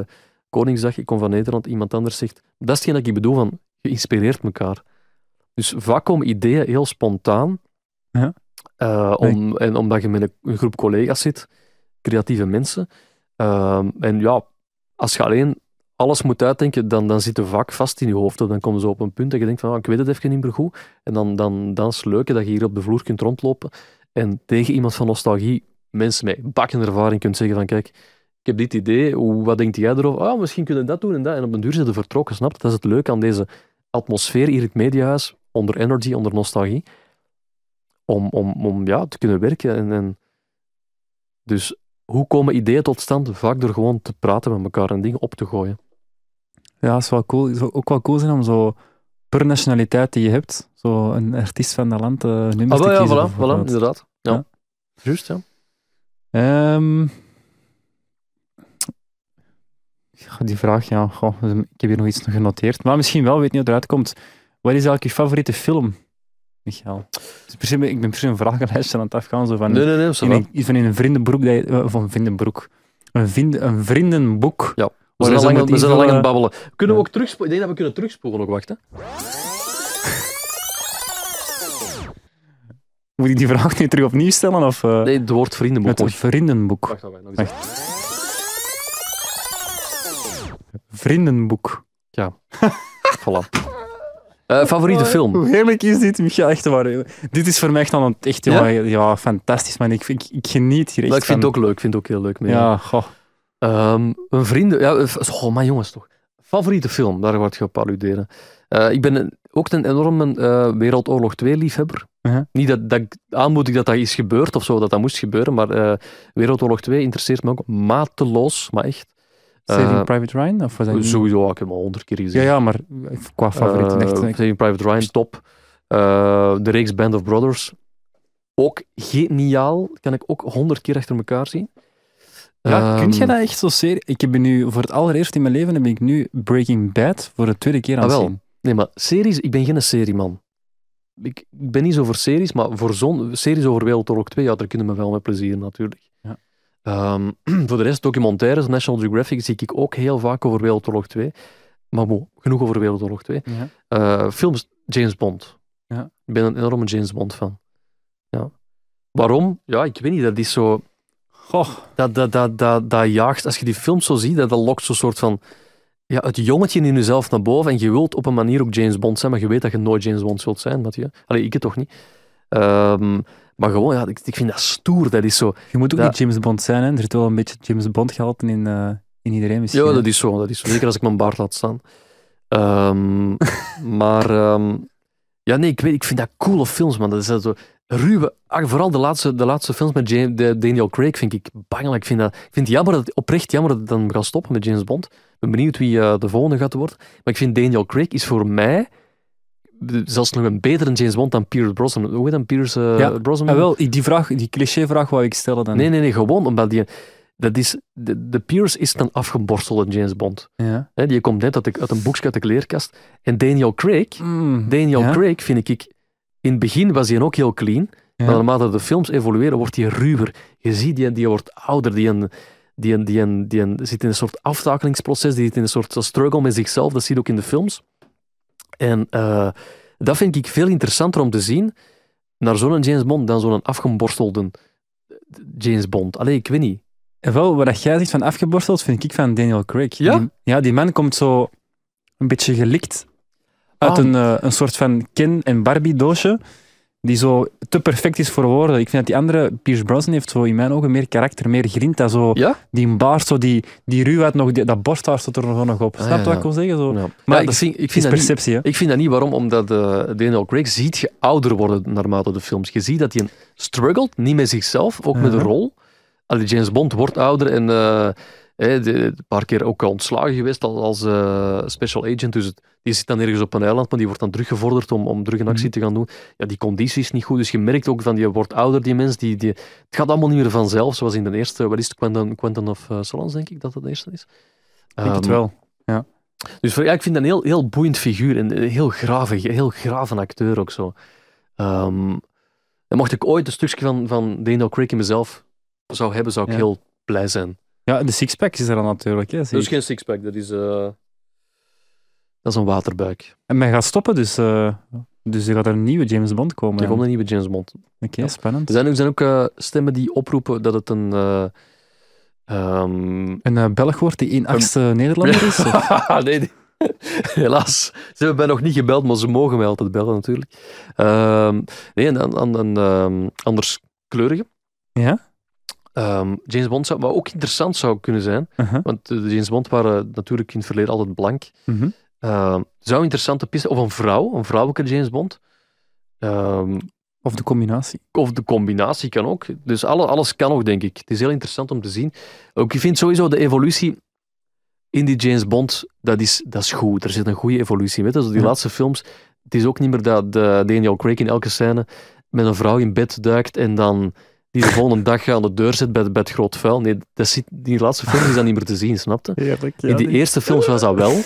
S6: Koningsdag, ik kom van Nederland, iemand anders zegt, dat is hetgeen dat ik bedoel van, je inspireert elkaar. Dus vaak komen ideeën heel spontaan,
S5: Ja.
S6: Eh, om, en omdat je met een, groep collega's zit, creatieve mensen. Ehm, en ja, als je alleen alles moet uitdenken, dan, dan zit je vaak vast in je hoofd. Of dan komen ze op een punt dat je denkt van, ah, ik weet het even niet meer goed. En dan, dan, dan is het leuk hè, dat je hier op de vloer kunt rondlopen en tegen iemand van nostalgie, mensen met bakken ervaring kunt zeggen van, kijk, ik heb dit idee, wat denkt jij erover? Ah, misschien kunnen we dat doen en dat. En op een duur zitten vertrokken, snap je? Dat is het leuke aan deze atmosfeer hier in het mediahuis, onder energy, onder nostalgie, om, om, om ja, te kunnen werken. En, en dus hoe komen ideeën tot stand? Vaak door gewoon te praten met elkaar en dingen op te gooien.
S5: Ja, dat is wel cool. Het zou ook wel cool zijn om zo per nationaliteit die je hebt, zo een artiest van dat land, eh nummers
S6: Ah,
S5: te
S6: wel, ja,
S5: kiezen.
S6: voilà, voilà, inderdaad. Ja.
S5: Ja.
S6: Juist, ja.
S5: Ehm, die vraag, ja, goh, ik heb hier nog iets genoteerd. Maar misschien wel, weet niet hoe het eruit komt. Wat is eigenlijk je favoriete film, Michael? Het se- ik ben se een vragenlijstje aan het afgaan, zo van,
S6: Nee, nee, nee, ça
S5: in een, van in een vriendenbroek, dat je, eh, of een vriendenbroek, een, vriend, een vriendenboek,
S6: Ja. We zijn al lang, we zijn al lang aan het babbelen. Kunnen we ook terugspoelen? Ik denk dat we kunnen terugspoelen ook. Wacht, hè.
S5: Moet ik die vraag nu terug opnieuw stellen? Of, eh,
S6: Nee, het woord vriendenboek. nog.
S5: vriendenboek.
S6: Wacht, wacht, nog eens.
S5: Wacht. Vriendenboek.
S6: Voilà. Eh, favoriete film?
S5: Hoe heerlijk is dit, Micha? Echt waar. Dit is voor mij echt, dan echt
S6: Ja?
S5: ja? Ja, fantastisch, man. Ik, ik, ik geniet hier echt
S6: ik vind het ook leuk. Ik vind het ook heel leuk. mee.
S5: Ja, goh.
S6: Ehm, een vrienden... Ja, oh, maar jongens toch. Favoriete film, daar word je op alluderen. Eh, ik ben een- ook een enorme eh, Wereldoorlog 2-liefhebber.
S5: Uh-huh.
S6: Niet dat, dat ik aanmoedig dat dat is gebeurd of zo, dat dat moest gebeuren, maar Wereldoorlog 2 interesseert me ook mateloos, maar echt.
S5: Saving
S6: Eh,
S5: Private Ryan? Of was dat?
S6: Sowieso, ik heb hem al honderd keer gezien.
S5: Ja, ja, maar qua favoriet.
S6: Eh,
S5: echt,
S6: Saving Private Ryan, top. Eh, de reeks Band of Brothers, ook geniaal. Kan ik ook honderd keer achter elkaar zien.
S5: ja, kun je dat echt zo serie? Ik heb nu, voor het allereerst in mijn leven, heb ik nu Breaking Bad voor de tweede keer aan het
S6: Ah, wel.
S5: zien.
S6: Nee, maar series, ik ben geen serieman. Ik, ik ben niet zo voor series, maar voor zo'n series over Wereldoorlog 2, ja, daar kunnen we wel met plezier natuurlijk. Ehm, voor de rest, documentaires, National Geographic, zie ik ook heel vaak over Wereldoorlog 2. Maar bon, genoeg over Wereldoorlog 2.
S5: Ja.
S6: Eh, films, James Bond.
S5: Ja.
S6: Ik ben een enorme James Bond fan. Ja. Waarom? Ja, ik weet niet, dat is zo...
S5: Goh,
S6: Dat, dat, dat, dat, dat jaagt, als je die films zo ziet, dat, dat lokt zo'n soort van... Ja, het jongetje in jezelf naar boven en je wilt op een manier ook James Bond zijn, maar je weet dat je nooit James Bond zult zijn, Mathieu. Allee, ik het toch niet. Ehm, maar gewoon, ja, ik, ik vind dat stoer. Dat is zo...
S5: je moet ook
S6: Dat-
S5: niet James Bond zijn, hè. Er zit wel een beetje James Bond gehalte in, eh, in iedereen misschien.
S6: Ja, dat is zo. Dat is zo. Zeker als ik mijn baard laat staan. Ehm, maar ehm, ja, nee, ik, weet, ik vind dat coole films, man. Dat is dat zo ruwe... ah, Vooral de laatste, de laatste films met James, de, Daniel Craig vind ik bangelijk. Ik vind, dat, ik vind het jammer dat, oprecht jammer dat het dan gaat stoppen met James Bond. Ik ben benieuwd wie eh, de volgende gaat worden. Maar ik vind Daniel Craig is voor mij zelfs nog een betere James Bond dan Pierce Brosnan. Hoe heet dan Pierce eh,
S5: Ja,
S6: Brosnan?
S5: Ah, wel, die, vraag, die cliché-vraag wou ik stellen dan.
S6: Nee, nee, nee, gewoon omdat die... Dat is, de, de Pierce is een afgeborstelde James Bond.
S5: Ja.
S6: Die komt net uit, de, uit een boekje uit de kleerkast. En Daniel Craig,
S5: Mm,
S6: Daniel
S5: ja,
S6: Craig vind ik... In het begin was hij ook heel clean.
S5: ja.
S6: Maar naarmate de films evolueren, wordt hij ruwer. Je ziet, die, die wordt ouder. Die, een, die, een, die, een, die een, zit in een soort aftakelingsproces. Die zit in een soort struggle met zichzelf. Dat zie je ook in de films. En eh, dat vind ik veel interessanter om te zien naar zo'n James Bond dan zo'n afgeborstelde James Bond. Allee, ik weet niet.
S5: En wel, wat jij zegt van afgeborsteld, vind ik van Daniel Craig.
S6: Ja?
S5: Die, ja, die man komt zo een beetje gelikt uit
S6: Ah.
S5: een, eh, een soort van Ken- en Barbie-doosje, die zo te perfect is voor woorden. Ik vind dat die andere, Pierce Brosnan, heeft zo in mijn ogen meer karakter, meer grinta. Zo,
S6: Ja?
S5: Die baard, zo die, die ruwheid nog, die, dat borsthaar staat er nog nog op.
S6: Ah,
S5: Snap je
S6: ja,
S5: wat ik wil zeggen? Zo.
S6: Ja.
S5: Maar ik-
S6: dat vind, ik, vind dat niet,
S5: perceptie, hè.
S6: ik vind dat niet waarom, omdat eh, Daniel Craig ziet je ouder worden naarmate de films. Je ziet dat hij struggelt, niet met zichzelf, ook met de
S5: Ja.
S6: rol. Allee, James Bond wordt ouder en eh, de- een paar keer ook ontslagen geweest als, als eh, special agent. Dus het- die zit dan ergens op een eiland, maar die wordt dan teruggevorderd om, om terug een actie
S5: Mhm.
S6: te gaan doen. Ja, die conditie is niet goed, dus je merkt ook van die wordt ouder, die mens. Die, die, het gaat allemaal niet meer vanzelf, zoals in de eerste, wat is het, Quentin, Quentin of uh, Solans, denk ik dat het de eerste is.
S5: Ik denk het
S6: Ehm,
S5: wel.
S6: dus voor- ja, ik vind dat een heel, heel boeiend figuur en een heel grave, heel grave acteur ook zo. Ehm, mocht ik ooit een stukje van, van Daniel Craig in mezelf zou hebben, zou ik
S5: Ja.
S6: heel blij zijn.
S5: Ja, de sixpack is er dan natuurlijk. Hè,
S6: Dat is geen sixpack, dat is, eh, dat is een waterbuik.
S5: En men gaat stoppen, dus, eh, dus er gaat er een nieuwe James Bond komen.
S6: Er
S5: dan.
S6: komt een nieuwe James Bond.
S5: Oké,
S6: Ja.
S5: spannend.
S6: Er zijn, er zijn ook eh, stemmen die oproepen dat het een... eh, ehm,
S5: Een Belg wordt die één achtste Nederlander is? of?
S6: nee, nee. helaas. Ze hebben mij nog niet gebeld, maar ze mogen mij altijd bellen natuurlijk. Ehm, nee, een, een, een ehm, anderskleurige.
S5: Ja?
S6: Ehm, James Bond zou, wat ook interessant zou kunnen zijn,
S5: Uh-huh.
S6: want de James Bond waren natuurlijk in het verleden altijd blank.
S5: Mhm.
S6: Ehm, zou een interessante piste, of een vrouw, een vrouwelijke James Bond. Ehm,
S5: Of de combinatie.
S6: of de combinatie kan ook. Dus alle, alles kan ook, denk ik. Het is heel interessant om te zien. Ook, ik vind sowieso de evolutie in die James Bond, dat is, dat is goed. Er zit een goede evolutie met. Dus die
S5: Ja.
S6: laatste films, het is ook niet meer dat de Daniel Craig in elke scène met een vrouw in bed duikt en dan die de volgende dag aan de deur zit bij, bij het groot vuil. Nee, dat die laatste films is dat niet meer te zien, snapte?
S5: Heerlijk,
S6: in die eerste films was dat wel.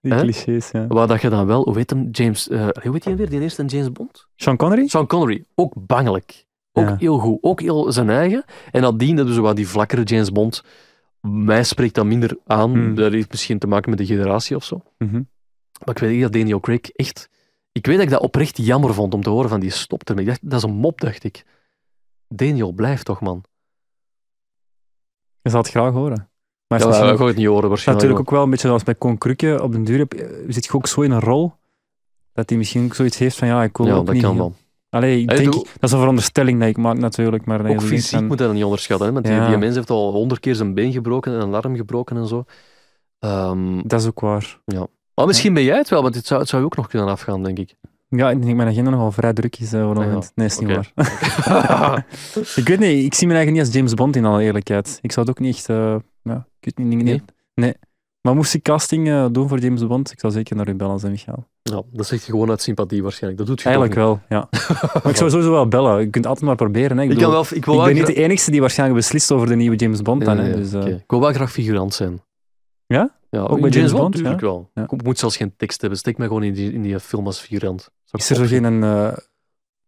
S5: die
S6: hè?
S5: clichés, ja.
S6: Waar dat je dan wel, hoe heet hem, James, eh, hoe heet hij weer, die eerste James Bond?
S5: Sean Connery?
S6: Sean Connery, ook bangelijk. Ook
S5: Ja.
S6: heel goed. Ook heel zijn eigen. En nadien hebben ze wat die vlakkere James Bond, mij spreekt dat minder aan.
S5: Hmm.
S6: Dat heeft misschien te maken met de generatie of zo.
S5: Mhm.
S6: Maar ik weet niet dat Daniel Craig echt... Ik weet dat ik dat oprecht jammer vond om te horen van die stopt ermee. Dat is een mop, dacht ik. Daniel, blijf toch, man.
S5: Je zal het graag horen. Maar
S6: Ja, we
S5: misschien
S6: gaan het niet horen waarschijnlijk.
S5: natuurlijk ook wel een beetje zoals bij Krukke. Op den duur zit je ook zo in een rol dat hij misschien ook zoiets heeft van ja, ik wil
S6: ja,
S5: ook
S6: dat
S5: niet...
S6: kan wel.
S5: Allee, ik
S6: Hey,
S5: denk,
S6: doe-
S5: dat is een veronderstelling dat ik maak natuurlijk. Maar dat
S6: Ook fysiek
S5: van-
S6: moet dat niet onderschatten. Hè? Want die,
S5: Ja.
S6: die mens heeft al honderd keer zijn been gebroken en een arm gebroken en zo. Ehm,
S5: Dat is ook waar.
S6: maar misschien ben jij het wel, want het zou, het zou je ook nog kunnen afgaan, denk ik.
S5: Ja, ik denk mijn agenda nogal vrij druk is eh, op het
S6: Ah,
S5: moment. Nee, is niet waar. ik weet niet, ik zie mijn eigen niet als James Bond in alle eerlijkheid. Ik zou het ook niet echt... eh, ja, ik weet niet, nee.
S6: Nee?
S5: nee. Maar moest ik casting eh, doen voor James Bond, ik zou zeker naar u bellen, zijn Michael.
S6: Ja, dat zegt je gewoon uit sympathie waarschijnlijk. Dat doet je
S5: Eigenlijk wel, ja. maar ik zou sowieso wel bellen. Je kunt altijd maar proberen. Hè. Ik,
S6: niet? Ik, kan
S5: bedoel,
S6: wel, ik, wil
S5: ik
S6: wel
S5: ben niet de enige die waarschijnlijk beslist over de nieuwe James Bond.
S6: Nee,
S5: dan,
S6: nee,
S5: hè.
S6: nee,
S5: Dus, eh.
S6: Ik wil wel graag figurant zijn.
S5: Ja?
S6: Ja,
S5: Ook bij James Bond,
S6: tuurlijk
S5: ja?
S6: wel.
S5: Ja.
S6: Ik moet zelfs geen tekst hebben. Steek mij gewoon in die, in die film als figurant. Zou
S5: is er geen, eh,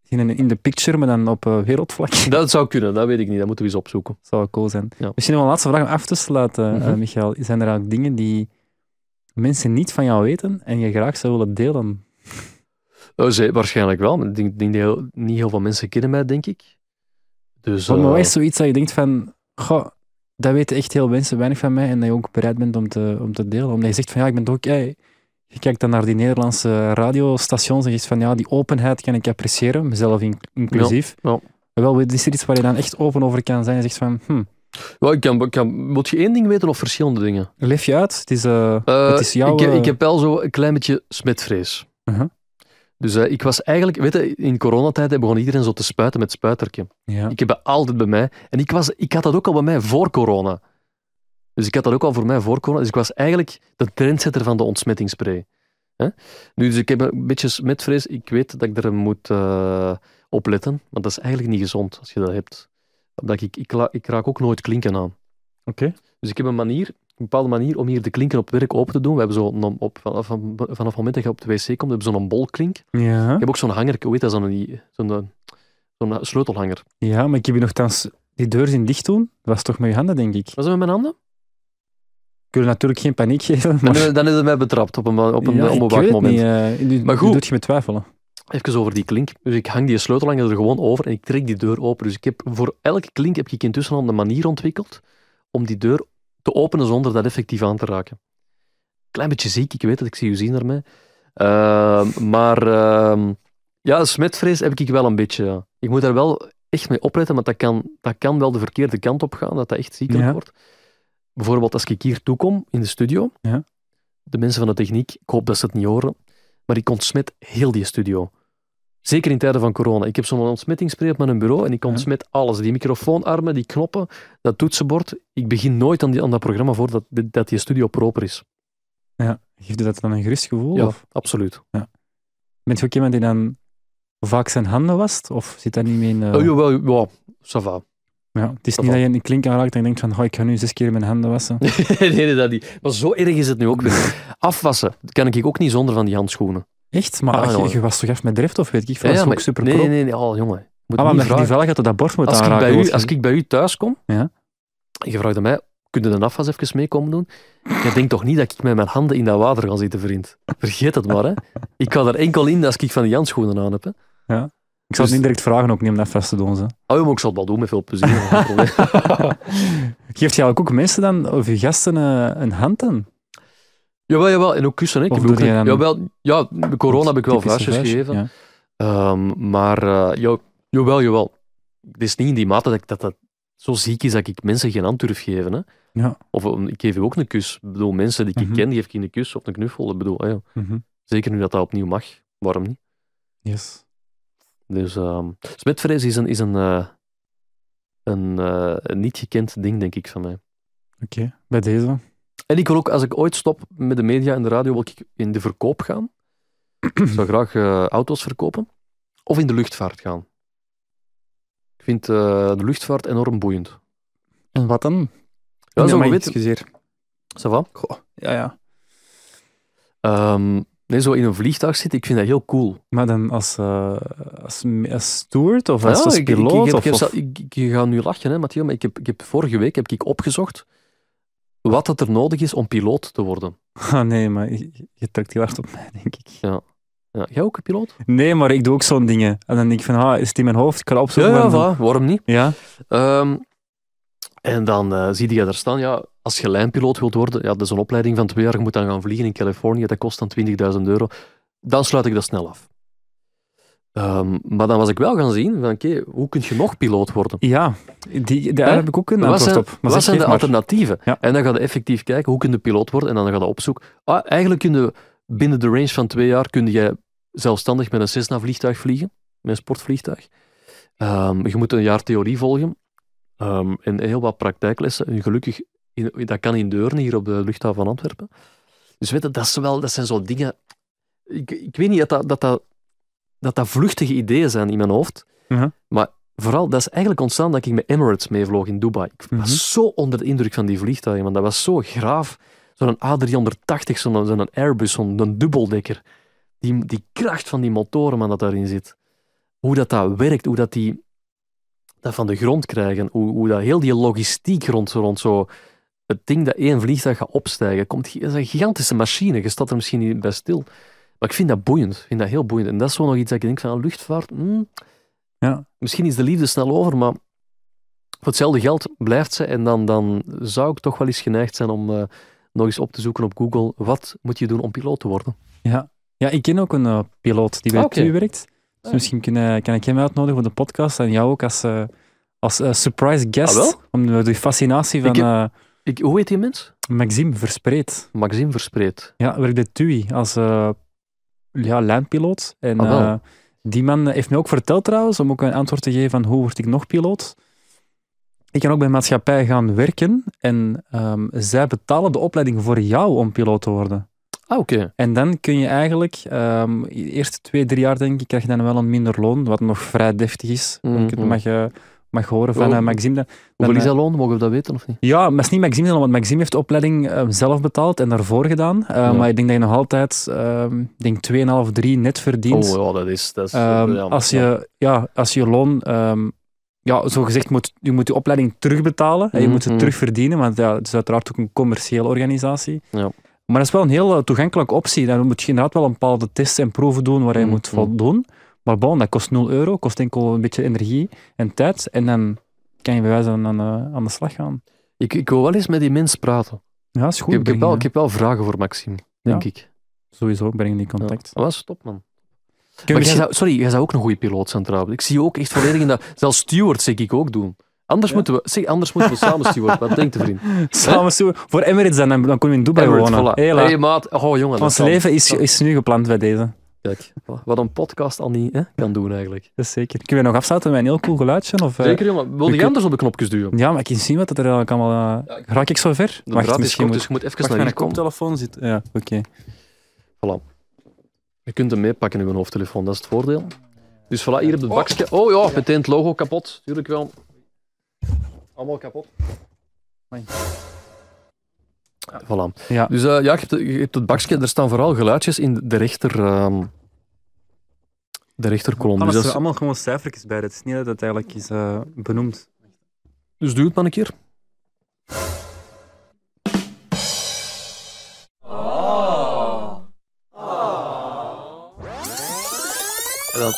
S5: geen in de picture, maar dan op eh, wereldvlak?
S6: Dat zou kunnen, dat weet ik niet. Dat moeten we eens opzoeken.
S5: zou wel cool zijn.
S6: Ja.
S5: Misschien nog een laatste vraag om af te sluiten, eh,
S6: Mhm.
S5: Michael. Zijn er eigenlijk dingen die mensen niet van jou weten en je graag zou willen delen?
S6: Oh, ze, waarschijnlijk wel, maar ik denk, dat niet heel veel mensen kennen mij, denk ik. Dus,
S5: mij
S6: eh,
S5: is zoiets dat je denkt van, goh, dat weten echt heel mensen weinig van mij en dat je ook bereid bent om te, om te delen. Omdat je zegt van, ja, ik ben toch ook... hey, je kijkt dan naar die Nederlandse radiostations en je zegt van, ja, die openheid kan ik appreciëren, mezelf in- inclusief.
S6: Ja,
S5: wel, is er iets waar je dan echt open over kan zijn en zegt van, hm,
S6: wel, ik kan, ik kan, moet je één ding weten of verschillende dingen?
S5: leef je uit? Het is, Eh, het is jouw...
S6: ik, heb-
S5: eh,
S6: ik heb wel zo een klein beetje smetvrees.
S5: uh-huh.
S6: Dus ik was eigenlijk, weet je, in coronatijd begon iedereen zo te spuiten met spuitertje.
S5: ja.
S6: Ik heb dat altijd bij mij. En ik, was, ik had dat ook al bij mij voor corona. Dus ik had dat ook al voor mij voor corona. Dus ik was eigenlijk de trendsetter van de ontsmettingsspray. Hè? Nu, dus ik heb een beetje smetvrees. Ik weet dat ik er moet eh op letten. Maar dat is eigenlijk niet gezond als je dat hebt. Omdat ik, ik, ik raak ook nooit klinken aan.
S5: Oké.
S6: Dus ik heb een manier, een bepaalde manier om hier de klinken op werk open te doen. We hebben zo op, vanaf, vanaf het moment dat je op de wc komt, hebben we zo'n bolklink.
S5: Ja.
S6: Ik heb ook zo'n hanger, hoe heet dat, zo'n zo'n eh, zo'n sleutelhanger.
S5: Ja, maar ik heb je nogthans die deur zien dicht doen. Dat was toch met je handen, denk ik.
S6: Was dat met mijn handen?
S5: Wil natuurlijk geen paniek geven,
S6: Dan,
S5: maar...
S6: dan hebben ze mij betrapt op een, op een
S5: ja,
S6: moment.
S5: niet. eh,
S6: Maar goed.
S5: doet je me twijfelen.
S6: Even over die klink. Dus ik hang die sleutelhanger er gewoon over en ik trek die deur open. Dus ik heb, voor elke klink heb ik intussen al een manier ontwikkeld om die deur te openen zonder dat effectief aan te raken. Klein beetje ziek, ik weet het, ik zie u zien daarmee. Ehm, maar ehm, ja, smetvrees heb ik wel een beetje. ja. Ik moet daar wel echt mee opletten, want dat kan, dat kan wel de verkeerde kant op gaan, dat dat echt ziekelijk
S5: Ja.
S6: wordt. Bijvoorbeeld als ik hier toekom in de studio,
S5: Ja.
S6: de mensen van de techniek, ik hoop dat ze het niet horen, maar ik ontsmet heel die studio. Zeker in tijden van corona. Ik heb zo'n ontsmettingsspray op mijn bureau en ik
S5: Ja.
S6: ontsmet alles. Die microfoonarmen, die knoppen, dat toetsenbord. Ik begin nooit aan, die, aan dat programma voordat dat die studio proper is.
S5: Geeft je dat dan een gerust gevoel?
S6: Ja,
S5: Of
S6: absoluut.
S5: bent je ook iemand die dan vaak zijn handen wast? Of zit daar niet mee in... eh,
S6: Oh, jawel, ja, ça va.
S5: Ja, het is
S6: dat
S5: niet dat je een klink aanraakt en denkt van oh, ik ga nu zes keer mijn handen wassen.
S6: nee, nee, dat niet. Maar zo erg is het nu ook weer. Afwassen kan ik ook niet zonder van die handschoenen.
S5: Echt? Maar
S6: Ah,
S5: je, je was toch even met drift of weet ik veel?
S6: Ja,
S5: dat is ook super
S6: nee, nee, nee, nee. Oh, jongen. Moet
S5: Ah, maar je die veiligheid tot dat borst moet
S6: als ik,
S5: aanraken.
S6: bij u, als ik bij u thuis kom,
S5: Ja.
S6: en je vraagt aan mij, kun je de afwas even mee komen doen? Je denkt toch niet dat ik met mijn handen in dat water ga zitten, vriend? Vergeet het maar, hè. Ik ga er enkel in als ik van die handschoenen aan heb, hè.
S5: Ik zou
S6: dus-
S5: het niet direct vragen ook niet om dat vast te doen. Ze.
S6: Oh, ja, maar ik zal het wel doen met veel plezier.
S5: Geeft je ook mensen dan, of je gasten, eh, een hand dan?
S6: jawel, jawel. En ook kussen, hè. Ik heb ook
S5: je dan-
S6: jawel, ja, corona heb ik wel vuistjes
S5: vuistje,
S6: gegeven.
S5: Ja.
S6: Ehm, maar eh, ja, jawel, jawel. Het is niet in die mate dat ik, dat, dat zo ziek is dat ik mensen geen hand durf geven. Hè.
S5: Ja.
S6: Of ik geef u ook een kus. Ik bedoel, mensen die ik
S5: Mhm.
S6: ken, die geef ik een kus of een knuffel. Ik bedoel, ah ja,
S5: Mhm.
S6: zeker nu dat dat opnieuw mag. Waarom niet?
S5: Yes.
S6: Dus ehm smetvrees is een, is een, eh, een, een niet gekend ding, denk ik, van mij.
S5: Oké, bij deze.
S6: En ik wil ook, als ik ooit stop met de media en de radio, wil ik in de verkoop gaan. ik zou graag eh, auto's verkopen. Of in de luchtvaart gaan. Ik vind de luchtvaart enorm boeiend.
S5: En wat dan?
S6: Ja, zo weet
S5: excuseer.
S6: Ça va?
S5: Ja, ja.
S6: Ehm, nee, zo in een vliegtuig zitten, ik vind dat heel cool.
S5: Maar dan als, eh, als, als steward of als,
S6: Ja,
S5: als
S6: ik, ik,
S5: piloot?
S6: ik, heb-
S5: of,
S6: ik, heb ik, gaat nu lachen, hè, Mathieu, maar ik heb, ik heb vorige week heb ik opgezocht wat het er nodig is om piloot te worden.
S5: Ah, nee, maar je, je trekt heel hard op mij, denk ik.
S6: Ja, jij ook een piloot?
S5: Nee, maar ik doe ook zo'n dingen. En dan denk ik van, ah, is het in mijn hoofd? Ik ga dat opzoeken.
S6: Ja, voilà, waarom niet?
S5: ja.
S6: Ehm, en dan eh, zie je daar staan, ja, als je lijnpiloot wilt worden, ja, dat is een opleiding van twee jaar, je moet dan gaan vliegen in Californië, dat kost dan 20.000 euro. Dan sluit ik dat snel af. Ehm, maar dan was ik wel gaan zien, van oké, hoe kun je nog piloot worden?
S5: Ja, die, daar heb ik ook een antwoord op. Maar
S6: wat zijn de
S5: maar.
S6: alternatieven?
S5: Ja.
S6: En dan ga je effectief kijken, hoe kun je piloot worden? En dan ga je op zoek. Ah, eigenlijk kun je binnen de range van twee jaar kun je zelfstandig met een Cessna-vliegtuig vliegen, met een sportvliegtuig. Ehm, je moet een jaar theorie volgen Ehm, en heel wat praktijklessen. En gelukkig, in, dat kan in Deurne, hier op de luchthaven van Antwerpen. Dus weet je, dat, is wel, dat zijn zo dingen... Ik, ik weet niet dat dat, dat, dat, dat dat vluchtige ideeën zijn in mijn hoofd.
S5: Mhm.
S6: Maar vooral, dat is eigenlijk ontstaan dat ik met Emirates meevloog in Dubai. Ik
S5: Mhm.
S6: was zo onder de indruk van die vliegtuigen, want dat was zo graaf. Zo'n A380, zo'n Airbus, zo'n dubbeldekker. Die, die kracht van die motoren man, dat daarin zit. Hoe dat, dat werkt, hoe dat die dat van de grond krijgen, hoe, hoe dat heel die logistiek rond, rond zo het ding dat één vliegtuig gaat opstijgen, komt, is een gigantische machine. Je staat er misschien niet bij stil. Maar ik vind dat boeiend. Ik vind dat heel boeiend. En dat is zo nog iets dat ik denk van ah, luchtvaart. hmm,
S5: Ja.
S6: Misschien is de liefde snel over, maar voor hetzelfde geld blijft ze. En dan, dan zou ik toch wel eens geneigd zijn om eh, nog eens op te zoeken op Google. Wat moet je doen om piloot te worden?
S5: Ja. ja, ik ken ook een eh, piloot die bij
S6: Ah.
S5: TU werkt. Dus misschien kan, eh, kan ik hem uitnodigen voor de podcast en jou ook als, als surprise guest.
S6: Ah, wel?
S5: om de, de fascinatie van
S6: Ik heb- Ik, hoe heet die mens?
S5: Maxime Verspreid.
S6: Maxime Verspreid.
S5: Ja, werkt bij TUI als eh, ja, lijnpiloot. En
S6: Ah,
S5: eh, die man heeft mij ook verteld trouwens, om ook een antwoord te geven van hoe word ik nog piloot. Ik kan ook bij maatschappij gaan werken en ehm, zij betalen de opleiding voor jou om piloot te worden.
S6: Ah, oké.
S5: En dan kun je eigenlijk, ehm de eerste twee, drie jaar denk ik, krijg je dan wel een minder loon, wat nog vrij deftig is.
S6: Mhm.
S5: Ik mag, eh, mag horen van eh, Maxime. Dan-
S6: Hoeveel is
S5: eh,
S6: dat loon? Mogen we dat weten of niet?
S5: ja, maar het is niet Maxime, want Maxime heeft de opleiding eh, zelf betaald en daarvoor gedaan.
S6: Ja.
S5: Maar ik denk dat je nog altijd, ehm, denk 2,5, 3 net verdient.
S6: Oh ja, dat is... Dat is
S5: Ehm, als, je, ja, als je loon, ehm, ja, zo gezegd, moet, je moet je opleiding terugbetalen. en je moet
S6: Mhm.
S5: het terugverdienen, want ja, het is uiteraard ook een commerciële organisatie.
S6: Ja.
S5: Maar dat is wel een heel toegankelijke optie. Dan moet je inderdaad wel een bepaalde tests en proeven doen waar je
S6: Mhm.
S5: moet voldoen. Maar bon, dat kost 0 euro, kost enkel een beetje energie en tijd. En dan kan je bij wijze van aan, eh, aan de slag gaan.
S6: Ik, ik wil wel eens met die mens praten.
S5: Ja, is
S6: Ik
S5: goed.
S6: heb, ik, heb wel, ik heb wel vragen voor Maxime, denk
S5: Ja.
S6: ik.
S5: Sowieso, breng die contact.
S6: Ja. Dat was top, man.
S5: Je
S6: jij
S5: misschien-
S6: zou, sorry, jij zou ook een goede piloot zijn trouwens. Ik zie je ook echt volledig in dat... Zelfs steward zie ik ook doen. Anders, moeten, we, zeg, anders moeten we samen steward. Wat denkt de vriend?
S5: Samen zo, voor Emirates dan, dan kunnen we in Dubai
S6: Emirates,
S5: wonen.
S6: voilà. Hey, maat. Oh, jongen.
S5: Ons leven is, is nu gepland bij deze.
S6: Kijk, voilà. wat een podcast al niet hè, kan doen eigenlijk.
S5: Dat is zeker. Kunnen we nog afsluiten met een heel cool geluidje? Of, eh,
S6: Zeker, jongen. Wil je anders op de knopjes duwen?
S5: Ja, maar ik kan zien wat er eigenlijk allemaal... eh raak ik zo ver?
S6: De draad is kort, dus je moet even
S5: Wacht,
S6: naar
S5: mijn koptelefoon zit... Ja, oké.
S6: Je kunt hem meepakken in je hoofdtelefoon, dat is het voordeel. Dus voilà, hier op het bakje. Oh ja, meteen het logo kapot. Tuurlijk wel. Allemaal kapot.
S5: Amai.
S6: Voilà.
S5: Ja.
S6: Dus eh, ja, je hebt, je hebt het bakje, er staan vooral geluidjes in de rechter... ehm, de rechterkolom. Dus, dat
S5: er
S6: is-
S5: allemaal gewoon cijfertjes bij. Het is niet dat het eigenlijk is eh, benoemd.
S6: dus doe het maar een keer. En dan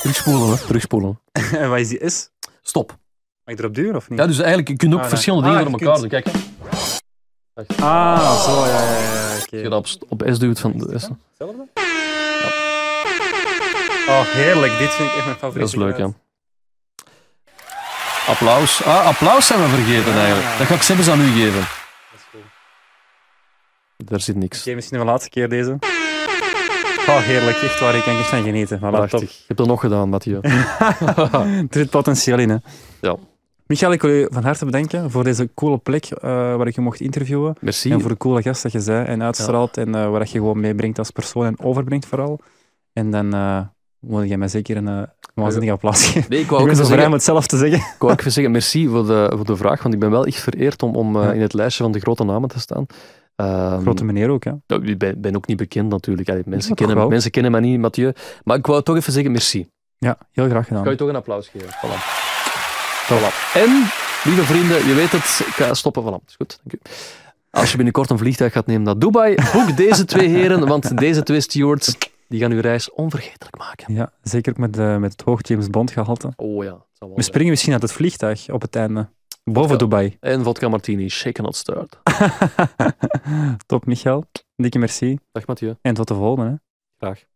S6: Terugspoelen, hè. Terugspoelen.
S5: en wat is die S?
S6: Stop.
S5: Mag ik erop duwen of niet?
S6: Ja, dus eigenlijk, je kunt ook
S5: Ah,
S6: verschillende
S5: Ah,
S6: dingen door elkaar
S5: kunt-
S6: doen. Kijk.
S5: Ah, zo, ja, ja, ja. Oké.
S6: Je dat op, op S duwt van de S.
S5: Hetzelfde? Oh, heerlijk. Dit vind ik echt mijn favoriete
S6: Dat is leuk, ja.
S5: geluid.
S6: Applaus. Ah, applaus zijn we vergeten eigenlijk. Dat ga ik zelfs aan u geven.
S5: Dat is cool.
S6: Daar zit niks.
S5: Oké, misschien de laatste keer deze. Oh, heerlijk. Echt waar. Ik kan echt van genieten. Top.
S6: Prachtig. Je hebt dat nog gedaan, Mathieu.
S5: er zit potentieel in, hè.
S6: Ja.
S5: Michael, ik wil je van harte bedanken voor deze coole plek eh, waar ik je mocht interviewen.
S6: Merci.
S5: En voor de coole gast dat je zei en uitstraalt. En eh, wat je gewoon meebrengt als persoon en overbrengt vooral. En dan eh wil jij mij zeker een uh, waanzinnige applaus geven.
S6: Nee, ik
S5: Ik
S6: wou ook
S5: ben zo
S6: even
S5: vrij om het zelf te zeggen.
S6: ik wou ook even zeggen merci voor de, voor de vraag, want ik ben wel echt vereerd om, om
S5: Ja.
S6: in het lijstje van de grote namen te staan. Ehm,
S5: Grote meneer ook,
S6: ja, Ik ben, ben ook niet bekend natuurlijk. Allee, mensen, kennen, mensen kennen mij niet, Mathieu. Maar ik wou toch even zeggen merci.
S5: Ja, heel graag
S6: Ik
S5: gedaan.
S6: ga je toch een applaus geven. Voilà. Voilà. En, lieve vrienden, je weet het, ik ga stoppen. Voilà, is goed. Dank u. Als je binnenkort een vliegtuig gaat nemen naar Dubai, boek deze twee heren, want deze twee stewards die gaan uw reis onvergetelijk maken.
S5: Ja, zeker ook met, eh, met het hoog James Bond gehalte.
S6: Oh ja.
S5: We
S6: zijn.
S5: springen misschien uit het vliegtuig op het einde. Boven
S6: Ja.
S5: Dubai.
S6: En vodka martini, shaken not stirred.
S5: Top, Michael. Dikke merci.
S6: Dag Mathieu.
S5: En tot de volgende. Hè.
S6: Graag.